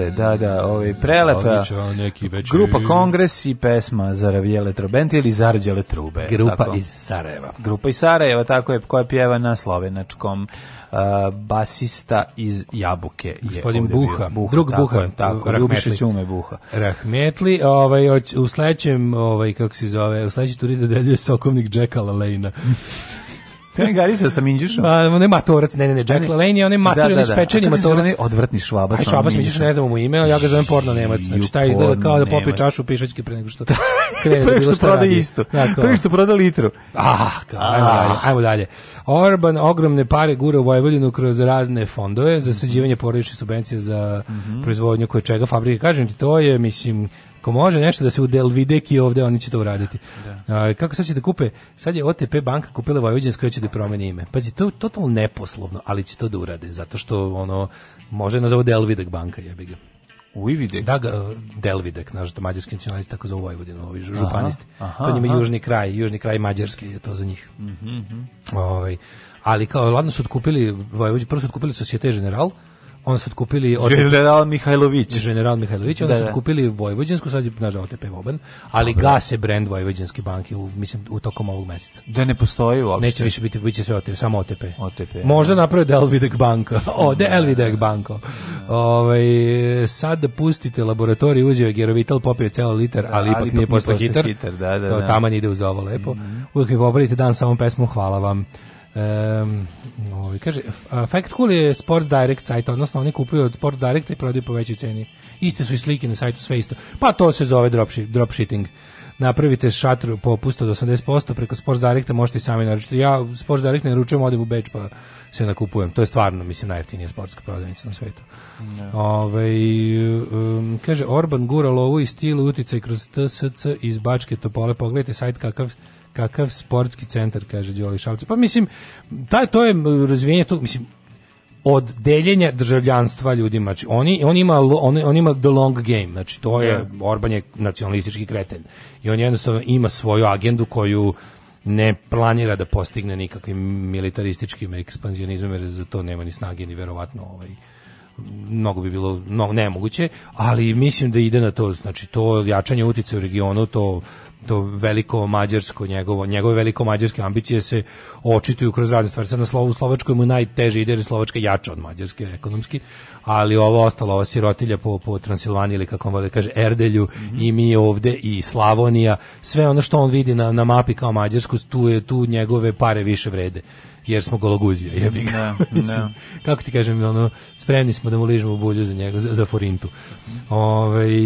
jeste, da, da, ovaj, prelepa neki večer. grupa Kongres i pesma Zaravijele trobente ili Zarđale trube. Grupa tako. iz Sarajeva. Grupa iz Sarajeva, tako je, koja pjeva na slovenačkom uh, basista iz Jabuke. Gospodin je Buha, Buha, drug tako Buha. Je, tako, Ljubiša Ćume Buha. Rahmetli, ovaj, u sledećem, ovaj, kako se zove, u sledećem turi dodeljuje da sokovnik Jackala Lejna. Tony Garisa sa Minđušom. A, pa, ne matorac, ne, ne, ne, Jack Lalaney, on je mator, da, da, da. pečeni matorac. Onaj odvratni švaba sa Švaba Minđuš, ne znamo mu ime, ja ga zovem porno nemac. Znači, taj izgleda kao da popije čašu pišački pre nego što da. krene. Da pre što proda isto. Da, pre što proda litru. Ah, ajmo dalje. Ajmo dalje. Orban ogromne pare gura u Vojvodinu kroz razne fondove za sređivanje porodične subvencija za mhm. proizvodnju koje čega fabrike. Kažem ti, to je, mislim, Ko može nešto da se u Delvideki ovde, oni će to uraditi. Da. A, kako sad će da kupe? Sad je OTP banka kupila Vojvodinsku koja će da promeni ime. Pazi, to je totalno neposlovno, ali će to da urade, zato što ono, može na da nazovu Delvidek banka, jebi ga. Ujvidek? Da, Delvidek, naš mađarski nacionalisti, tako zove Vojvodinu, ovi županisti. Aha, aha, to njima aha. južni kraj, južni kraj Mađarske je to za njih. Mm -hmm. Ove, ovaj, ali kao, ladno su otkupili, Vojvođi, prvo su otkupili Societe General, on su otkupili od general Mihajlović. General Mihajlović, oni su da, da. otkupili Vojvođansku, sad je znaš da OTP Voban, ali Dobre. gase brend Vojvođanske banke u mislim u tokom ovog meseca. Da ne postoji uopšte. Neće više biti biće sve OTP, samo OTP. OTP. Da. Možda naprave Delvidek banka. O, Delvidek banka. Ovaj sad pustite laboratorij uzeo je Gerovital popio ceo liter, ali ipak nije postao hitar. Da, da, to taman ide uz ovo lepo. Mm -hmm. Uvijek mi dan sa ovom pesmom, hvala vam. Um, ovaj, kaže, Fact Cool je Sports Direct sajt, odnosno oni kupuju od Sports Directa i prodaju po većoj ceni. Iste su i slike na sajtu, sve isto. Pa to se zove dropshitting. Napravite šatru po pusto do 80%, preko Sports Directa možete sami naručiti. Ja Sports Direct ne naručujem, odem u Beč pa se nakupujem. To je stvarno, mislim, najjeftinija sportska prodavnica na svetu. Yeah. Ove, ovaj, um, kaže, Orban gura lovu i stil uticaj kroz TSC iz Bačke Topole. Pogledajte sajt kakav kakav sportski centar, kaže Đoli Šalca. Pa mislim, taj, to je razvijanje tog, mislim, od deljenja državljanstva ljudima. Znači, oni, on, ima, on, on ima the long game, znači to je, yeah. Orban je nacionalistički kreten i on jednostavno ima svoju agendu koju ne planira da postigne nikakvim militarističkim ekspanzionizmom jer za to nema ni snage ni verovatno ovaj mnogo bi bilo no, nemoguće, ali mislim da ide na to, znači to jačanje utice u regionu, to to veliko mađarsko njegovo, njegove veliko mađarske ambicije se očituju kroz razne stvari. Sad na slovu Slovačkoj mu najteže ide jer je Slovačka jača od Mađarske ekonomski, ali ovo ostalo, ova sirotilja po, po Transilvaniji ili kako vam da kaže Erdelju mm -hmm. i mi ovde i Slavonija, sve ono što on vidi na, na mapi kao Mađarsku, tu je tu njegove pare više vrede jer smo gologuzija, jebi ga. Da, da. Mislim, kako ti kažem, ono, spremni smo da mu ližemo bulju za njega, za, za forintu. Ove,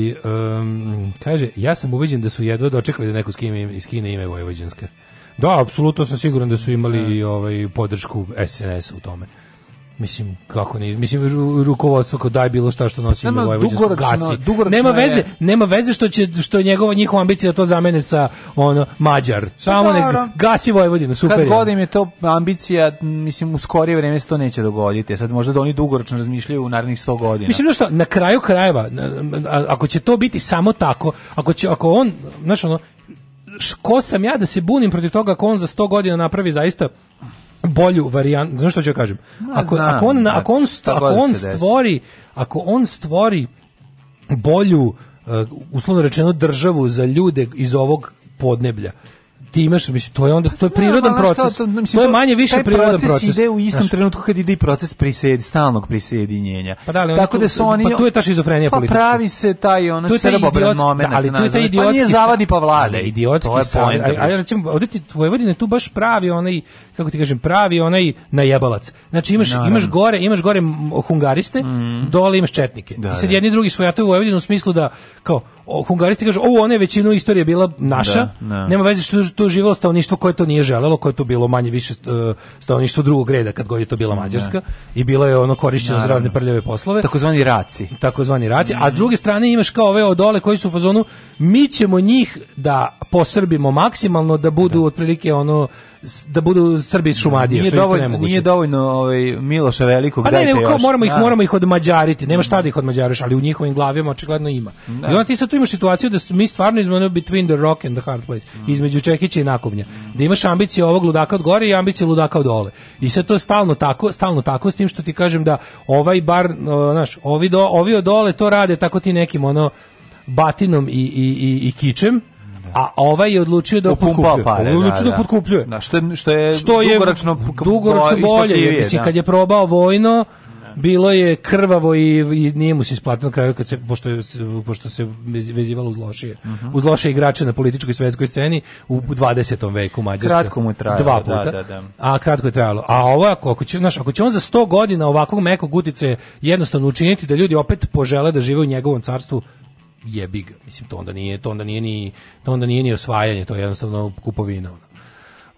ovaj, um, kaže, ja sam ubeđen da su jedva dočekali da neko skine, skine ime Vojvođanska. Da, apsolutno sam siguran da su imali da. ovaj podršku SNS u tome mislim kako ne mislim ru, rukovodstvo kao daj bilo šta što nosi ime Vojvođanskog gasi nema veze je... nema veze što će što je njegova njihova ambicija da to zamene sa ono Mađar samo pa nek gasi Vojvodinu super kad godim je to ambicija mislim u skorije vreme se to neće dogoditi sad možda da oni dugoročno razmišljaju u narednih 100 godina mislim da što na kraju krajeva ako će to biti samo tako ako će ako on znaš ono ko sam ja da se bunim protiv toga ako on za 100 godina napravi zaista bolju varijantu, znaš što ću ja kažem? Ako, znam, ako, on, ako, on, ako da on stvori, ako on stvori eh, bolju, uh, uslovno rečeno, državu za ljude iz ovog podneblja, ti imaš mislim to je onda pa to je prirodan proces. to, mislim, to, je manje više prirodan proces. proces. ide u istom znači. trenutku kad ide i proces prisedi, stalnog prisjedinjenja. Pa da, li, Tako da su oni pa tu je ta šizofrenija pa politička. pravi se taj ona ono srbobran da, momenat. Da, ali tu je taj idiotski. Pa nije zavadi pa vlade, da, Idiotski sam. A ja recimo ovde ti Vojvodine tu baš pravi onaj kako ti kažem pravi onaj najebalac. Znači imaš Naravno. imaš gore, imaš gore hungariste, mm. dole imaš četnike. Da, I sad da. jedni drugi svojataju Vojvodinu u smislu da kao o, Hungaristi kažu, o, ona je većinu istorije bila naša, da, da. nema veze što to živelo stanovništvo koje to nije želelo, koje to bilo manje više e, stanovništvo drugog reda kad god je to bila da. Mađarska i bilo je ono korišćeno za razne prljave poslove. Takozvani raci. Takozvani raci, a s mm. druge strane imaš kao ove odole koji su u fazonu, mi ćemo njih da posrbimo maksimalno, da budu da. otprilike ono da budu Srbi iz Šumadije, nije što dovoljno, isto nemoguće. Nije dovoljno ovaj Miloša Velikog pa ne, dajte ne, kao, moramo ih da. moramo ih odmađariti. Nema šta da, da ih odmađariš, ali u njihovim glavama očigledno ima. Da. I onda ti sad tu imaš situaciju da mi stvarno između between the rock and the hard place, mm. između Čekića i Nakovnja. Da imaš ambicije ovog ludaka od gore i ambicije ludaka od dole. I sad to je stalno tako, stalno tako s tim što ti kažem da ovaj bar, znaš, ovi do, ovi od dole to rade tako ti nekim ono batinom i, i, i, i kičem A ovaj je odlučio da potkupljuje. Pare, ovaj odlučio da, da, da. potkupljuje. Da, što, je, što je što dugoročno, dugoročno bolje. Jer, mislim, da. kad je probao vojno, da. bilo je krvavo i, i nije mu se isplatilo na kraju kad se pošto je, pošto se vezivalo uz lošije. Uh mhm. -huh. Uz loše igrače na političkoj i svetskoj sceni u 20. veku Mađarska. Kratko mu je trajalo, dva da, puta. Da, da, da. A kratko je trajalo. A ovo ako, ako će, znaš, ako će on za 100 godina ovakvog mekog utice jednostavno učiniti da ljudi opet požele da žive u njegovom carstvu, jebi ga. Mislim to onda nije, to onda nije ni to onda nije ni osvajanje, to je jednostavno kupovina.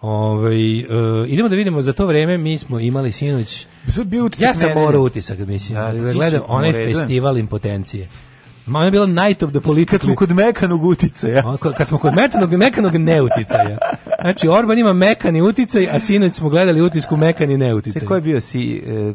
Ove, ovaj, uh, idemo da vidimo, za to vreme mi smo imali sinoć... Bio ja sam morao utisak, mislim. Da, da gledam onaj festival impotencije. Mama je bila night of the political. Kad smo kod mekanog uticaja. kad smo kod metanog, mekanog neuticaja. Znači, Orban ima mekani uticaj, a sinoć smo gledali utisku mekani neuticaj. Če, ko je bio si... E,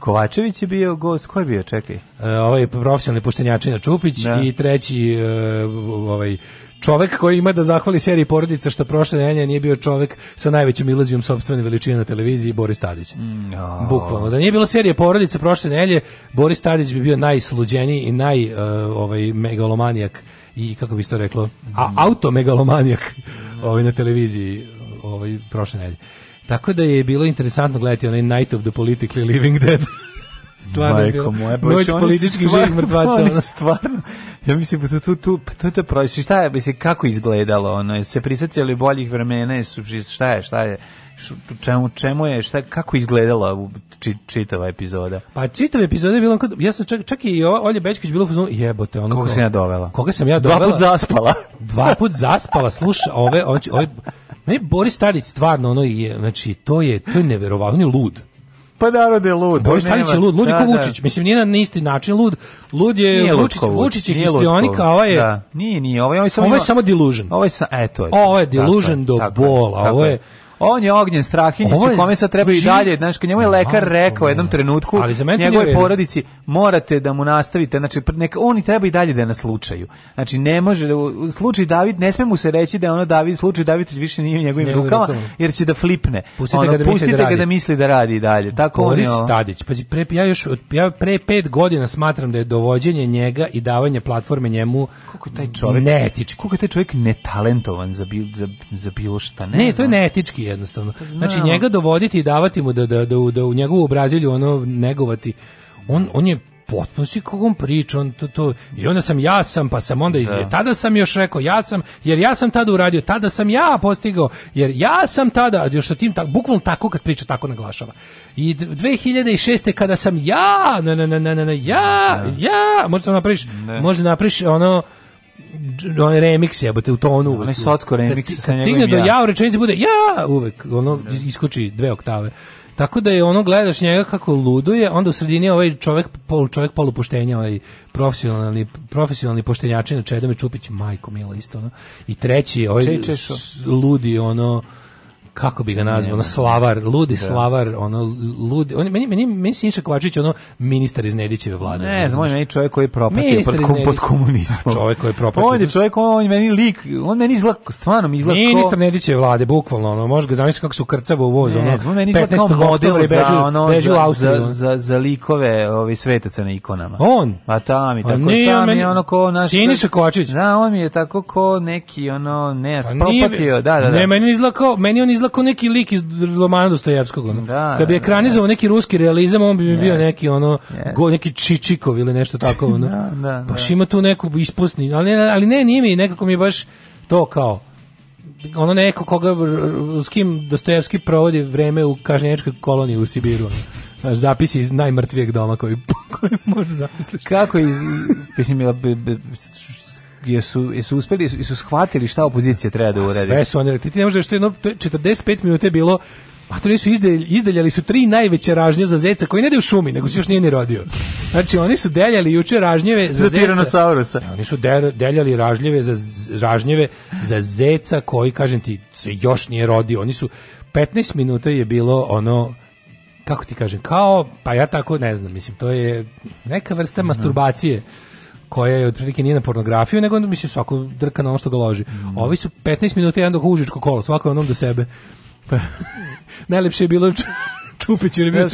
Kovačević je bio gost, ko je bio, čekaj? E, ovaj profesionalni puštenjačina Čupić da. i treći e, ovaj čovek koji ima da zahvali seriji porodica što prošle nedelje nije bio čovek sa najvećom ilazijom sopstvene veličine na televiziji Boris Tadić. No. Mm, Bukvalno da nije bilo serije porodica prošle nedelje Boris Tadić bi bio najsluđeniji i naj uh, ovaj megalomanijak i kako bi se to reklo, a auto megalomanijak ovaj na televiziji ovaj prošle nedelje. Tako da je bilo interesantno gledati onaj Night of the Politically Living Dead stvarno je bilo. Moja, pa noć političkih živih mrtvaca. Stvarno, ja mislim, tu, tu, tu, tu to pa prođe. Šta je, mislim, kako izgledalo? Ono, se prisjećali boljih vremena? Su, šta je, šta je? čemu čemu je šta kako izgledala či, čitava epizoda pa čitava epizoda je bila ja sam čak, čak i ova Olja Bećković bila u fazonu jebote ona koga ko, sam ja dovela koga sam ja dovela dva put zaspala dva put zaspala sluša ove ove, ove Boris Tadić stvarno ono je znači to je to je neverovatno on je lud Pa narod da, je lud. Boris Tadić je lud, lud da, da, Vučić. Da. Mislim, nije na isti način lud. Lud je nije Vučić, Vučić je histrionik, a ovo ovaj je... Da. Nije, nije, ovo ovaj- ovaj je, ovo je samo... Ovo je samo delusion. Ovo je, sa, e, to je. Ovo je delusion do bola, ovo je... On je ognjen strahinjić, je... kome sad treba i dalje, znači njemu je lekar rekao u jednom trenutku, ali za mene njegove porodici morate da mu nastavite, znači neka oni treba i dalje da je na slučaju. Znači ne može da u slučaju David ne sme mu se reći da je ono David slučaj David više nije u njegovim rukama jer će da flipne. Pustite ono, ga da pustite misli da, ga da misli da radi i dalje. Tako Boris on je, Stadić, pa pre ja još ja pre pet godina smatram da je dovođenje njega i davanje platforme njemu kako taj čovjek neetički, kako je taj čovjek netalentovan za, bil, za, za bilo šta, ne. Ne, to je neetički jednostavno. Pa znači njega dovoditi i davati mu da, da, da, da u njegovu Brazilju ono negovati. On, on je potpuno si kogom priča, on to, to, i onda sam ja sam, pa sam onda, iz, da. tada sam još rekao, ja sam, jer ja sam tada uradio, tada sam ja postigao, jer ja sam tada, još sa tim, tak, bukvalno tako kad priča, tako naglašava. I 2006. kada sam ja, na, na, na, na, na, ja, da. ja, možda sam napriš, možda napriš ono, onaj remix jebote u tonu uvek. Onaj socko remix sa njegovim. Stigne do ja u rečenici bude ja uvek ono da. iskoči dve oktave. Tako da je ono gledaš njega kako luduje, onda u sredini ovaj čovjek pol čovjek polupoštenja, ovaj profesionalni profesionalni na Čedome Čupić, majko mila isto ono. I treći ovaj ludi ono kako bi ga nazvao, ono slavar, ludi da. slavar, ono ludi, on, meni, meni, meni Sinša Kovačić ono ministar iz Nedićeve vlade. Ne, znam, on je meni čovjek koji je propatio pod, kom, pod komunizmom. Čovjek koji je propatio. On je čovjek, on je meni lik, on meni izgleda, stvarno mi izgleda Ministar ko... Nedićeve vlade, bukvalno, ono, možeš ga zamisliti kako su krcava u vozu, ono, ne, znam, meni izgleda kao model bežu, za, ono, bežu za, za, za, za, likove ovi svetaca na ikonama. On? Pa tam i pa tako, nije, sam meni, je ono ko naš... Siniša Kovačić. Da, on mi je tako ko neki, ono, ne, pa propatio, da, da, da. Ne, meni izlako, meni on izgleda izgleda kao neki lik iz romana Dostojevskog. Da, Kad bi ekranizovao da, da, neki ruski realizam, on bi mi yes. bio neki ono yes. go, neki Čičikov ili nešto tako. Ono. Da, da, da, baš da. ima tu neku ispusni, ali, ali ne, nije mi, nekako mi je baš to kao ono neko koga s kim Dostojevski provodi vreme u kažnjeničkoj koloniji u Sibiru. Znaš, zapis iz najmrtvijeg doma koji, koji možda zamisliti. Kako iz... Mislim, jesu jesu uspeli jesu shvatili šta opozicija treba da uradi. Sve su oni rekli ti ne možeš da što to je 45 minuta bilo a to nisu izdelj, izdeljali su tri najveće ražnje za zeca koji ne ide u šumi, nego se još nije ni rodio. Znači oni su deljali juče ražnjeve za, za tiranosaurusa. Oni su de, deljali ražnjeve za ražnjeve za zeca koji kažem ti se još nije rodio. Oni su 15 minuta je bilo ono kako ti kažem, kao, pa ja tako ne znam, mislim, to je neka vrsta mm -hmm. masturbacije koja je otprilike nije na pornografiju, nego mislim svako drka na ono što ga loži. Mm. Ovi su 15 minuta jedan dok užičko kolo, svako je onom do sebe. Pa, najlepše je bilo Čupić, jer je bio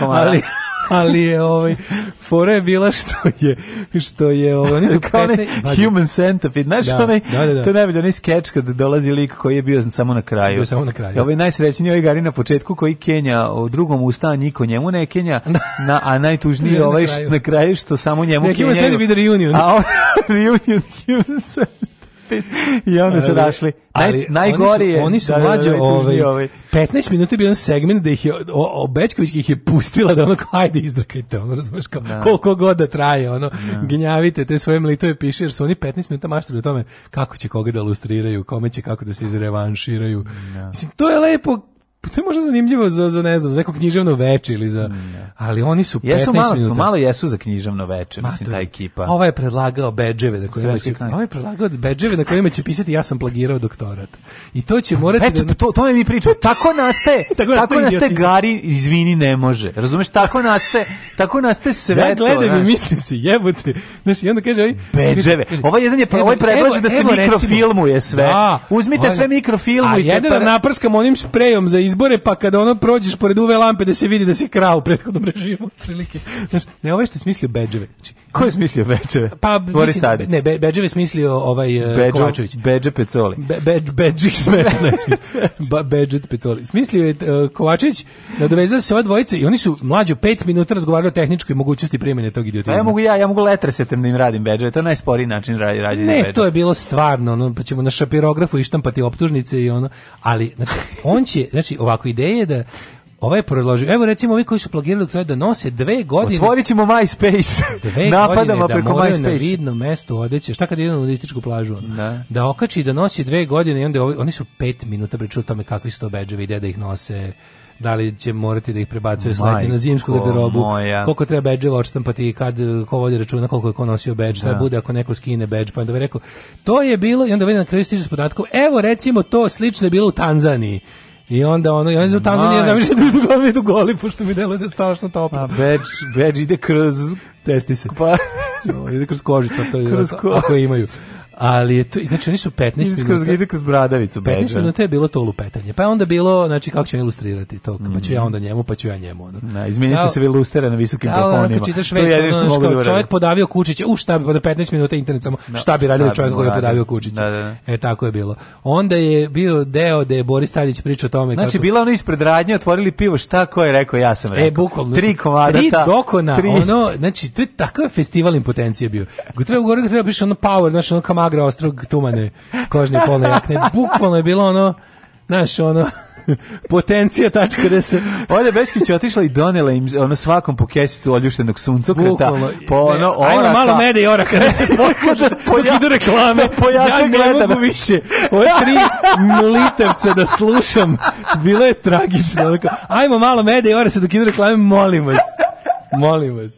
ali, ali je ovaj fora je bila što je što je ovaj oni su kao petne, human centipede znaš da, onaj da, da, da. to najbolje onaj skeč kad dolazi lik koji je bio samo na kraju bio samo na kraju ovaj najsrećniji ovaj gari na početku koji Kenja u drugom usta niko njemu ne Kenja da. na a najtužniji ovaj na kraju. na kraju što samo njemu Kenja Neki ima sebi reunion a on, reunion human centipede I onda se našli. Naj, najgori je. Oni su, oni su da, da, da mlađe, da, da, ovaj, ovaj. 15 minuta je bio jedan segment da ih je, o, o Bečković ih je pustila da ono, ajde izdrakajte, ono, razumeš, kao, da. koliko god da traje, ono, da. gnjavite te svoje mlitove piše, jer su oni 15 minuta maštali o tome kako će koga da lustriraju, kome će kako da se izrevanširaju. Da. Mislim, to je lepo Pa to je možda zanimljivo za, za ne znam, za neko književno veče ili za... Mm, da. Ali oni su 15 jesu, malo minuta. Su, malo jesu za književno veče, mislim, ta ekipa. Ovo je predlagao bedževe na kojima će... Ovo je predlagao bedževe na kojima će pisati ja sam plagirao doktorat. I to će morati... Eto, da... to, to mi pričamo. Tako nastaje, tako, tako nastaje Gari, izvini, ne može. Razumeš, tako nastaje, tako nastaje sve ja gledam to. Ja mislim se, jebote. Znaš, i onda kaže... Ovaj, bedževe. Ovo jedan je, evo, ovaj predlaže da se evo, mikrofilmuje sve. Da, Uzmite ovaj- sve mikrofilmujte. A jedan naprskam onim sprejom za izbore, pa kada ono prođeš pored uve lampe da se vidi da si krao u prethodnom režimu, prilike. Znaš, ne, ovaj što je smislio Beđeve. Znači, Ko je smislio Beđeve? Pa, Boris Tadić. Ne, Be, Beđeve je smislio ovaj eh, Beđo, Kovačević. Beđe Pecoli. Be, Be, Beđe Smetna Pecoli. Smislio je uh, Kovačević, nadovezao se ova dvojica i oni su mlađo pet minuta razgovarali o tehničkoj mogućnosti primjene tog idiotizma. Pa ja mogu ja, ja mogu tem da im radim Beđeve, to je najsporiji način radi, radi Ne, to je bilo stvarno, ono, pa ćemo na šapirografu ištampati optužnice i ono, ali, znači, on će, znači, ovako ideje da Ove ovaj je Evo recimo vi koji su plagirali da to je da nose dve godine. Otvorićemo ćemo MySpace. Napadamo godine preko da moraju MySpace. na vidnom mestu odeće. Šta kad idu na nudističku plažu? Da. da okači da nosi dve godine i onda ovi, oni su pet minuta pričali o tome kakvi su to bedževi ide da ih nose da li će morati da ih prebacuje slati na zimsku garderobu, koliko treba bedževa odštampati i kad ko vodi računa koliko je ko nosio bedž, šta da. bude ako neko skine bedž, pa onda bi rekao, to je bilo, i onda vidim na kraju stiže s podatkom, evo recimo to slično je bilo u Tanzaniji. I onda ono, ja znam Tanzanija zamišljam da idu goli, idu goli, pošto mi delo da je strašno toplo. A beč, beč ide kroz... Testi se. Pa... ide kroz kožicu, to je, kroz ko... ako imaju ali je to, znači oni su 15 minuta. Iskroz Ide kroz bradavicu, 15 minuta je bilo to lupetanje. Pa je onda bilo, znači kako ćemo ilustrirati to, pa ću ja mm. onda njemu, pa ću ja njemu. Ono. Na, da, izmenit će se ilustrirane na visokim da, plafonima. Ako čitaš vest, ono, ono, da čovjek podavio Kučića, u šta bi, 15 pa minuta internet samo, no, šta bi radio čovjek koji je podavio Kučića. Da, da, da. E, tako je bilo. Onda je bio deo da je Boris Tadić pričao o tome. Znači, kako... bila ono ispred radnje, otvorili pivo, šta ko je rekao, ja sam e, rekao. E, bukvalno. Tri znači, komada. Tri dokona, tri. ono, znači, to je takav festival impotencije bio. Treba, gore, treba piše ono power, znači, ono magra ostrog tumane kožne polne jakne. Bukvalno je bilo ono, znaš, ono, Potencija tačka da se Olja Beškić otišla i donela im ono svakom po kesicu oljuštenog suncokreta. Po ono oraka. Ajmo malo mede i oraka da se da posluže po idu reklame. Da ja ne mogu više. Ove tri mlitavce da slušam. Bilo je tragično. Ajmo malo mede i oraka dok idu reklame, molim vas. Molim vas.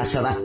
časova.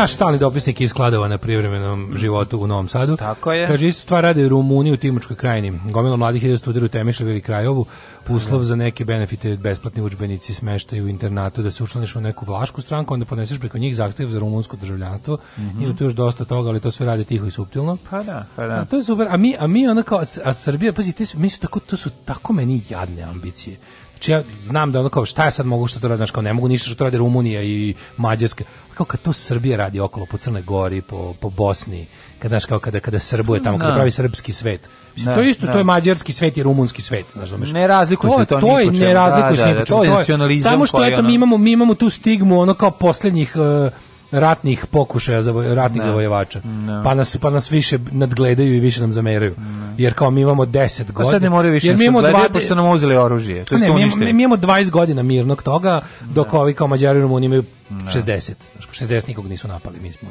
naš stalni dopisnik iz Kladova na privremenom životu u Novom Sadu. Tako je. Kaže, isto stvar rade u Rumuniji, u Timočkoj krajini. Gomila mladih ide da studiraju Temišljev ili Krajovu. Uslov za neke benefite, besplatni udžbenici, smeštaju u internatu, da se učlaniš u neku vlašku stranku, onda podneseš preko njih zahtjev za rumunsko državljanstvo. Mm -hmm. I tu još dosta toga, ali to sve rade tiho i suptilno. Pa da, pa da. A, to je super. A mi, a mi ono kao, a Srbija, pazi, te, mi su tako, to su tako meni jadne ambicije. Znači ja znam da ono kao šta ja sad mogu što to radi, znači kao ne mogu ništa što to radi Rumunija i Mađarska, kao kad to Srbija radi okolo po Crnoj Gori, po, po Bosni, kad znaš kao kada kada Srbuje tamo, kada da. pravi srpski svet. Mislim, to da, je isto, no. Da. to je mađarski svet i rumunski svet, znaš, znaš. Ne razlikuje se to, to je ne razlikuje se to je nacionalizam. Samo što eto mi imamo mi imamo tu stigmu ono kao posljednjih uh, ratnih pokušaja za ratnih zavojevača. Pa nas pa nas više nadgledaju i više nam zameraju. Ne. Jer kao mi imamo 10 godina. Pa sad ne moraju više jer mi imamo dva, pošto nam uzeli oružje. To ne, mi, mi imamo 20 godina mirnog toga, dok ne. ovi kao Mađari i imaju 60. Znači 60 nikog nisu napali, mi smo.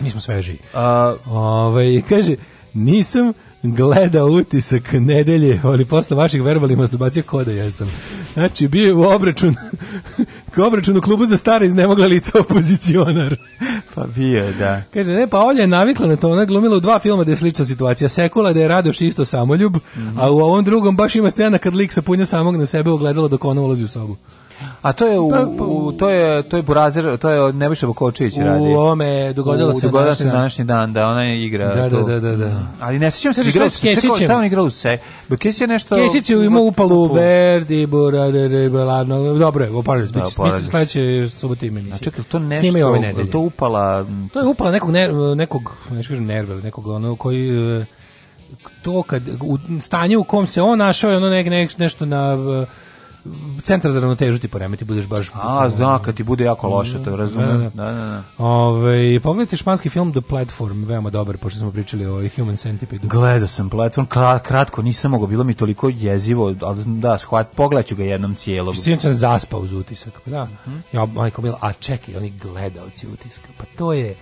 Mi smo sveži. A... Ove, ovaj, kaže, nisam gleda utisak nedelje, ali posle vaših verbalnih masturbacija koda ja sam. Znači, bio je u obračun obračun u klubu za stare iznemogla lica opozicionar. pa bio, da. Kaže, ne, pa Olja je navikla na to, ona glumila u dva filma gde je slična situacija. Sekula da je Radoš isto samoljub, mm -hmm. a u ovom drugom baš ima scena kad lik punja samog na sebe ogledalo dok ona ulazi u sobu. A to je u, pa, pa, u to je to je Burazer, to je Nebojša Bokočević radi. U ome dogodilo se dogodilo se današnji dan da ona je igra da, da to. Da, da, da, da. Ali ne sećam se igrao se čekao šta on igrao se. Bekes je nešto Kesić je imao upalu Verdi Burazer Belano. Dobro je, oparaš da, biće mislim sledeće subote ime mislim. A čekaj, to nešto Snimaju ove nedelje. To upala To je upala nekog ner, nekog, ne kažem nerva, nekog onog koji e, to kad u stanje u kom se on našao je ono nek, nek, nešto na e, centar za ravnotežu ti poremeti, budeš baš... A, da, kad ti bude jako loše, to razumem. Da da. da, da, da. Ove, pogledajte španski film The Platform, veoma dobar, pošto smo pričali o Human Centipede. Gledao sam Platform, kratko, nisam mogao, bilo mi toliko jezivo, ali da, shvat, pogledat ga jednom cijelog. Svijem sam zaspao uz utisak, pa da. Hmm? Ja, majko, bilo, a čekaj, oni gledalci utiska, pa to je...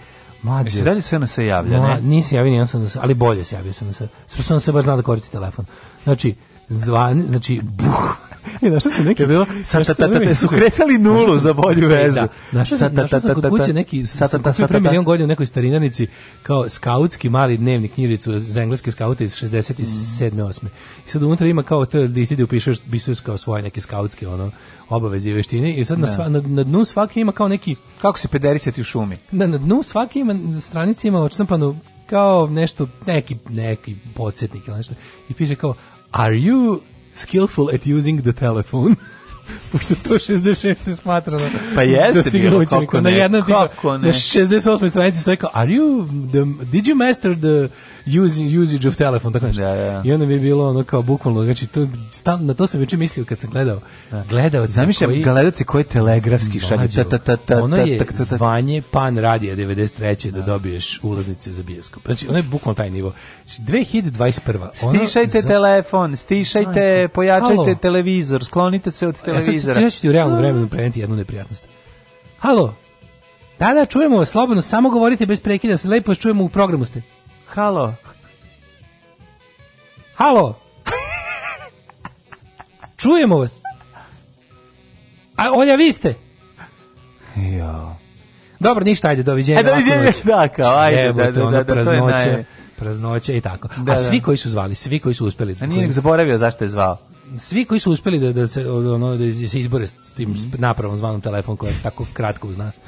Mlađe. Jesi dalje se na se javlja, ne? Ma, nisi javio, nisam da se, ali bolje se javio sam na se. Što sam se baš znao da koristi telefon. Znači, zvan, znači, buh, I e, našao sam neki... Je bilo, satatatata, su kretali nulu za bolju da, vezu. Da. Našao sam, našao sam kod kuće neki, satatatata, sam pre milion godina u nekoj starinarnici, kao skautski mali dnevnik knjižicu za engleske skaute iz 67. 8. I sad unutra ima kao to, da istidi upišeš, bisuješ kao svoje neke skautske, ono, obaveze i veštine i sad na, da. sva, na, na dnu svake ima kao neki... Kako se pederisati u šumi? Na, na dnu svake ima, stranica ima očnampanu kao nešto, neki, neki podsjetnik ili nešto. I piše kao, Are you skillful at using the telephone? pošto to 66 smatrano. Pa jeste bilo, kako ne, na jednom, kako ne. Na 68. stranici are you, the, did you master the usage, usage of telefon, tako nešto. Da, da, da. I onda mi je bilo ono kao bukvalno, znači, to, stal, na to sam već mislio kad sam gledao. gledao Da. Gledalce Zamišljam koji... gledalce koji telegrafski šalje. Ta, ta, ta, ta, ono je zvanje pan radija 93. da, da dobiješ ulaznice za bioskop. Znači, ono je bukvalno taj nivo. 2021. Znači, ono stišajte za... telefon, stišajte, Ajde. pojačajte Halo. televizor, sklonite se od televizora. Ja, sad, ću ti u realnom vremenu preneti jednu neprijatnost. Halo, da, da, čujemo vas slobodno, samo govorite bez prekida, se lepo čujemo u programu ste. Halo. Halo. Čujemo vas. A Olja, vi ste? Jo. Dobro, ništa, ajde, doviđenja. E, doviđenja, da, kao, ajde, Evo, da, da, da, da, praznoće, to je naj... praznoće i tako. Da, A da. svi da. koji su zvali, svi koji su uspeli. A nije koji... zaboravio zašto je zvao svi koji su uspeli da, da, se, ono, da se izbore s tim mhm. napravom zvanom telefon koja je tako kratko uz nas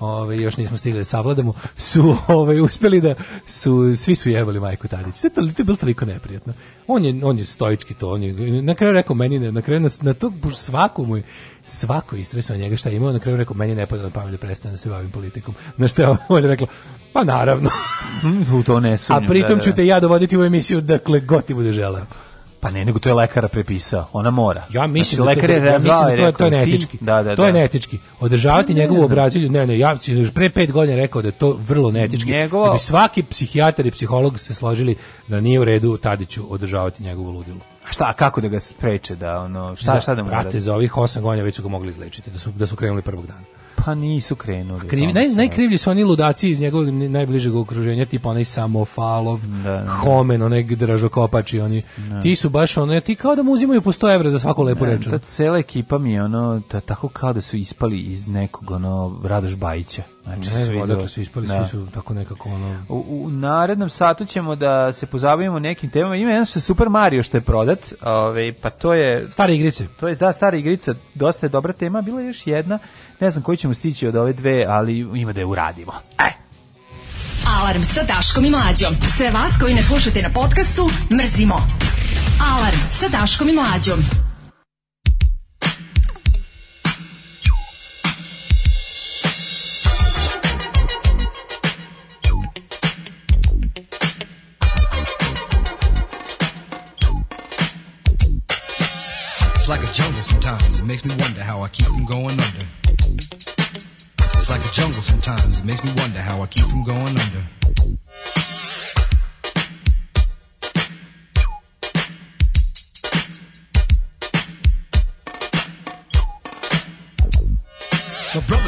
ovaj još nismo stigli da savladamo, su ovaj uspeli da su svi su jebali Majku Tadić. To je, to je bilo toliko neprijatno. On je on je stoički to, on je na kraju rekao meni ne, na kraju na, na to svaku mu svako istresao njega šta je imao, na kraju rekao meni ne pada na pamet da prestanem da se bavim politikom. Na što je on rekla pa naravno. U to ne sumnjam. A pritom da, da. ću te ja dovoditi u emisiju dakle goti bude želeo. Pa ne, nego to je lekara prepisao. Ona mora. Ja mislim znači, da lekar je, ja mislim da to je to je neetički. Da, da, da. To je da. netički. Održavati ne, njegovu obraciju, ne, ne, ja sam da pre 5 godina rekao da je to vrlo netički. Njegova... Da bi svaki psihijatar i psiholog se složili da nije u redu Tadiću održavati njegovu ludilo. A šta, kako da ga spreče da ono, šta šta da mu brate, za ovih 8 godina već su ga mogli izlečiti, da su da su krenuli prvog dana. Pa nisu krenuli. Krivi, naj, najkrivlji su oni ludaci iz njegovog najbližeg okruženja, tipa onaj Samofalov, da, da. da. Homen, onaj Dražokopač i oni. Da. Ti su baš ono, ti kao da mu uzimaju po 100 evra za svaku lepu reč. Ta cela ekipa mi je ono, ta, tako kao da su ispali iz nekog ono Radoš Bajića. Znači, ne svi odakle su ispali, da. svi su tako nekako ono... U, u narednom satu ćemo da se pozabavimo nekim temama. Ima jedan što je Super Mario što je prodat, ove, ovaj, pa to je... Stare igrice. To je, da, stara igrice, dosta je dobra tema. Bila je još jedna, ne znam koji ćemo stići od ove dve, ali ima da je uradimo. E! Alarm sa Daškom i Mlađom. Sve vas koji ne slušate na podcastu, mrzimo. Alarm sa Daškom i Mlađom. sometimes. It makes me wonder how I keep from going under. It's like a jungle sometimes. It makes me wonder how I keep from going under. My brother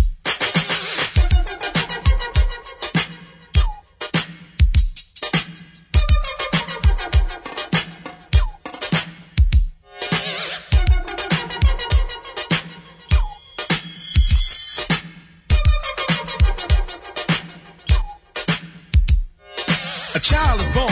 child is born.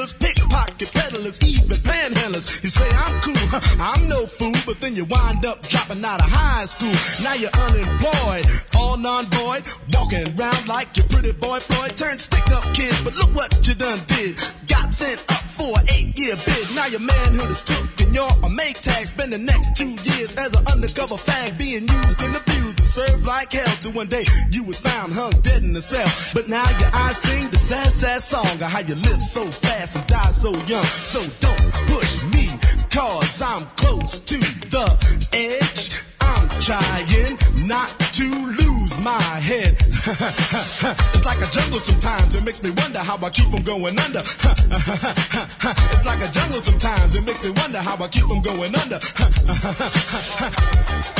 peddlers, pickpocket peddlers, even panhandlers. You say I'm cool, I'm no fool, but then you wind up dropping out of high school. Now you're unemployed, all non-void, walking around like your pretty boy Floyd. Turned stick-up kid, but look what you done did. Got sent up for an eight-year bid. Now your manhood is took and you're a make tag. Spend the next two years as an undercover fag, being used and abused to serve like hell. To one day you was found hung dead in a cell. But now your eyes sing the sad, sad song of how you live so fast last and die so young. So don't push me, cause I'm close to the edge. I'm trying not to lose my head. it's like a jungle sometimes, it makes me wonder how I keep from going under. it's like a jungle sometimes, it makes me wonder how I keep from going under.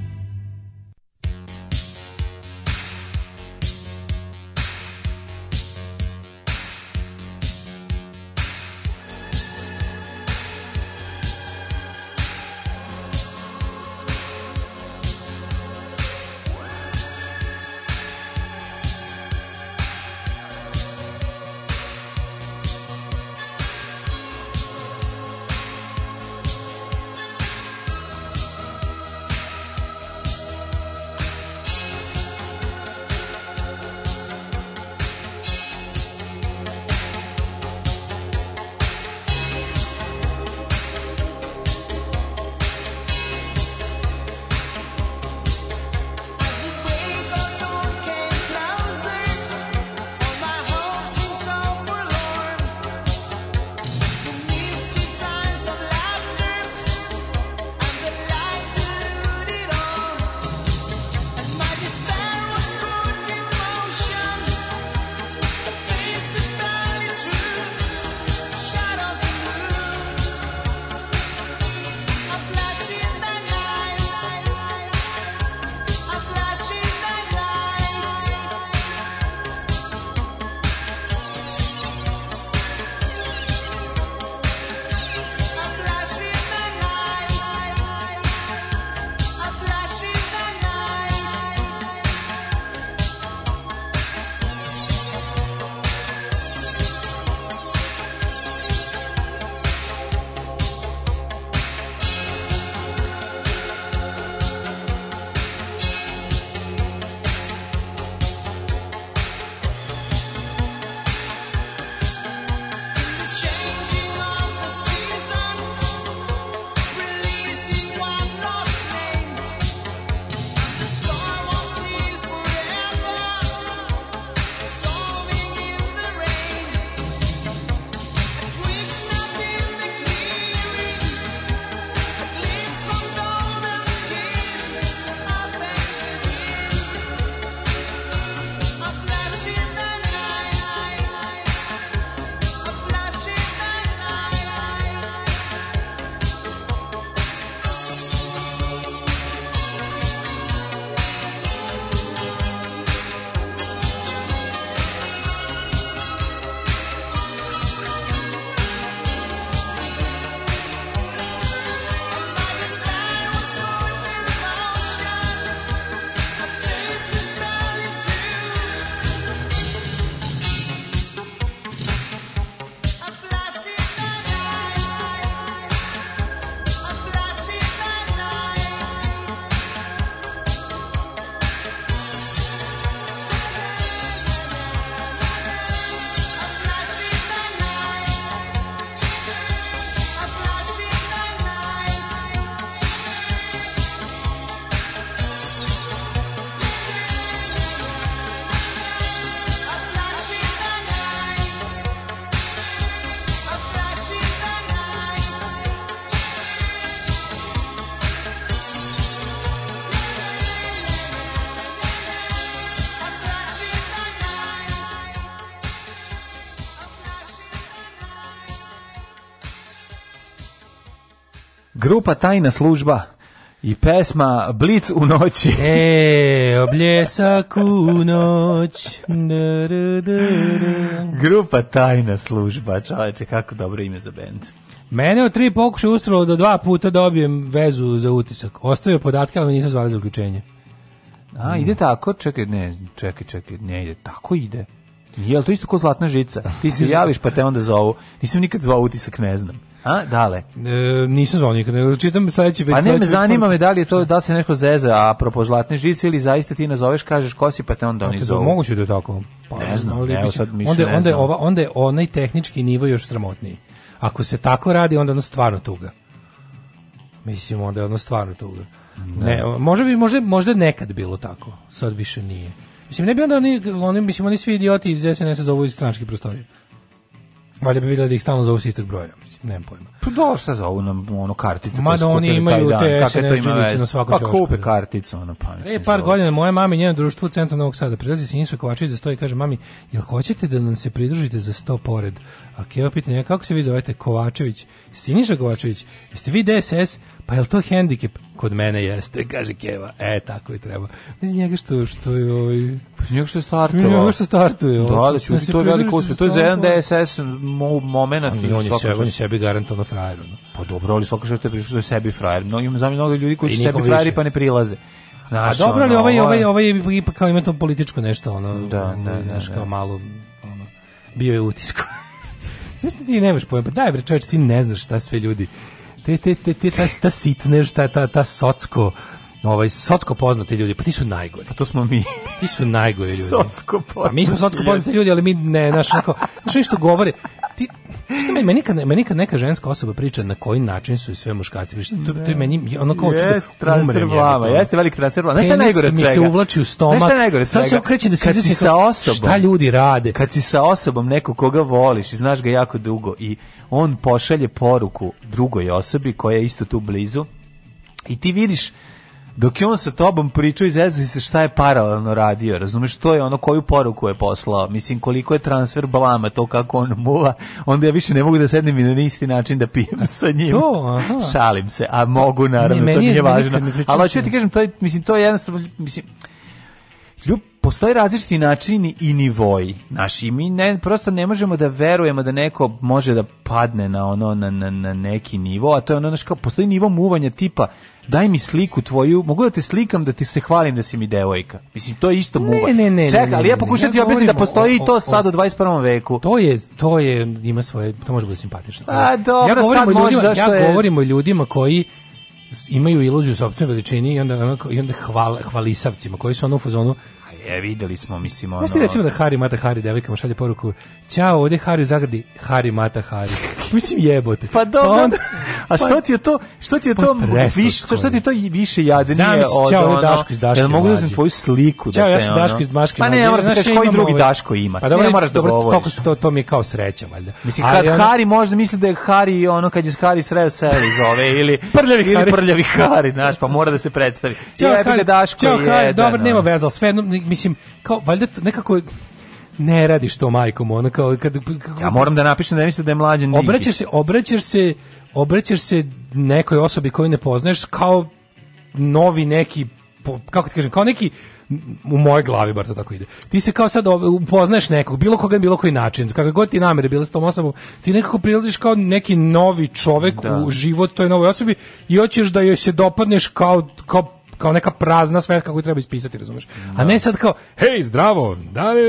Grupa Tajna služba i pesma Blic u noći. E, obljesak u noć. Da, da, da, da, Grupa Tajna služba, čoveče, kako dobro ime za bend. Mene od tri pokušaja ustralo da dva puta dobijem vezu za utisak. Ostavio podatke, ali me nisu zvali za uključenje. A, ide tako? Čekaj, ne, čekaj, čekaj, ne ide. Tako ide. Jel to isto ko zlatna žica? Ti se javiš pa te onda zovu. Nisam nikad zvao utisak, ne znam. A, dale? E, nisam zvao nikad, nego čitam sledeći već. Pa ne, me zanima me da li je to, da se neko zeza, a propos zlatne žice ili zaista ti nazoveš, kažeš kosi, pa te onda oni zovu. Moguće da je tako. Pa, ne znam, ali, evo sad miš onda, ne onda, ova, onda je onaj tehnički nivo još sramotniji. Ako se tako radi, onda ono stvarno tuga. Mislim, onda je ono stvarno tuga. Ne, da. ne možda bi možda, možda nekad bilo tako, sad više nije. Mislim, ne bi onda oni, oni, mislim, oni svi idioti iz SNS-a zovu iz stranačkih prostorija. Valjda bi vidjeli da ih stalno zovu s istog broja, mislim, nemam pojma. Pa do, da, šta zovu ono, ono kartice? Mada oni imaju te SNS džinice na svakom čošku. Pa kupe da. karticu, ono pa. E, par godina moje mami i njeno društvo u centru Novog Sada prilazi Sinjiša Kovačević za da sto i kaže, mami, jel hoćete da nam se pridružite za sto pored? A Keva pita njega, kako se vi zovete Kovačević? Siniša Kovačević, jeste vi DSS? pa je to hendikep? Kod mene jeste, da kaže Keva. E, tako i treba. Iz njega što, što je... Ovaj, pa iz njega što je startuje. Iz njega što startuje. Da, da će da, to je veliko uspje. Da to je za jedan DSS moment. On, on, je sebi, on je sebi garantovno frajer. No? Pa dobro, ali svaka što je prišao što je sebi frajer. Mnogi, znam mnogo ljudi koji su sebi frajeri pa ne prilaze. Naš, A dobro, ali ovaj, ovaj, ovaj, ovaj ipak kao ima to političko nešto, ono, da, da, znaš, kao malo, ono, bio je utisko. Znaš ti nemaš pojma, pa daj bre čovječ, ti ne znaš šta sve ljudi te, te, te, te, ta, ta sitnež, ta, ta, ta socko, ovaj socsko poznate ljudi, pa ti su najgori. Pa to smo mi. Ti su najgori ljudi. Socsko poznati. A mi smo socsko poznate ljudi, ali mi ne, naš kako, što govore, Što meni, meni, kad, meni kad neka ženska osoba priča na koji način su sve muškarci, priča, to, to je meni ono kao čudo, yes, umrem vlava, Jeste veliki transfer vlava. Znaš šta najgore od svega? mi se uvlači u stomak. Znaš najgore od svega? Sad se okreće da se kad sa osobom, šta ljudi rade. Kad si sa osobom neko koga voliš i znaš ga jako dugo i on pošalje poruku drugoj osobi koja je isto tu blizu i ti vidiš dok je on sa tobom pričao i zezao se šta je paralelno radio, razumeš, to je ono koju poruku je poslao, mislim koliko je transfer blama, to kako on muva, onda ja više ne mogu da sednem i na isti način da pijem sa njim. To, aha. Šalim se, a mogu naravno, ne, to nije je, važno. Ali ću ti kažem, to je, mislim, to je jednostavno, mislim, ljub, postoje različiti načini i nivoji. Naši mi ne prosto ne možemo da verujemo da neko može da padne na ono na, na, na neki nivo, a to je ono znači kao postoji nivo muvanja tipa daj mi sliku tvoju, mogu da te slikam da ti se hvalim da si mi devojka. Mislim, to je isto muva. Ne, ne, ne. Čekaj, ali ja pokušam ti objasniti da postoji to sad u 21. veku. To je, to je, ima svoje, to može da biti simpatično. A, dobro, ja govorim sad o ljudima, zašto ja je... govorim o ljudima koji imaju iluziju sopstvene veličine i onda, i onda hval, hvalisavcima, koji su ono u fazonu, je, videli smo, mislim, ono... Jeste recimo da Hari Mata Hari devojkama šalje poruku Ćao, ovdje Hari u zagradi, Hari Mata Hari. mislim, jebote. Pa dobro, pa onda... A što ti je to, što ti je to više, što ti to više nije od Ćao, Daško iz Daške. Jel mogu da uzmem tvoju sliku Ćao, da ja sam Daško iz Daške. Pa ne, moraš da kažeš koji drugi ovaj- Daško ima. Pa dobro, moraš da govoriš. To to mi je kao sreća valjda. Mislim kad Hari možda misli da je Hari ono kad je Hari sreo seli zove ili prljavi Hari, prljavi Hari, znaš, pa mora da se predstavi. Ćao, Hari, Daško. Ćao, Hari, dobro, nema veze, sve mislim kao valjda nekako ne radiš to majkom, ono kao kad, kad, ja moram da napišem da mislim da je mlađan Obraćaš se, obraćaš se obraćaš se nekoj osobi koju ne poznaješ kao novi neki kako ti kažem, kao neki u mojoj glavi bar to tako ide. Ti se kao sad upoznaješ nekog, bilo koga, bilo koji način, kakve god ti namere bile s tom osobom, ti nekako prilaziš kao neki novi čovek da. u život toj novoj osobi i hoćeš da joj se dopadneš kao, kao kao neka prazna svetka koju treba ispisati, razumeš? A ne sad kao, hej, zdravo, da li,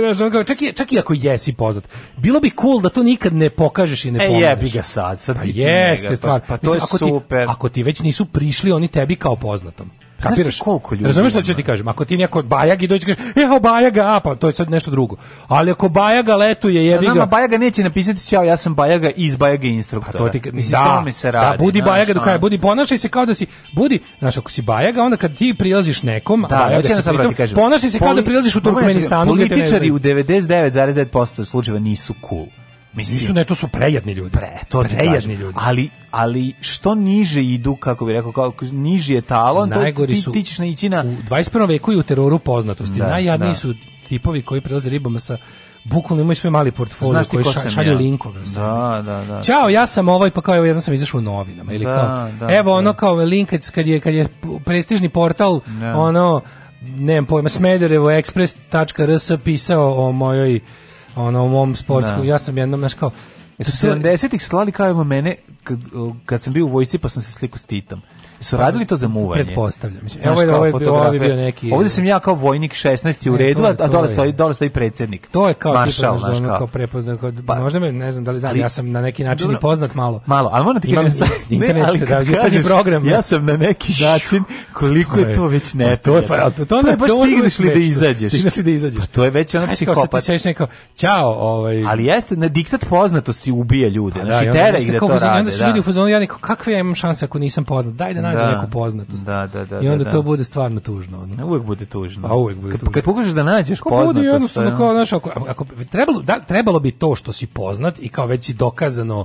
čak, i, čak i ako jesi poznat, bilo bi cool da to nikad ne pokažeš i ne pomeneš. E, jebi ga sad, sad pa jeste njega, stvar. Pa, pa to Mislim, je ako super. Ti, ako ti već nisu prišli oni tebi kao poznatom. Kapiraš? Razumeš šta ću ti kažem? Ako ti neko Bajagi dođe kaže, eho Bajaga, a pa to je sad nešto drugo. Ali ako Bajaga letuje, jebi ga. Nama Bajaga neće napisati ćao, ja sam Bajaga iz Bajaga instruktora. A pa to ti mislim da, mi se da, radi. Da, budi znaš, Bajaga do kraja, budi ponašaj se kao da si budi, znaš, ako si Bajaga, onda kad ti prilaziš nekom, da, Bajaga ja se pritom, da kažem, ponašaj se kao da prilaziš u Turkmenistanu. Političari u 99,9% slučajeva nisu cool. Mislim, Nisu ne, to su prejedni ljudi. Pre, to prejedni ljudi. Ali, ali što niže idu, kako bi rekao, kao, niži je talon, Najgori to ti, ti ćeš naići na... U 21. veku i u teroru poznatosti. Da, Najjadniji da. su tipovi koji prelaze ribama sa bukvalno imaju svoj mali portfolio koji ša, šalju ja. linkove. Da, da, da. Ćao, ja sam ovaj, pa kao evo, jednom sam izašao u novinama. Ili da, kao, da, evo, da. ono kao link kad je, kad je prestižni portal, da. ono, nemam pojma, smederevoexpress.rs pisao o mojoj ono u mom sportskom, da. ja sam jednom, znaš kao, e, Jesu 70-ih slali kao evo mene, kad, kad sam bio u vojsci pa sam se sliku s Titom. Su radili to za muvanje. Pretpostavljam. evo je, ovo je, bio, ovo bio neki... Ovde sam ja kao vojnik 16. u e, redu, a dole stoji, dole stoji predsednik. To je kao Maršal, tipa, ono, kao prepoznao. Kao, pa, možda me, ne znam da li znam, ali, ja sam na neki način dobro, i poznat malo. Malo, ali moram ti kažem... Internet, ali da, kažeš, program. Ja sam na neki način, koliko je to već ne pa to je, pa, to, to, to baš stigneš da li da izađeš. Stigneš li da pa izađeš. to je već ono psikopat. Sve neko, čao, ovaj. Ali jeste na diktat poznatosti ubija ljude, pa znači da, tera ih da to rade. Onda su ljudi da. u fazonu ja neko kakve ja imam šanse ako nisam poznat. Daj da znanje za da. neku poznatost. Da, da, da, I onda da, to da. bude stvarno tužno. Ono. Uvijek bude tužno. A uvijek bude tužno. Kad, pokušaš da nađeš Kako poznatost. Bude jednostavno kao, znaš, ako, ako, trebalo, da, trebalo bi to što si poznat i kao već si dokazano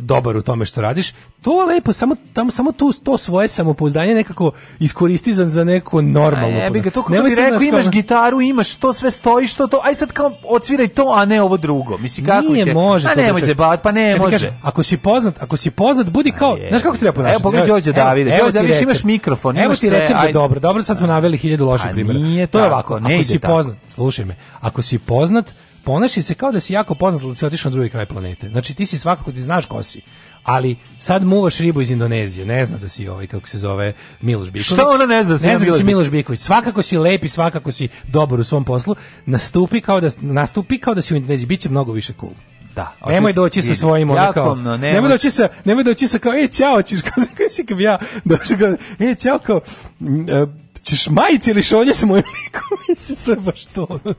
dobar u tome što radiš, to lepo, samo, tam, samo tu, to svoje samopouzdanje nekako iskoristi za, za neko normalno. A jebi ga, to kako bi rekao, imaš ono... gitaru, imaš to, sve stoji, što to, aj sad kao odsviraj to, a ne ovo drugo. Misli, kako Nije te... može. A da ne može bat, pa ne može. Kažem, ako si poznat, ako si poznat, budi kao, je. znaš kako se treba ponašati? Evo, pogledaj Đorđe Davide, evo, evo Davide, imaš mikrofon, imaš Evo ti recept za dobro, dobro, sad smo da. naveli hiljadu loših primjera. To je ovako, ako si poznat, slušaj me, ako si poznat, ponaši se kao da si jako poznat, ali si otišao na drugi kraj planete. Znači, ti si svakako, ti znaš ko si ali sad muvaš ribu iz Indonezije, ne zna da si ovaj, kako se zove, Miloš Biković. Šta ona ne zna da si, ne zna da si Miloš Biković? Svakako si lepi, svakako si dobar u svom poslu, nastupi kao da, nastupi kao da si u Indoneziji, biće mnogo više cool. Da. Nemoj doći sa svojim onako. kao. No, nemoj. nemoj doći sa nemoj doći sa kao ej ćao, ćeš kao se kao ja. Došao kao ej ćao kao e, ćeš majice ili šolje sa mojim likom. Mislim to je baš to. Ono,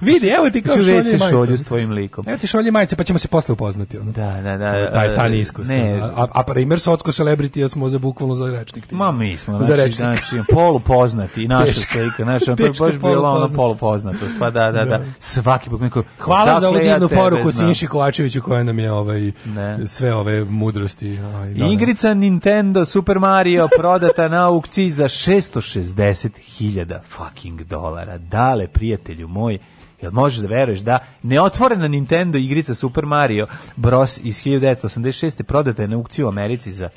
Vidi, evo ti kao šolje majice. šolju s tvojim likom. Evo ti šolje majice, pa ćemo se posle upoznati. Ono. Da, da, da. Taj, taj, taj e, iskustvo. Ne. A, a primer socko celebrity ja smo za bukvalno za rečnik. Ma mi smo, za znači, rečnik. znači polu poznati i naša slika, naša znači, ono, je baš bilo ono polu poznato. Pa da, da, da, da. Svaki put neko Hvala za ovu divnu poruku Sinši Kovačeviću koja nam je ovaj sve ove mudrosti. Ovaj, Igrica Nintendo Super Mario prodata na aukciji za 660.000 fucking dolara. Dale, prijatelju moj, Jel možeš da veruješ da neotvorena Nintendo igrica Super Mario Bros iz 1986. prodata je na aukciju u Americi za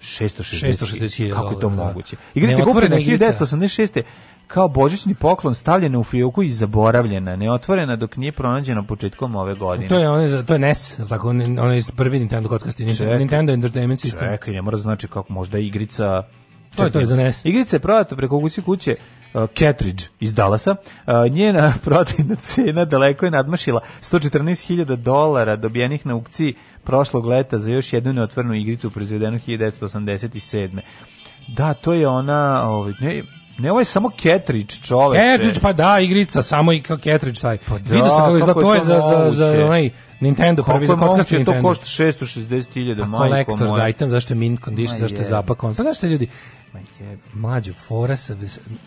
660.000. Kako je to da. moguće? Igrica kupljena 1986. kao božićni poklon stavljena u fioku i zaboravljena, neotvorena dok nije pronađena početkom ove godine. To je on to je NES, tako on, on je prvi Nintendo kockasti Nintendo, Nintendo Entertainment System. Čekaj, ne mora da znači kako možda igrica To je to je za NES. Igrica je prodata preko kuće kuće Ketridge uh, iz Dallasa. Uh, njena protivna cena daleko je nadmašila 114.000 dolara dobijenih na aukciji prošlog leta za još jednu neotvornu igricu proizvedenu 1987. Da, to je ona, ovaj, ne, Ne, ovo je samo Ketrić, čoveče. Ketrić, pa da, igrica, samo i Ketrić taj. Pa da, Vidio sam da, kako izgleda, to je za, za, za onaj Nintendo, prvi za kockasti da Nintendo. Kako to košta 660.000, pa majko moja. Kolektor za item, zašto je mint condition, zašto je zapakovan. Pa znaš se ljudi, Mađo, fora sa,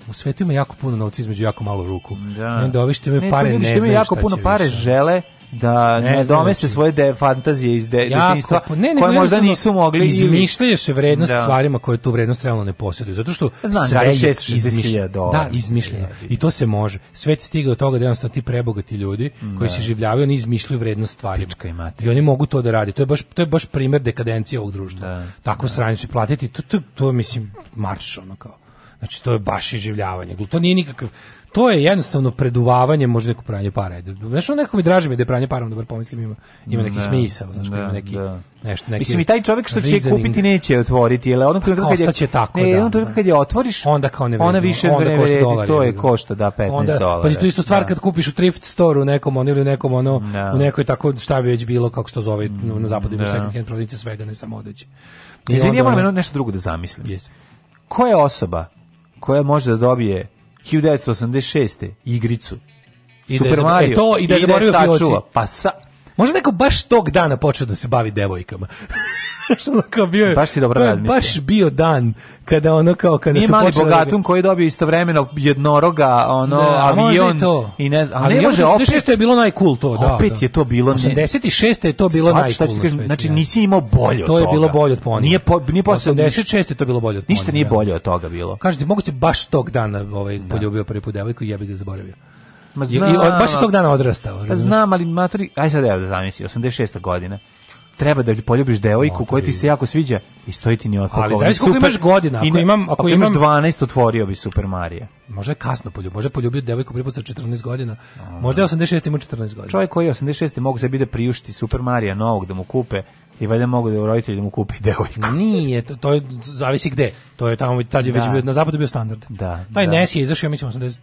u svetu ima jako puno novca između jako malo ruku. Da. I onda ovi što imaju pare ne, ne znaju šta će više. jako puno pare žele, da ne, ne domeste znači. svoje de, fantazije iz de, jako, detinjstva pa, ne, ne, koje možda nisu mogli izmišljaju se vrednost da. stvarima koje tu vrednost realno ne posjeduju zato što Znam, da, sve da, je izmišljeno da izmišljeno i to se može svet stiga do toga da jednostavno ti prebogati ljudi da. koji se življavaju oni izmišljaju vrednost stvari i oni mogu to da rade to je baš to je baš primer dekadencije ovog društva da, tako da. sranju se platiti to, to, to, to mislim marš ono kao Znači to je baš iživljavanje. To nije nikakav to je jednostavno preduvavanje možda neko pranje para. Znaš, on nekako mi draži mi da je pranje para, dobar pomislim ima, ima neki ne, da, smisao, znači ne, ima da, neki, da. nešto, neki Mislim, i taj čovjek što će reasoning. kupiti neće je otvoriti, jer onog trenutka pa kad je, tako, ne, da, da. kad je otvoriš, onda kao ne vredi, ona više onda ne vredi, dolar, to je košta, da, 15 onda, dolara. Pa je to isto stvar da. kad kupiš u thrift store u nekom, on ili u nekom, ono, da. u nekoj tako, šta bi već bilo, kako se to zove, mm, na zapadu imaš da. second hand prodavnice svega, ne samo odeće. Izvinite, ja moram nešto drugo da zamislim. Koja osoba koja može da dobije 1986. igricu. I da Super da Mario. E to, i da je da zaboravio fioci. Pa sa... Možda neko baš tog dana počeo da se bavi devojkama. Znaš, ono kao bio je... Baš si dobro je baš bio dan kada ono kao... Kada Nije mali bogatun koji dobio istovremeno jednoroga, ono, ne, da, avion... I, i ne znam, ali, ali ne može, opet... 86. je bilo najcool to, da. Opet da. je to bilo... 86. je to bilo najcool. Znači, nisi imao bolje od toga. To je bilo bolje od ponija. Nije, po, nije posle... 86. je to bilo bolje od ponija. Ništa nije bolje od toga bilo. Kažete, moguće baš tog dana ovaj, da. poljubio prvi put devojku i bih ga zaboravio. Ma znam, I, baš je tog dana odrastao. Pa znam, ali maturi, aj sad ja da zamisli, 86. godine treba da poljubiš devojku koja ti da se jako sviđa i stoji ti ni otpakovana. Ali znaš koliko imaš godina? Ako, imam, ako, ako imaš 12, otvorio bi Super Marije. Možda je kasno poljubio, možda je poljubio devojku priput sa 14 godina. A, možda je 86 ima 14 godina. Čovjek koji je 86 mogu sebi da priušti Super Marija novog da mu kupe i valjda mogu da roditelji da mu kupi devojku. Nije, to, to je, zavisi gde. To je tamo, tad je da. već bio, na zapadu bio standard. Da, Taj da. Nes je izašao, mi ćemo 80,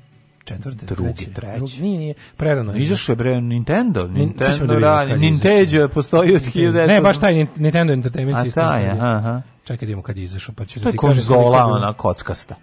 četvrte, drugi, treći, treći. Drugi, nije, nije, prerano Izašao je bre Nintendo, Nintendo, Nin, da, da Nintendo je postoji od 1000. Ne, baš taj Nintendo Entertainment System. A taj, aha. Čekaj da kad je izašao, pa ću to da ti kažem. To je konzola, ona kockasta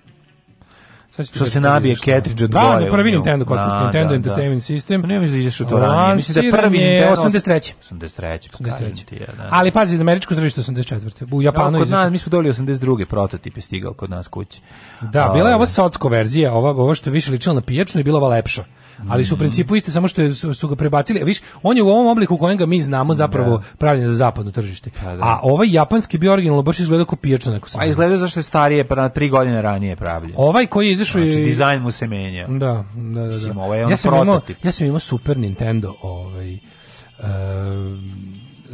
što da se nabije cartridge od gore. Da, prvi Nintendo kockarski da, Nintendo da, da. Entertainment da. System. Pa ne mislim da izašao to ranije. Mislim da je prvi Nintendo 83. 83. 83. Ti, ja, da. Ali pazi, na američko tržište 84. U Japanu ja, kod nas mi smo dobili 82. prototip je stigao kod nas kući. Da, bila je ovaj. ova socsko verzija, ova, ova što više ličila na pijačnu i bila ova lepša ali su u mm. principu iste samo što su, su ga prebacili. Viš, on je u ovom obliku kojem ga mi znamo zapravo da. pravljen za zapadno tržište. Pa, da. A ovaj japanski bi originalno baš izgledao kao pijačno neko sam. A izgleda zašto je starije, pa na 3 godine ranije pravljen. Ovaj koji je izašao znači, je... dizajn mu se menja. Da, da, da. da. Mislim, ovaj je ja sam prototip. Imao, ja sam imao Super Nintendo, ovaj... Uh,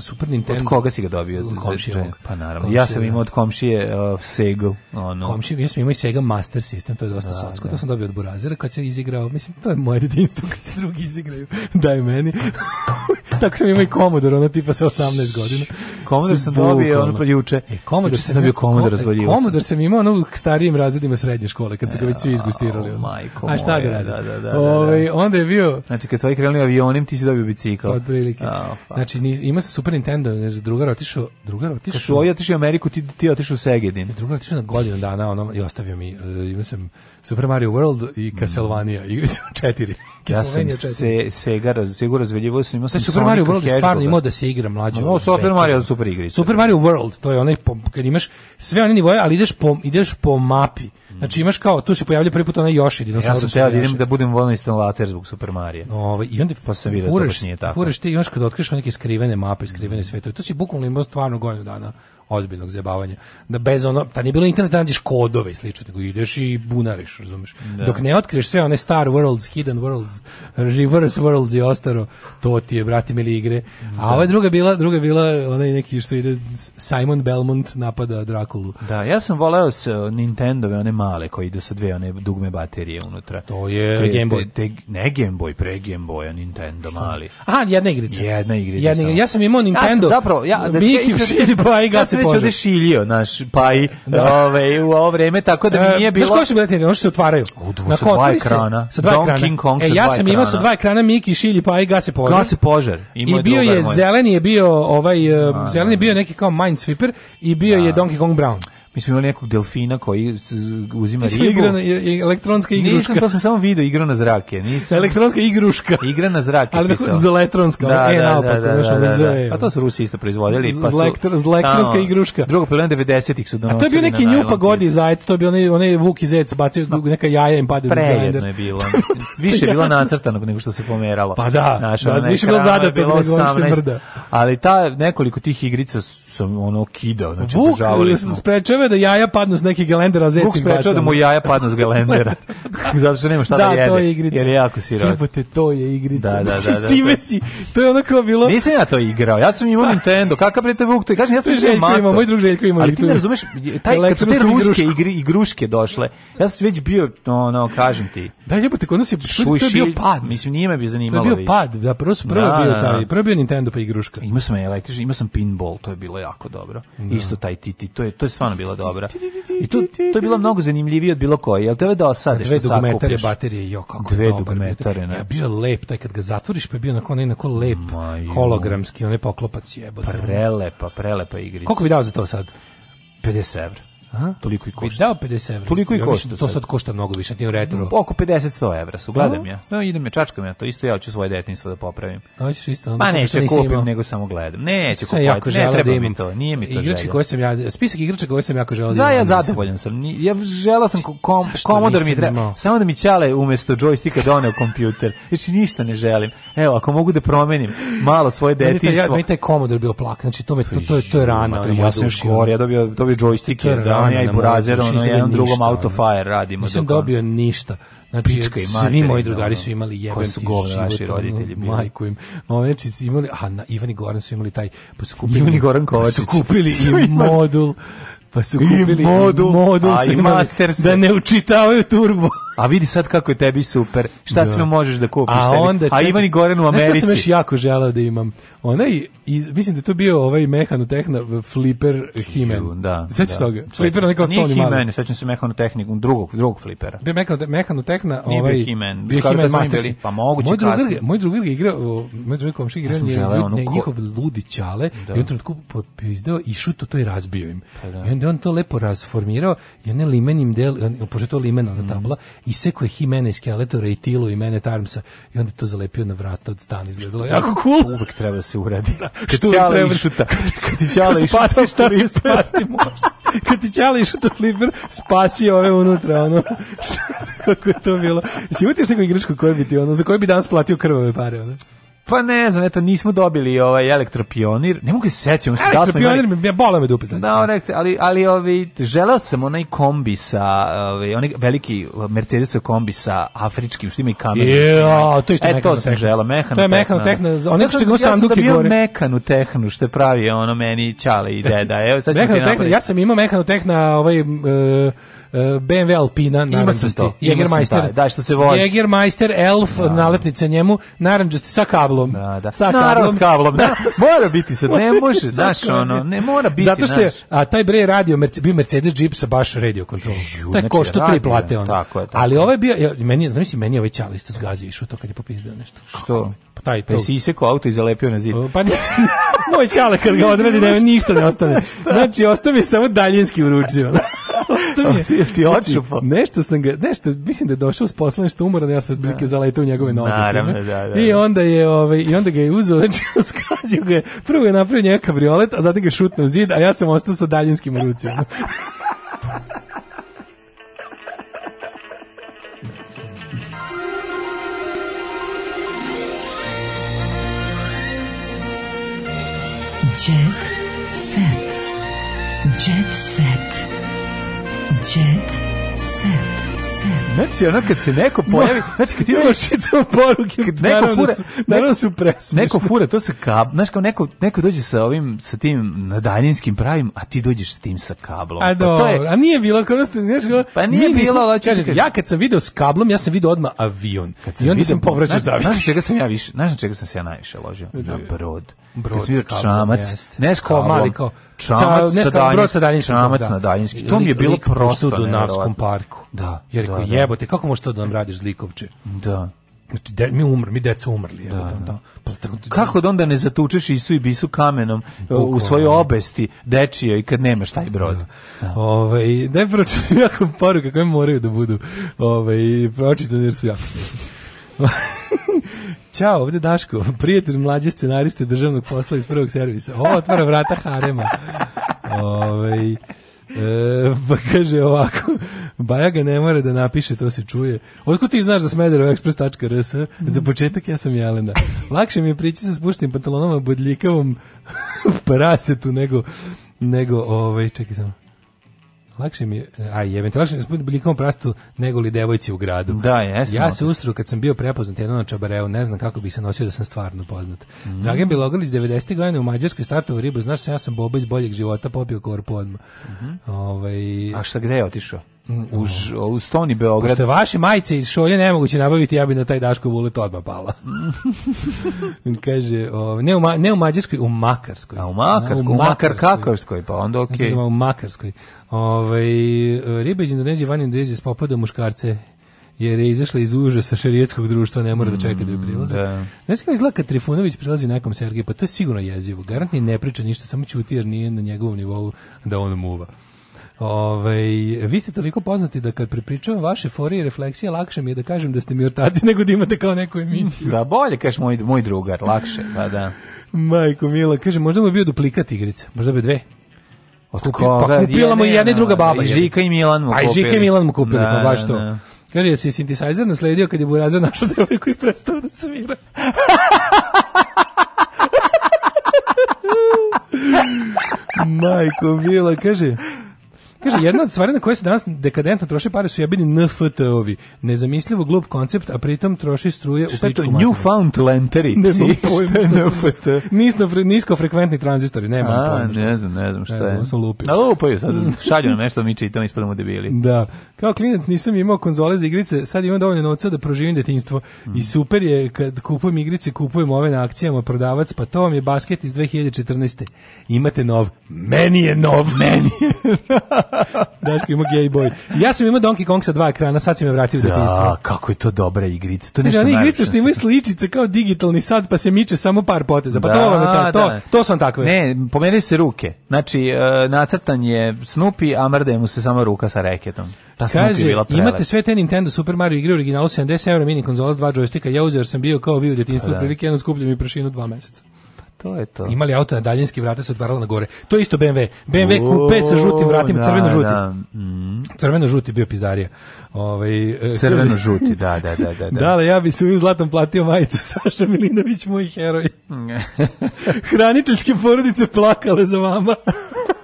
Super Nintendo. Od koga si ga dobio? Od komšije. Pa naravno. Komšijevog. Ja sam imao da. od komšije uh, Sega. Ono. Komšije, ja sam imao i Sega Master System, to je dosta da, socsko. Da. To sam dobio od Burazera kad se izigrao. Mislim, to je moje redinstvo kad se drugi izigraju. Daj meni. Tako sam imao i Commodore, ono tipa sa 18 godina. Commodore sam, sam dobio, ono pa juče. E, Commodore sam dobio Commodore, razvaljivo Commodore sam imao ono u starijim razredima srednje škole, kad su ga već svi e, izgustirali. Ono. Majko A šta da radi? Da, da, da, Ove, ovaj, onda je bio... Znači, kad su ovi krenuli avionim, ti si dobio bicikl. Od prilike. Znači, ima se super Super Nintendo, jer drugar otišao, drugar otišao. Kad su ovi otišli u Ameriku, ti ti otišao u Segedin. Drugar otišao na godinu dana, ono i ostavio mi, uh, imao sam Super Mario World i mm. Castlevania, mm. i četiri. ja sam se, Sega, raz, Sega razveljivao sam, imao sam Super Mario World je stvarno imao da se igra mlađo. No, Super petu. Mario super igrice. Super Mario World, to je onaj, po, kad imaš sve one nivoje, ali ideš po, ideš po mapi. Znači imaš kao, tu se pojavljuje prvi put onaj Yoshi dinosaurus. Ja sam teo da idem da budem vono instalater zbog Super Marija. Ovaj i onda pa sam video da baš nije tako. Fureš ti imaš kad otkriješ neke skrivene mape, skrivene svetove. To si bukvalno imao stvarno godinu dana ozbiljnog zabavanja. Da bez ono, pa nije bilo interneta, nađeš kodove i slično, nego ideš i bunariš, razumeš. Da. Dok ne otkriješ sve one Star Worlds, Hidden Worlds, Reverse Worlds i ostalo, to ti je, brati mili, igre. Da. A ova druga bila, druga bila onaj neki što ide, Simon Belmont napada Drakulu. Da, ja sam voleo s Nintendove, one male koji idu sa dve one dugme baterije unutra. To je te, Game Boy. Te, te, ne Game Boy, pre Game Boy, a Nintendo Što? mali. Aha, jedna igrica. Jedna igrica. Jedna Ja sam imao Nintendo. Ja sam zapravo, ja, da, Biki, Šilipa i Gase već ovde šiljio naš pa i da. ove, ovaj, u ovo vreme tako da mi e, nije bilo. Znaš koji su biletini? Oni se otvaraju. U, na sa dva ekrana. Sa dva ekrana. King Kong e, ja sam imao sa dva ekrana Miki šilji pa i gase požar. Gase požar. I bio je zeleni je bio ovaj e, zeleni je da, bio da. neki kao Minesweeper i bio je Donkey Kong Brown mi smo imali nekog delfina koji uzima ribu. Igra na, elektronska igruška. Nisam, to sam samo video, igra na zrake. Nisam. Elektronska igruška. Igra na zrake. Ali za elektronska. Da, e, da, naopak, da, da, da, da, da, da. Pa A to su Rusi isto proizvodili. Pa Zlektor, zelektronska igruška. Drugo, polovina 90-ih su donosili. A to je bio neki njupa godi zajec, to je bio onaj, onaj Vuk i zec, bacio no. neka jaja im pade u grinder. Prejedno je bilo. Mislim. Više je bilo nacrtanog nego što se pomeralo. Pa da, Naša, da više bilo zadatog nego što se mrda. Ali ta nekoliko tih igrica sam ono kidao, znači Vuk sam. sprečava da jaja padnu s nekih gelendera, zecim bacam. Vuk da mu jaja padnu s galendera, Zato što nema šta da, da jede. Da, to je igrica. Jer je jako sirot. Jebote, to je igrica. Da, da, da. Znači, da, da, da, si, to je ono kao bilo... Nisam ja to igrao, ja sam imao pa. Nintendo, kakav prete Vuk, to je, kažem, ja sam željko mato. Ima, moj drug željko ima. Ali ti ne razumeš, taj, kad su te ruske igri, igruške došle, ja sam već bio, no, no, kažem ti. Da, jebote, kod nas je, to je bio pad. Mislim, nije me bi zanimalo. To je bio pad, da, prvo su prvo da, bio da, taj, prvo bio Nintendo pa igruška. Imao sam električni, imao sam pinball, to je bilo jako dobro. Da. Isto taj Titi, to je to je stvarno bila dobra. I to to je bilo mnogo zanimljivije od bilo koje. Jel tebe da sad što sa dokumentare baterije jo kako dve dokumentare, ne. Ja bio lep taj kad ga zatvoriš pa je bio na onaj na lep hologramski onaj poklopac jebote. Prelepa, prelepa igrica. Koliko bi dao za to sad? 50 evra. Aha. Toliko i košta. Bi dao 50 evra. Toliko i ja košta. Da to sad košta mnogo više, ti retro. Mm, oko 50-100 evra su, gledam ja. No, idem ja, čačkam ja to, isto ja hoću svoje detinjstvo da popravim. Hoćeš isto? Onda pa neće kupim, imao. nego samo gledam. Neće kupati, jako ne da treba da mi to, nije mi to igračke želja. Koje sam ja, spisak igrača koje sam jako želao da imam. Ja zadovoljan sam, ja želao sam kom, komodor mi treba, samo da mi ćale umesto džojstika doneo da kompjuter, znači ništa ne želim. Evo, ako mogu da promenim malo svoje detinjstvo. Meni taj komodor bio plak, znači to, me, to, to, je, to je rana. Ja sam još gore, ja dobio, dobio džojstike, da, on ja i Burazer, da, ono jedan drugom autofire radimo. Nisam dobio ništa. Znači, Pička i mater, svi moji drugari su imali jebem su govna naši roditelji bili. Majku im. Oveči znači, imali, a na Ivan i Goran su imali taj, pa su kupili, Ivan i Goran pa Kovačić. Su kupili i modul Pa su kupili I modu, modu a i master da ne učitavaju turbo. A vidi sad kako je tebi super. Šta da. sve možeš da kupiš a sebi? Onda, a Ivan i Goran u Americi. Znaš sam još jako želeo da imam? Onaj, iz, mislim da to bio ovaj mehanotehna Flipper Himen. Da, Sećaš da. toga? Flipper onaj kao stoni mali. Nije Himen, sećam se mehanotehniku, drugog, drugog Flippera. Bio mehanotehna, ovaj... Nije bio ovaj- Himen. Bio da Himen Masters. Pa moguće moj drugar, kasnije. Moj drugar je igrao, moj drugar komši igrao, ja njihov ludi čale, da. i u trenutku izdeo i šuto to i razbio im. Pa da. I onda on to lepo razformirao i on je limenim del, on, pošto je to limena na mhm. tabla, mm. isekao je Himena iz Skeletora i Tilu i mene Tarmsa i onda je to zalepio na vrata od stana, izgledalo jako cool. Uvek treba da se uradi. Da, kad ti ćala i šuta. Kad ti ćala i šuta. Spasi šta se spasti može. Kad ti ćala i šuta fliper, spasi ove unutra, ono. Šta, kako je to bilo? Si utio se igračku koja bi ti, ono, za koju bi danas platio krvave pare, ono. Pa ne znam, eto, nismo dobili ovaj elektropionir. Ne mogu se sećati. Elektropionir mi je bole me dupe. Znači. Da, onak, ali, ali ovi, želeo sam onaj kombi sa, ovaj, onaj veliki Mercedes kombi sa afričkim, što ima i kamen. Jo, to isto e, to sam želeo, mehano To je mehano tehno. Da. Onaj što ga ja sanduki gore. Ja sam dobio mehano tehnu, što je pravi ono meni čale i deda. Evo, sad mehano tehna, ja sam imao mehano tehna ovaj... Uh, Eh, BMW Alpina, narandžasti, Jägermeister, da, što se vozi. Jägermeister Elf, da. nalepnica njemu, narandžasti sa kablom. Da, da. Sa Naravno, kablom. kablom da. mora biti se, ne može, znaš, ono, ne mora biti, Zato što je, a taj bre radio, merce, bio Mercedes Jeep sa baš radio kontrolom. Ju, taj znači, košta tri plate, ono. Tako je, tako. Ali ovaj bio, meni, znam si, meni je ovaj čalist zgazio išao to kad je popizdeo nešto. Što? Pa taj to. Pa si isekao auto i zalepio na zid. Pa ne, moj čale kad ga odredi da ništa ne ostane. Znači, ostavi samo daljinski uručio. Ostavio ti očupo. nešto sam ga, nešto, mislim da je došao s posla nešto umoran, da ja sam zbirke da. zaletao u njegove noge. Naravno, da, da, da. I da. onda je, ovaj, i onda ga je uzeo, znači, skađio ga je, prvo je napravio njega kabriolet, a zatim ga šutno u zid, a ja sam ostao sa daljinskim rucima. Jet set. Jet set. Jet set. Znači, ono kad se neko pojavi, znači kad ti ono čitao poruke, kad neko naravno da fura, da su, naravno su Neko fura, to se kab, znaš kao neko, neko dođe sa ovim, sa tim nadaljinskim pravim, a ti dođeš sa tim sa kablom. A, pa to je, a nije bilo, kao da ste, znaš kao, pa nije mi bilo, ali kažem, ja kad sam video s kablom, ja sam video odmah avion. Kad sam I onda video, sam povraćao zavisno. Znaš čega sam ja više, znaš na čega sam se ja najviše ložio? Na brod. Brod, kad sam vidio čamac, ne s kablom, mali kao, čamac ne, sa daljinski, brod sa daljinski, čamac da. na daljinski. To mi je bilo prosto u Dunavskom parku. Da, da. Jer da, da. jebote, kako možeš to da nam radiš zlikovče? Da. Znači, de, mi umr, mi deca umrli. Da, da, da. Pa kako da onda ne zatučeš Isu i Bisu kamenom Bukla, e, u svojoj da. obesti dečije i kad nemaš taj brod? Da. Da. Ove, ovaj, daj pročitam jako poruka koje moraju da budu ove, ovaj, pročitam jer su jako Ćao, ovde Daško, prijatelj mlađe scenariste državnog posla iz prvog servisa. Ovo otvara vrata harema. Ove, ovaj, E, pa kaže ovako, Baja ga ne mora da napiše, to se čuje. Otkud ti znaš za smederoexpress.rs? Za početak ja sam Jelena. Lakše mi je prići sa spuštim pantalonama bodljikavom parasetu nego, nego ovaj, čekaj samo lakše mi je, e, a jebem, lakše mi je da blikom prastu nego li devojci u gradu. Da, jesmo. Ja se ustru kad sam bio prepoznat jednom na Čabareu, ne znam kako bi se nosio da sam stvarno poznat. Mm. Dragan Bilogrlić 90. godine u Mađarskoj startovao ribu, znaš ja sam boba iz boljeg života popio korpu odmah. Mhm. Ovaj A šta gde je otišao? u, u Stoni Beograd. Pošto vaše majice iz šolje nemoguće nabaviti, ja bi na taj Daško Vulet odmah pala. Kaže, o, ne, u, ma, ne u Mađarskoj, u Makarskoj. A u Makarskoj, u, u Makarkakarskoj, pa onda okej. Okay. U Makarskoj. Ove, ovaj, ribe iz Indonezije, van Indonezije s popada muškarce jer je izašla iz sa šerijetskog društva, ne mora da mm, čeka da ju prilaze. Da. Znaš kao izgleda kad Trifunović prilazi nekom Sergiju, pa to je sigurno jezivo. Garantni ne priča ništa, samo ćuti jer nije na njegovom nivou da on muva. Ove, ovaj, vi ste toliko poznati da kad prepričavam vaše fore i refleksije, lakše mi je da kažem da ste mi ortaci nego da imate kao neku emisiju. Da, bolje kažeš moj, moj drugar, lakše, pa da. Majko Mila, kaže, možda mu je bio duplikat igrice, možda bi dve. Od Kupi, koga? Pa kupila mu jedna i druga baba. I Žika i Milan mu kupili. A i Žika i Milan mu kupili, pa da, pa baš da, to. Da, da. Kaže, jesi synthesizer nasledio kad je Burazer našao devojku i prestao da svira. Majko Mila, kaže, Kaže, jedna od stvari na koje se danas dekadentno troši pare su jebeni NFT-ovi. Nezamislivo glup koncept, a pritom troši struje u pičku New found lenteri? Ne znam pojma. NFT? Nisno, nisko frekventni tranzistori, nema pojma. Ne znam, ne znam šta je. Ne znam, sam lupio. A lupaju, sad šalju nam nešto, mi čitamo, ispadamo debili. Da kao klinac nisam imao konzole za igrice, sad imam dovoljno novca da proživim detinjstvo. Mm. I mhm. super je kad kupujem igrice, kupujem ove na akcijama prodavac, pa to vam je basket iz 2014. Imate nov. Meni je nov, meni. Daško ima gay boy. Ja sam imao Donkey Kong sa dva ekrana, sad sam me vratio u detinjstvo. kako je to dobra igrica. To je nešto znači, igrice što imaju sličice kao digitalni sad, pa se miče samo par poteza. Pa da, to vam je ta, to, da. to sam takve. Ne, pomeraju se ruke. Znači, e, nacrtan je Snoopy, a mrde mu se samo ruka sa reketom. Ta Kaže, imate sve te Nintendo Super Mario igre u originalu 70 eura mini konzola s dva džojstika. Ja uzeo sam bio kao bio u djetinjstvu, pa da. otprilike jedno skuplje mi prašinu dva meseca. Pa to je to. Imali auto na daljinski, vrata se otvarala na gore. To je isto BMW. BMW kupe sa žutim vratima, da, da, mhm. crveno-žuti. Crveno-žuti bio pizdarija. Ovaj e, crveno žuti, da, da, da, da. Da, ali ja bi se u zlatom platio majicu Saša Milinović, moj heroj. Hraniteljske porodice plakale za vama.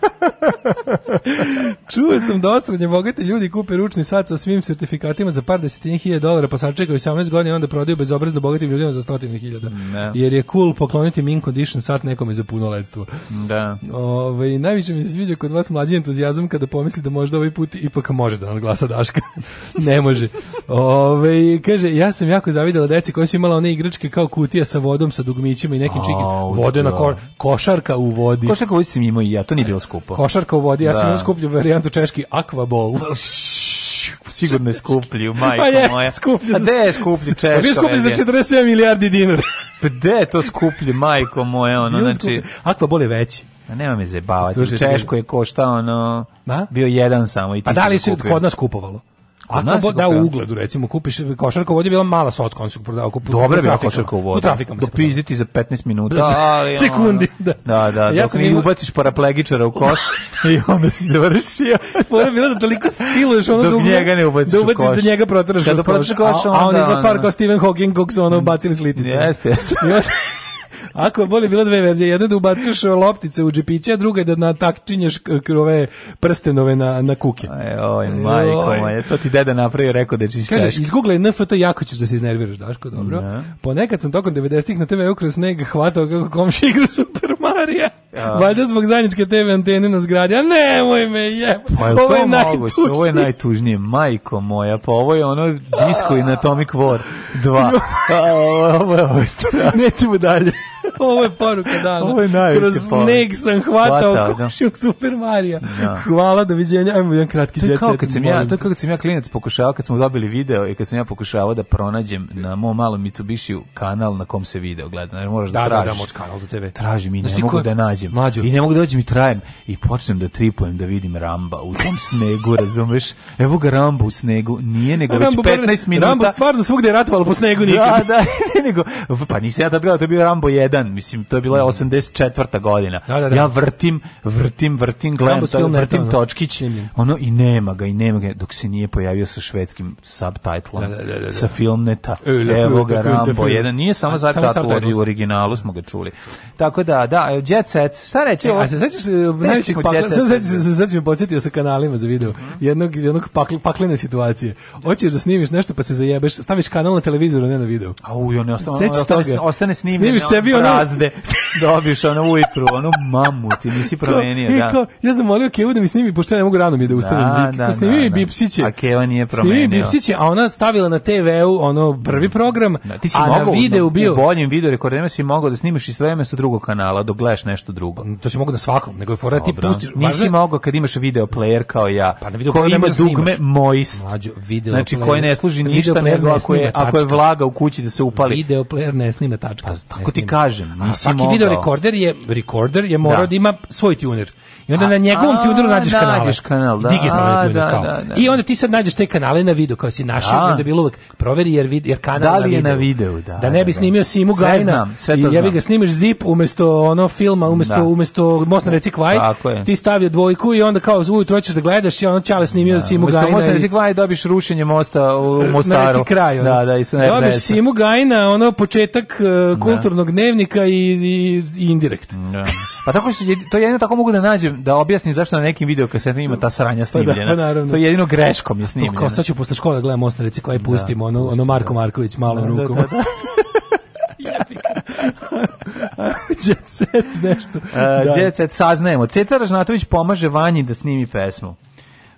Čuo sam da osrednje bogate ljudi kupe ručni sat sa svim sertifikatima za par desetinja hiljada dolara, pa sačekaju 17 godina i onda prodaju bezobrazno bogatim ljudima za stotine hiljada. Jer je cool pokloniti min condition sat nekome za punoletstvo. Da. Ove, ovaj, najviše mi se sviđa kod vas mlađi entuzijazam kada pomisli da možda ovaj put ipak može da nadglasa Daška. ne može. Ove, ovaj, kaže, ja sam jako zavidela deci koja su imala one igračke kao kutija sa vodom, sa dugmićima i nekim čikim. Vode na da. ko košarka u vodi. Košarka u vodi sam imao i ja, to nije bilo skupo. Košarka u vodi, ja sam da. imao skuplju varijantu češki Aquaball. Sigurno je skuplju, pa majko je, moja. Skuplju. A gde je skuplju pa češka? Vi je skuplju za 47 milijardi dinara. Pa gde je to skuplje, majko moje, ono, znači... Aquaball je veći. A nema me zajebavati. Češko je košta ono, da? bio jedan samo i ti pa da li se kod nas kupovalo? A to bo, da u ugledu recimo kupiš košarku vodi bila mala sa on se prodao kupu. Dobro bi košarka u vodi. Do pizditi za 15 minuta, da, da, ali sekundi, da. Da, da, ja dok ne ima... ubaciš paraplegičara u koš i onda se završio. Fora bilo da toliko siluješ ono dok da njega ne ubaciš. Da ubaciš da njega proteraš. Kada proteraš koš, a on je stvar kao Stephen Hawking kog su ono mm. bacili slitice. Jeste, jeste. Ako je boli bilo dve verzije, jedna da ubacuješ e, loptice u džepiće, a druga je da natakčinješ krove prstenove na, na kuke. Aj, e, oj, majko, moja, to ti deda napravio, rekao da ćeš Kaže, izgooglaj NFT, jako ćeš da se iznerviraš, Daško, dobro. No. Da. Ponekad sam tokom 90-ih na TV-u kroz sneg hvatao kako komši igra Super Marija. Ja. Valjda zbog zajedničke TV antene na zgradi, a nemoj me je. Pa je ovo, je najtužnije. ovo je najtužnije, majko moja, pa ovo je ono disco i Atomic War 2. ovo je, ovo je Nećemo dalje. Ovo je poruka dana. Ovo je najveće Kroz poruka. sam hvatao, hvatao košiju da. Super Marija. Da. Hvala, doviđenja. Ajmo jedan kratki džet. set. To je ja, to je kao kad sam ja klinac pokušavao, kad smo dobili video i kad sam ja pokušavao da pronađem na mom malom Mitsubishi kanal na kom se video gleda. Ne moraš da, da tražiš. Da, da, moć kanal za TV. Tražim i ne Znaš, mogu ko... da nađem. Mađo. I ne mogu da dođem i trajem. I počnem da tripujem da vidim Ramba u tom snegu, razumeš? Evo ga Ramba u snegu. Nije nego Rambo, već 15 minuta. Rambo stvarno svugde je ratovalo po snegu nikad. Da, da, nego, pa nisam ja tad bila, to je bio Rambo 1 One, mislim, to je bila 84. Mhm. godina. Da, da, da. Ja vrtim, vrtim, vrtim, gledam to, vrtim to, da, da. točkić, ono, i nema ga, i nema ga, dok se nije pojavio sa švedskim subtitlom, da, sa filmneta, e, evo ga Rambo, jedan, nije samo subtitle, u originalu smo ga čuli. Tako da, da, Jet Set, šta reći? E, a se sećaš, e, najvećih pakla, sad si me podsjetio sa kanalima za video, mhm. jednog, jednog paklene situacije. Hoćeš da snimiš nešto pa se zajebeš, staviš kanal na televizoru, ne na video. Au, ne ostane, ostane, ostane snimljeno. Snimiš sebi ono vazde dobiš ono ujutru, ono mamu, ti nisi promenio, kao, e, da. Kao, ja sam molio Kevu da mi snimi, pošto ja ne mogu rano mi da ustavim da, lik. Da, snimi da, mi da. Bipsiće. A Keva nije promenio. Snimi Bipsiće, a ona stavila na TV-u ono prvi program, da, ti si a mogao, na videu bio... U boljim video rekordima si mogao da snimiš i sve vreme sa drugog kanala, dok gledaš nešto drugo. Mm, to si mogao na svakom, nego je fora da ti pustiš. Nisi mogao kad imaš video player kao ja, pa na video koji ima da dugme moist. Mlađo, video znači koji ne služi ništa nego ako je, ako je vlaga u kući da se upali. Video player ne snima tačka. Pa, tako ti kažem nisam pa mogao. Svaki video rekorder je, recorder je morao da, da ima svoj tuner. I onda a, na njegovom a, tuneru nađeš kanale. Nađeš kanal, da. Digitalni tuner da, kao. Da, da, I da. onda ti sad nađeš te kanale na video kao si našao, da. onda bilo uvek proveri jer, vid, jer kanal da li je na videu. Na videu da, da, ne bi da, snimio Simu sve Gajna. Znam, sve to I ja ga snimiš zip umesto ono filma, umesto, umesto Most reci Kvaj, ti stavio dvojku i onda kao zvuči hoćeš da gledaš i onda čale snimio Simu Gajna. Umesto Most reci Kvaj dobiš rušenje mosta u Mostaru. Na reci kraju. Da, da, i sve. Dobiš Simu Gajna, ono početak e, kulturnog dnevnika Grčka i, i, i indirekt. Da. Pa tako su, to jedino tako mogu da nađem, da objasnim zašto na nekim videokasetama ima ta sranja snimljena. Pa da, to je jedino greškom je snimljena. To kao sad ću posle škole da gledam Ostreci koja je pustimo, da, ono, ono da. Marko Marković malom da, da rukom. Da, da, da. Jet set nešto. Uh, da. Jet set saznajemo. Cetar Žnatović pomaže Vanji da snimi pesmu.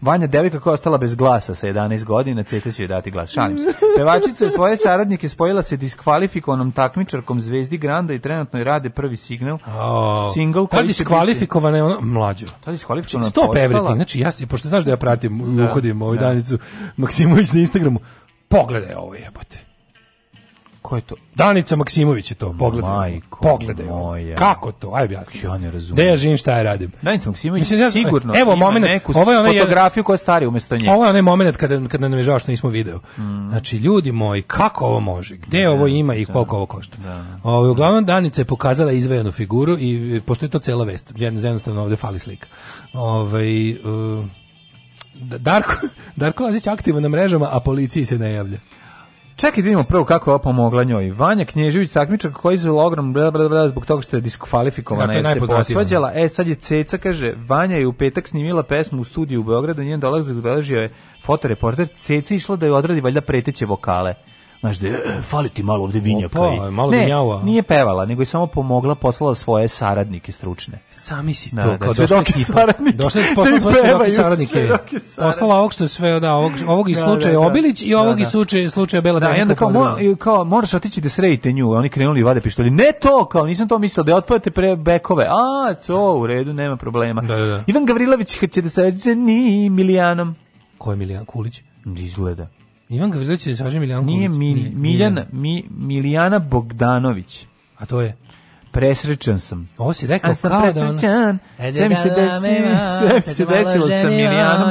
Vanja devika koja je ostala bez glasa sa 11 godina, Cete će joj dati glas, šalim se. Pevačica je svoje saradnike spojila se diskvalifikovanom takmičarkom Zvezdi Granda i trenutno je rade prvi signal. Oh, single koji diskvalifikovana je ona mlađa. Ta diskvalifikovana znači, je Stop everything. Znači ja pošto znaš da ja pratim, da, uhodim ovu da. danicu Maksimović na Instagramu. Pogledaj ovo jebote Ko je to? Danica Maksimović je to, pogledaj. Majko, pogledaj. Moja. Kako to? Aj objasni. Ja ne razumem. Da ja živim šta ja radim. Danica Maksimović Mislim, sigurno. Evo momenat, ovo je onaj fotografiju koja je stari umesto nje. Ovo je onaj moment kada kada nam je žao što nismo video. Mm. Znači ljudi moji, kako ovo može? Gde da, ovo ima i da. koliko da, ovo košta? Da. Ovo, ovaj, uglavnom Danica je pokazala izvejanu figuru i e, pošto je to cela vest, jednostavno ovde fali slika. Ovaj uh, Darko, Darko Lazić aktivan na mrežama, a policiji se ne javlja. Čekaj da vidimo prvo kako je ova pomogla njoj. Vanja Knježević, takmičar koji je ogrom bla, bla, bla, zbog toga što je diskvalifikovana jer se posvađala. E, sad je Ceca, kaže, Vanja je u petak snimila pesmu u studiju u Beogradu, njen dolazak obeležio je fotoreporter. Ceca išla da je odradi valjda preteće vokale znaš da e, fali ti malo ovde vinjaka Opa, i... malo ne, vinjava. nije pevala nego je samo pomogla poslala svoje saradnike stručne sami si da, to da, kao da, došli saradnike došli poslala svoje svedoke saradnike poslala ovog što je sve da ovog, ovog i da, slučaja da, da, Obilić i da, ovog i slučaja slučaja Bela da, i onda kao, mo, kao moraš otići da sredite nju oni krenuli vade pištolje ne to kao nisam to mislio da je otpojete pre bekove a to u redu nema problema Ivan Gavrilović će da se ni Milijanom ko je Milijan Kulić izgleda Ivan Gavrilović je Saša Miljan Nije, Mil, nije, Miljana, nije. Mi, Milijana Bogdanović. A to je? Presrećan sam. Ovo si rekao kao presrećan. Da ono... E, sve mi se, da, da, da, desi, sve mi se desilo sa Milijanom.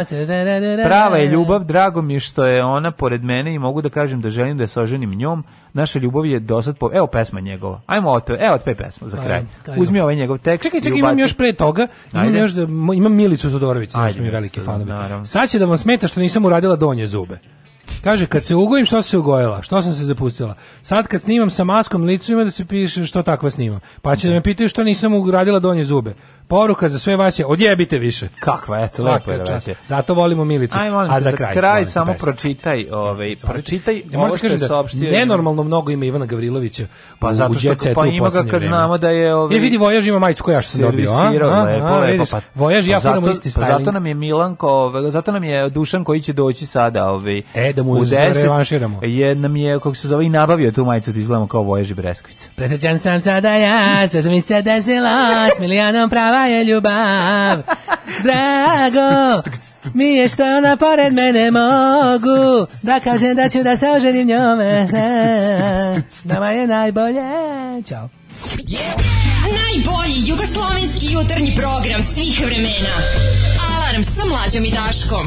Prava je ljubav, drago mi je što je ona pored mene i mogu da kažem da želim da je soženim njom. Naša ljubav je dosad po... Evo pesma njegova. Ajmo otpe, evo otpe pesmu za kraj. Uzmi ovaj njegov tekst Čekaj, čekaj, imam još pre toga. Imam, još da, imam Milicu Todorović, naš mi veliki fanovi. Sad će da vam smeta što nisam uradila donje zube. Kaže, kad se ugojim, što se ugojila? Što sam se zapustila? Sad kad snimam sa maskom licu ima da se piše što takva snimam. Pa će da me pitaju što nisam ugradila donje zube. Poruka za sve vas je, odjebite više. Kakva je, lepo je. Da Čas. Zato volimo Milicu. Aj, molim, A za, za kraj, kraj samo pročitaj, ovaj, pročitaj ja, ovaj, ovo što je da saopštio. Nenormalno mnogo ima Ivana Gavrilovića pa u, zato što, pa u pa ima ga kad znamo da je... Ovaj, e, vidi, Vojaž ima majicu koja ja što sam dobio. A? Lepo, lepo, pa, Vojaž, ja pa zato, isti pa zato nam je Milanko, ovaj, zato nam je Dušan koji će doći sada. Ovaj, e, da mu u 10 je, nam kako se zove, i nabavio tu majicu da izgledamo kao Voježi Breskvica. Presećan sam sada ja, sve što mi se desilo, s milijanom prava je ljubav. Drago, mi je što na pored mene mogu, da kažem da ću da se oženim njome. Nama je najbolje. Ćao. Najbolji jugoslovenski jutarnji program svih vremena. Alarm sa mlađom i Daškom.